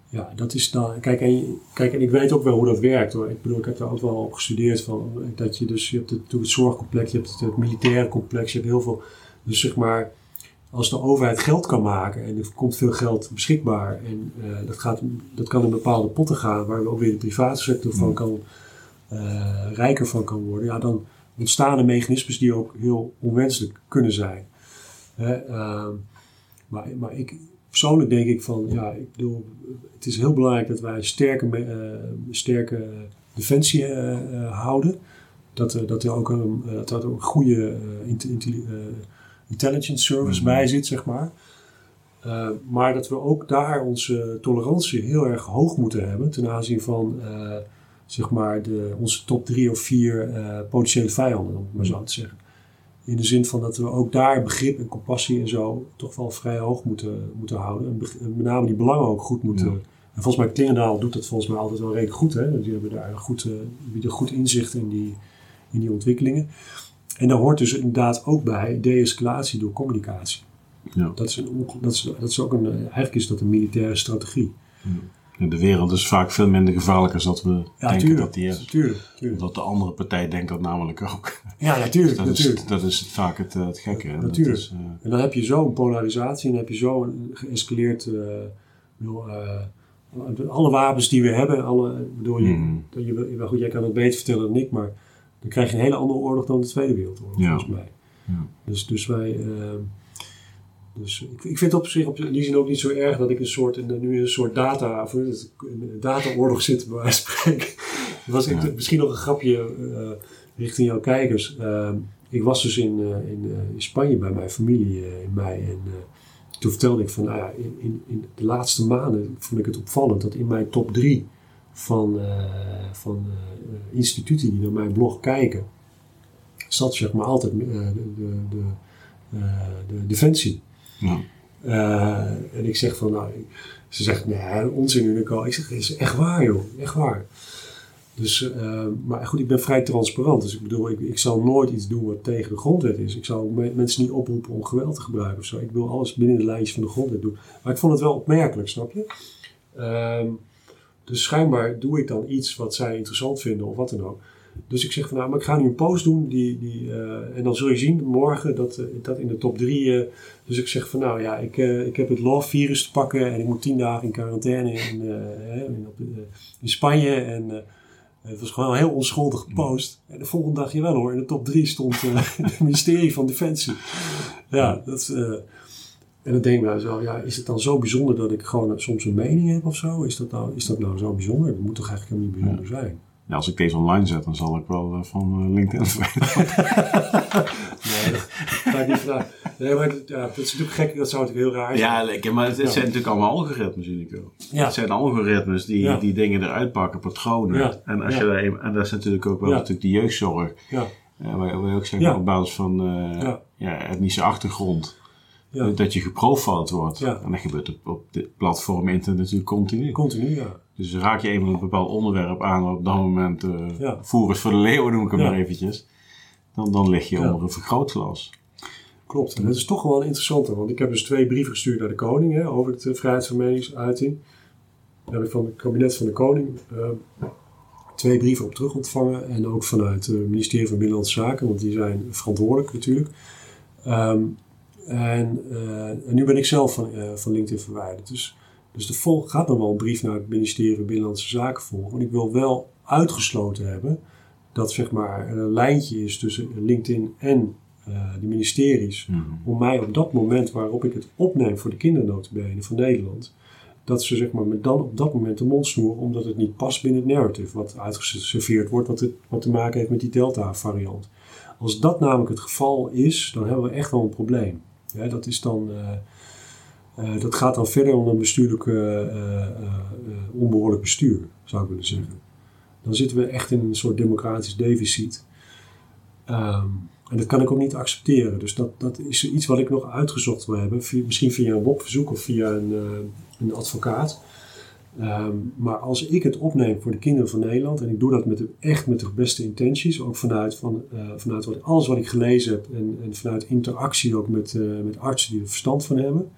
Ja, dat is dan. Kijk en, kijk, en ik weet ook wel hoe dat werkt hoor. Ik bedoel, ik heb daar ook wel op gestudeerd van. Dat je dus, je hebt het zorgcomplex, je hebt het, het militaire complex, je hebt heel veel. Dus zeg maar, als de overheid geld kan maken en er komt veel geld beschikbaar en eh, dat, gaat, dat kan in bepaalde potten gaan waar ook weer de private sector van Mm. kan, eh, rijker van kan worden, ja, dan ontstaan er mechanismes die ook heel onwenselijk kunnen zijn. Hè, ehm, maar, maar ik, persoonlijk denk ik van, ja, ik bedoel, het is heel belangrijk dat wij een sterke, eh, sterke defensie houden. Dat, dat er ook een, dat er ook een goede inte- intelli- eh, intelligence service Mhm. bij zit, zeg maar. Eh, maar dat we ook daar onze tolerantie heel erg hoog moeten hebben ten aanzien van eh, zeg maar de, onze top drie of vier eh, potentiële vijanden, om het maar zo te zeggen. In de zin van dat we ook daar begrip en compassie en zo toch wel vrij hoog moeten, moeten houden. En, met name die belangen ook goed moeten. Ja. En volgens mij Klingendaal doet dat volgens mij altijd wel redelijk goed. Hè? Die hebben daar een goed, eh, bieden goed inzicht in die, in die ontwikkelingen. En daar hoort dus inderdaad ook bij de-escalatie door communicatie. Ja. Dat is, een, dat, is, dat is ook een, eh, eigenlijk is dat een militaire strategie. Ja, De wereld is vaak veel minder gevaarlijk als dat we Ja, denken tuurlijk. dat die is. Tuurlijk, tuurlijk. Dat de andere partij denkt dat namelijk ook. Ja, natuurlijk, dat, natuurlijk. Is, dat is vaak het, eh, het gekke. hè. Natuurlijk. is, eh, En dan heb je zo'n polarisatie en dan heb je zo'n geëscaleerd. bedoel, eh, alle wapens die we hebben, alle, bedoel, je, Mhm. dat je, wel goed, jij kan het beter vertellen dan ik, maar dan krijg je een hele andere oorlog dan de Tweede Wereldoorlog, Ja. volgens mij. Ja. Dus, dus wij. eh, dus ik, ik vind het op zich op die zin ook niet zo erg dat ik een soort, in- nu een soort data, of een dataoorlog zit, bij wijze van spreken. Was ik- misschien nog een grapje eh, richting jouw kijkers. Ehm, ik was dus in, eh, in, eh, in Spanje bij mijn familie in mei. En toen vertelde ik van, nou ja, in, in, in de laatste maanden vond ik het opvallend dat in mijn top drie van, eh, van eh, instituten die naar mijn blog kijken, zat zeg maar altijd eh, de, de, de, de defensie. ja. En ik zeg van, nou, ze zegt, nee, onzin Unico. Ik zeg, het is echt waar joh, echt waar. Dus, maar goed, ik ben vrij transparant. Dus ik bedoel, ik, ik zal nooit iets doen wat tegen de grondwet is. Ik zal me- mensen niet oproepen om geweld te gebruiken of zo. Ik wil alles binnen de lijntjes van de grondwet doen. Maar ik vond het wel opmerkelijk, snap je? Ehm, dus schijnbaar doe ik dan iets wat zij interessant vinden of wat dan ook. Dus ik zeg van nou, maar ik ga nu een post doen. Die, die, eh, en dan zul je zien morgen dat, eh, dat in de top drie. eh, dus ik zeg van nou ja, ik, ik heb het love virus te pakken. En ik moet tien dagen in quarantaine in, in, in Spanje. En het was gewoon een heel onschuldig gepost. En de volgende dag, jawel hoor, in de top drie stond het ministerie van Defensie. Ja, dat is... en dan denk ik bij mezelf, ja, is het dan zo bijzonder dat ik gewoon soms een mening heb of zo? Is dat nou, is dat nou zo bijzonder? Dat moet toch eigenlijk helemaal niet bijzonder zijn? Ja, als ik deze online zet, dan zal ik wel eh, van eh, LinkedIn verwijderen. Nee, dat ga ik niet vragen. Nee, maar dat- ja, dat is natuurlijk gek. Dat zou natuurlijk heel raar zijn. Ja, lekker. Maar het, het Ja. zijn natuurlijk allemaal algoritmes, Unico. Ja. Het zijn algoritmes die, Ja. die dingen eruit pakken, patronen. Ja. En, als je daar en dat is natuurlijk ook wel natuurlijk de jeugdzorg. Ja, Uh, waar, waar je ook zeggen, op basis van eh, Ja. ja, etnische achtergrond. Ja. Dat je geprofiled wordt. Ja. En dat gebeurt op, op dit platform internet natuurlijk continu. continu, ja. Dus raak je eenmaal een bepaald onderwerp aan op dat moment eh Ja. voer voor de leeuwen, noem ik hem maar eventjes. Dan, dan lig je onder een vergrootglas. Klopt. En dat is toch wel een interessante. Want ik heb dus twee brieven gestuurd naar de koning hè, over de vrijheid van meningsuiting. Daar heb ik van het kabinet van de koning eh, twee brieven op terug ontvangen. En ook vanuit het ministerie van Binnenlandse Zaken, want die zijn verantwoordelijk natuurlijk. Ehm, en, eh, en nu ben ik zelf van, eh, van LinkedIn verwijderd. Dus, dus er vol, gaat nog wel een brief naar het ministerie van Binnenlandse Zaken volgen. Want ik wil wel uitgesloten hebben dat zeg maar, er een lijntje is tussen LinkedIn en eh, de ministeries. Om mij op dat moment waarop ik het opneem voor de kindernotenbenen van Nederland. Dat ze zeg maar, me dan op dat moment de mond snoeren omdat het niet past binnen het narrative wat uitgeserveerd wordt. Wat, het, wat te maken heeft met die Delta variant. Als dat namelijk het geval is, dan hebben we echt wel een probleem. Ja, dat, is dan, eh, eh, dat gaat dan verder om een eh, eh, eh, eh, onbehoorlijk bestuur, zou ik willen zeggen. Dan zitten we echt in een soort democratisch deficit. Ehm, en dat kan ik ook niet accepteren. Dus dat, dat is iets wat ik nog uitgezocht wil hebben. Via- misschien via een WOP-verzoek of via een, een advocaat. Ehm, maar als ik het opneem voor de kinderen van Nederland, en ik doe dat met de, echt met de beste intenties, ook vanuit, van, eh, vanuit wat, alles wat ik gelezen heb en, en vanuit interactie ook met, eh, met artsen die er verstand van hebben.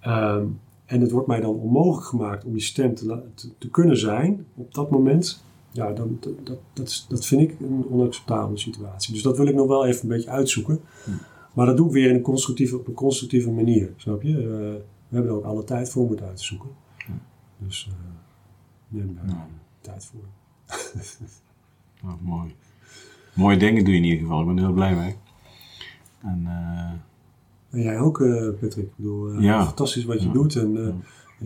Ehm, en het wordt mij dan onmogelijk gemaakt om die stem te, te, te kunnen zijn op dat moment. Ja, dan, dat, dat, dat, vind ik een onacceptabele situatie. Dus dat wil ik nog wel even een beetje uitzoeken. Maar dat doe ik weer in een constructieve, op een constructieve manier. Snap je? Eh, we hebben er ook alle tijd voor om het uit te zoeken. Dus eh neem daar Ja. tijd voor. Nou, mooi. Mooie dingen doe je in ieder geval. Ik ben er heel blij mee. En eh, En jij ook, eh, Patrick. Ik bedoel, Ja. fantastisch wat je Ja. doet. En, Ja.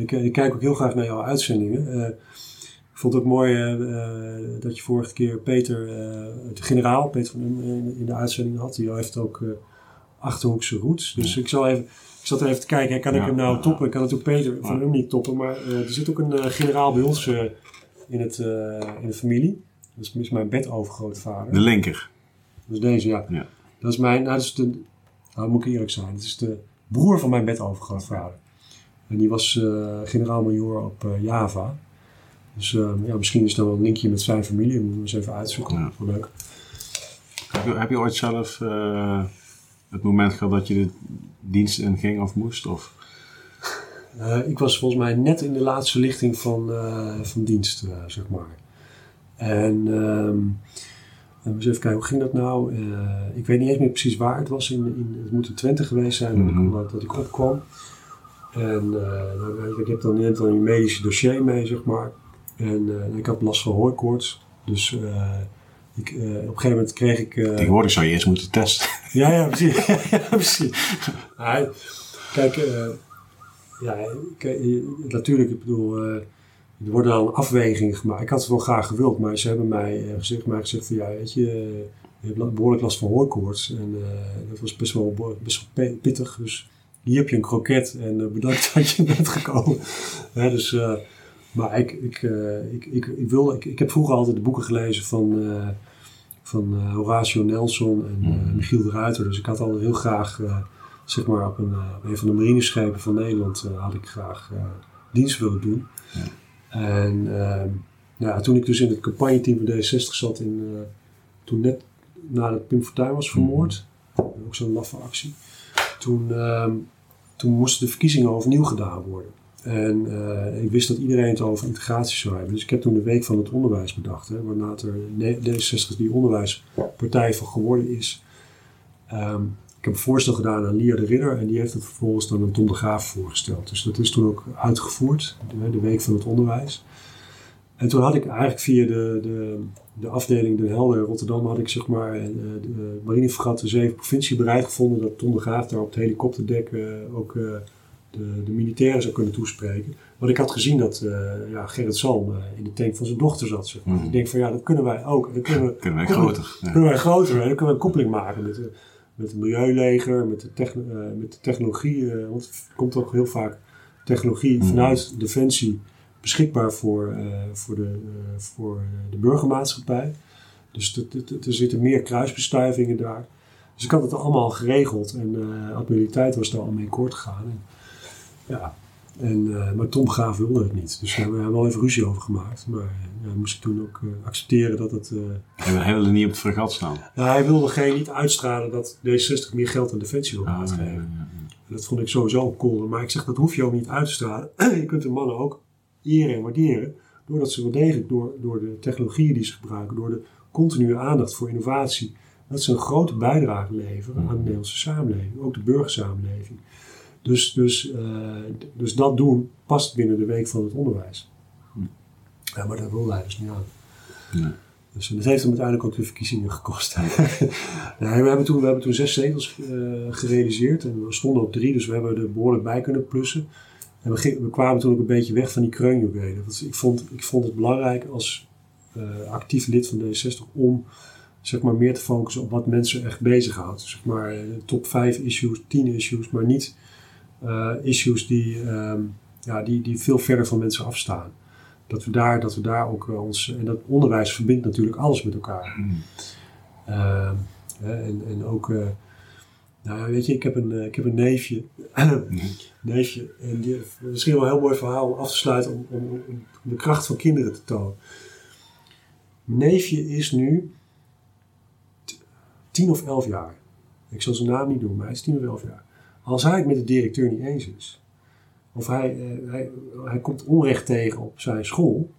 ik, ik kijk ook heel graag naar jouw uitzendingen. Ik vond het ook mooi dat je vorige keer Peter, de generaal, Peter in, in de uitzending had. Die heeft ook Achterhoekse roots. Dus ik, zal even, ik zat er even te kijken, kan ik hem nou toppen? Ik kan natuurlijk Peter van hem niet toppen, maar eh, er zit ook een eh, generaal bij ons eh, in, het, in de familie. Dat is mijn bedovergrootvader. De linker. Dat is deze, ja. Ja. Dat is mijn, nou, dat is de, nou moet ik eerlijk zijn, dat is de broer van mijn bedovergrootvader. En die was eh generaal-majoor op Java. Dus ja, misschien is er wel een linkje met zijn familie. Moeten we eens even uitzoeken. Ja. Leuk. Heb je, heb je ooit zelf het moment gehad dat je de dienst inging of moest? Of? Eh, ik was volgens mij net in de laatste lichting van, eh, van dienst, eh, zeg maar. En ehm eens even kijken, hoe ging dat nou? Ik weet niet eens meer precies waar het was. In, in, het moet in Twente geweest zijn dat, Mhm. ik, dat, ik opkwam. En nou, ik heb dan, hebt dan je medische dossier mee, zeg maar. En ik had last van hooikoorts. Dus ik, op een gegeven moment kreeg ik... Tegenwoordig zou je eerst moeten testen. Ja, ja, precies. ja, kijk, eh, ja, je- natuurlijk, ik bedoel, eh, er worden dan afwegingen gemaakt. Ik had het wel graag gewild, maar ze hebben mij eh, gezegd, mij gezegd van ja, weet je, eh, je hebt behoorlijk last van hooikoorts. En eh, dat was best wel, best wel pittig. Dus hier heb je een kroket en eh, bedankt dat je bent gekomen. Hè, dus, eh, maar ik, ik, eh, ik, ik, ik, wilde, ik, ik heb vroeger altijd de boeken gelezen van, eh, van eh, Horatio Nelson en eh, Mhm. Michiel de Ruiter. Dus ik had al heel graag, eh, zeg maar, op een, een van de marineschepen van Nederland had ik graag dienst willen doen. Ja. En ehm, ja, toen ik dus in het campagneteam van D60 zat, in, toen net nadat Pim Fortuyn was vermoord, ook zo'n laffe actie, toen, ehm, toen moesten de verkiezingen overnieuw gedaan worden. En eh, ik wist dat iedereen het over integratie zou hebben. Dus ik heb toen de Week van het Onderwijs bedacht. Hè, waarna het er ne- D66 die onderwijspartij van geworden is. Ehm, ik heb een voorstel gedaan aan Lia de Ridder. En die heeft het vervolgens dan aan Tom de Graaf voorgesteld. Dus dat is toen ook uitgevoerd. De, de Week van het Onderwijs. En toen had ik eigenlijk via de, de, de afdeling Den Helder in Rotterdam... had ik zeg maar eh, de marinefregat de zeven provincie bereid gevonden... dat Tom de Graaf daar op het helikopterdek eh, ook... eh, de, de militairen zou kunnen toespreken. Want ik had gezien dat eh, ja, Gerrit Salm eh, in de tank van zijn dochter zat. Zeg maar. Mhm. Ik denk van ja, dat kunnen wij ook. Dan kunnen we, Kunnen wij Kunnen we- groter. Ja. kunnen wij groter. En dan kunnen we een koppeling maken met, de- met het milieuleger, met de, eh, met de technologie. eh, want er komt ook heel vaak technologie Mhm. vanuit Defensie beschikbaar voor, eh, voor, de, eh, voor de burgermaatschappij. Dus dat- dat- dat- er zitten meer kruisbestuivingen daar. Dus ik had het allemaal geregeld en eh admiraliteit was daar al mee kort gegaan. En, ja, en, eh, maar Tom Graaf wilde het niet. Dus daar hebben we wel even ruzie over gemaakt. Maar eh, ja, moest ik toen ook eh, accepteren dat het... En hij wilde niet op het fregat staan. nou, hij wilde geen niet uitstralen dat D60 meer geld aan Defensie wil Ah, uitgeven. ja, ja, ja. En Dat vond ik sowieso cool. Maar ik zeg, dat hoef je ook niet uit te stralen. je kunt de mannen ook eren en waarderen. Doordat ze wel degelijk door, door de technologieën die ze gebruiken, door de continue aandacht voor innovatie, dat ze een grote bijdrage leveren aan de Nederlandse samenleving. Ook de burgersamenleving. Dus, dus, eh, dus dat doen past binnen de week van het onderwijs. Ja, maar dat wil hij dus niet aan. Ja. Dus dat heeft hem uiteindelijk ook de verkiezingen gekost. We, hebben toen, we hebben toen zes zetels eh, gerealiseerd en we stonden op drie, dus we hebben er behoorlijk bij kunnen plussen. En we, ging- we kwamen toen ook een beetje weg van die kreunjuwelen. Want ik vond, ik vond het belangrijk als eh, actief lid van D60 om zeg maar, meer te focussen op wat mensen echt bezighoudt. Zeg maar top 5 issues, 10 issues, maar niet issues die, ehm, ja, die, die veel verder van mensen afstaan. Dat we daar, dat we daar ook eh, ons. En dat onderwijs verbindt natuurlijk alles met elkaar. Mm. Ehm, en, en ook. eh, nou weet je, ik heb een, eh, ik heb een neefje. neefje. En die, misschien wel een heel mooi verhaal om af te sluiten. Om, om, om de kracht van kinderen te tonen. Mijn neefje is nu t- tien of elf jaar. Ik zal zijn naam niet doen, maar hij is tien of elf jaar. Als hij het met de directeur niet eens is. Of hij, eh, hij, hij komt onrecht tegen op zijn school.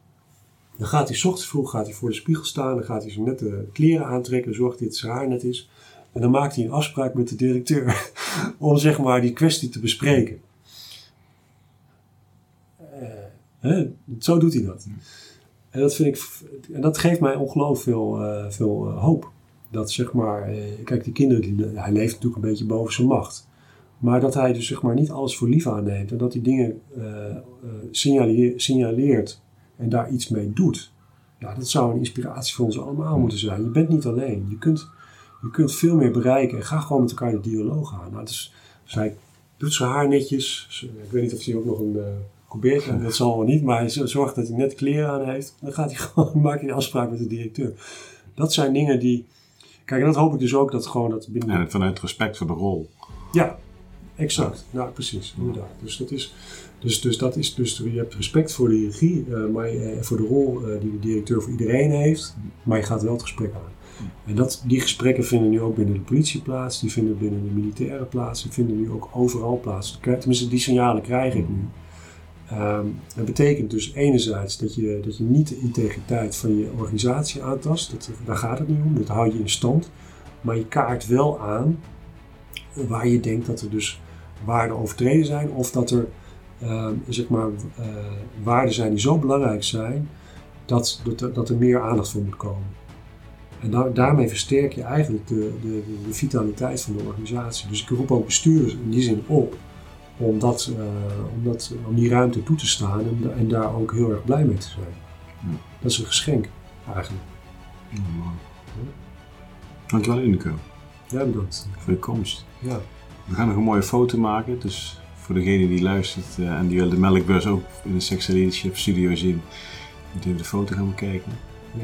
Dan gaat hij ochtends vroeg gaat hij voor de spiegel staan. Dan gaat hij zijn nette kleren aantrekken. Zorgt hij dat zijn haar net is. En dan maakt hij een afspraak met de directeur. om zeg maar die kwestie te bespreken. Eh, hè, zo doet hij dat. En dat, vind ik, en dat geeft mij ongelooflijk veel, eh, veel hoop. Dat zeg maar, kijk, die kinderen, die, hij leeft natuurlijk een beetje boven zijn macht. Maar dat hij dus zeg maar niet alles voor lief aanneemt. En dat hij dingen eh, eh, signaleer- signaleert en daar iets mee doet. Ja, dat zou een inspiratie voor ons allemaal moeten zijn. Je bent niet alleen. Je kunt, Je kunt veel meer bereiken en ga gewoon met elkaar de dialoog aan. Nou, dus zij doet zijn haar netjes. Ik weet niet of hij ook nog een uh, colbertje heeft, dat zal wel niet. Maar hij zorgt dat hij net kleren aan heeft. Dan gaat hij gewoon, maakt hij een afspraak met de directeur. Dat zijn dingen die... Kijk, en dat hoop ik dus ook dat gewoon dat binnen... En vanuit respect voor de rol. Ja, exact. Nou, precies. Inderdaad. Dus dat is... Dus, dus dat is dus, je hebt respect voor de regie, eh, maar, eh, voor de rol eh, die de directeur voor iedereen heeft, maar je gaat wel het gesprek aan. En dat, die gesprekken vinden nu ook binnen de politie plaats, die vinden binnen de militaire plaats, die vinden nu ook overal plaats. Tenminste, die signalen krijg ik nu. Ehm, dat betekent dus enerzijds dat je, dat je niet de integriteit van je organisatie aantast, dat, daar gaat het niet om, dat hou je in stand. Maar je kaart wel aan waar je denkt dat er dus waarden overtreden zijn of dat er uh, zeg maar, uh, waarden zijn die zo belangrijk zijn dat, dat, dat er meer aandacht voor moet komen. En da daarmee versterk je eigenlijk de, de, de, vitaliteit van de organisatie. Dus ik roep ook bestuurders in die zin op om, dat, uh, om, dat, om die ruimte toe te staan en, en, daar ook heel erg blij mee te zijn. Ja. Dat is een geschenk eigenlijk. Ja, Dankjewel Unico. Ja, bedankt. Voor je komst. Ja. We gaan nog een mooie foto maken, dus voor degene die luistert uh, en die wil de melkbus ook in de Sexual Leadership Studio zien, moet even de foto gaan bekijken. Ja.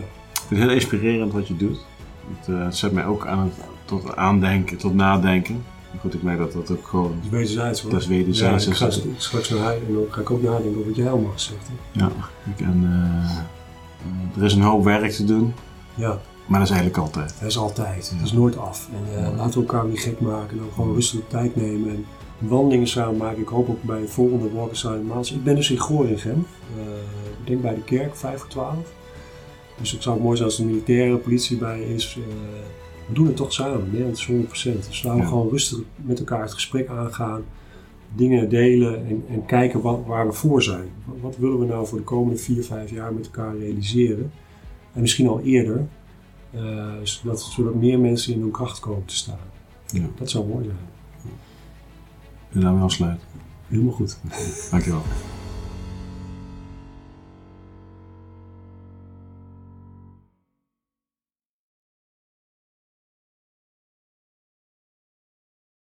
Het heel inspirerend wat je doet. Het, uh, het zet mij ook aan tot aandenken, tot nadenken. Maar goed, ik merk dat dat ook gewoon... Dat is wederzijds hoor. Dat is wederzijds. Ja, ik ga straks naar huis en dan ga ik ook nadenken over wat jij allemaal gezegd hebt. Ja, en uh, er is een hoop werk te doen. Ja. Maar dat is eigenlijk altijd. Dat is altijd. Dat is nooit af. En uh, laten we elkaar niet gek maken. En dan gewoon rustig de tijd nemen. En wandelingen samen maken. Ik hoop ook bij volgende Walk Aside Maals. Ik ben dus in Gorinchem. Uh, ik denk bij de kerk, 5 voor 12. Dus het zou mooi zijn als de militaire politie bij is. Uh, we doen het toch samen. Nederland is 100%. Dus laten we ja. gewoon rustig met elkaar het gesprek aangaan. Dingen delen en, en kijken wat, waar we voor zijn. Wat, wat willen we nou voor de komende 4, 5 jaar met elkaar realiseren? En misschien al eerder. Zodat, zodat meer mensen in hun kracht komen te staan. Ja. Dat zou mooi zijn. En daarmee afsluiten. Helemaal goed. Dankjewel.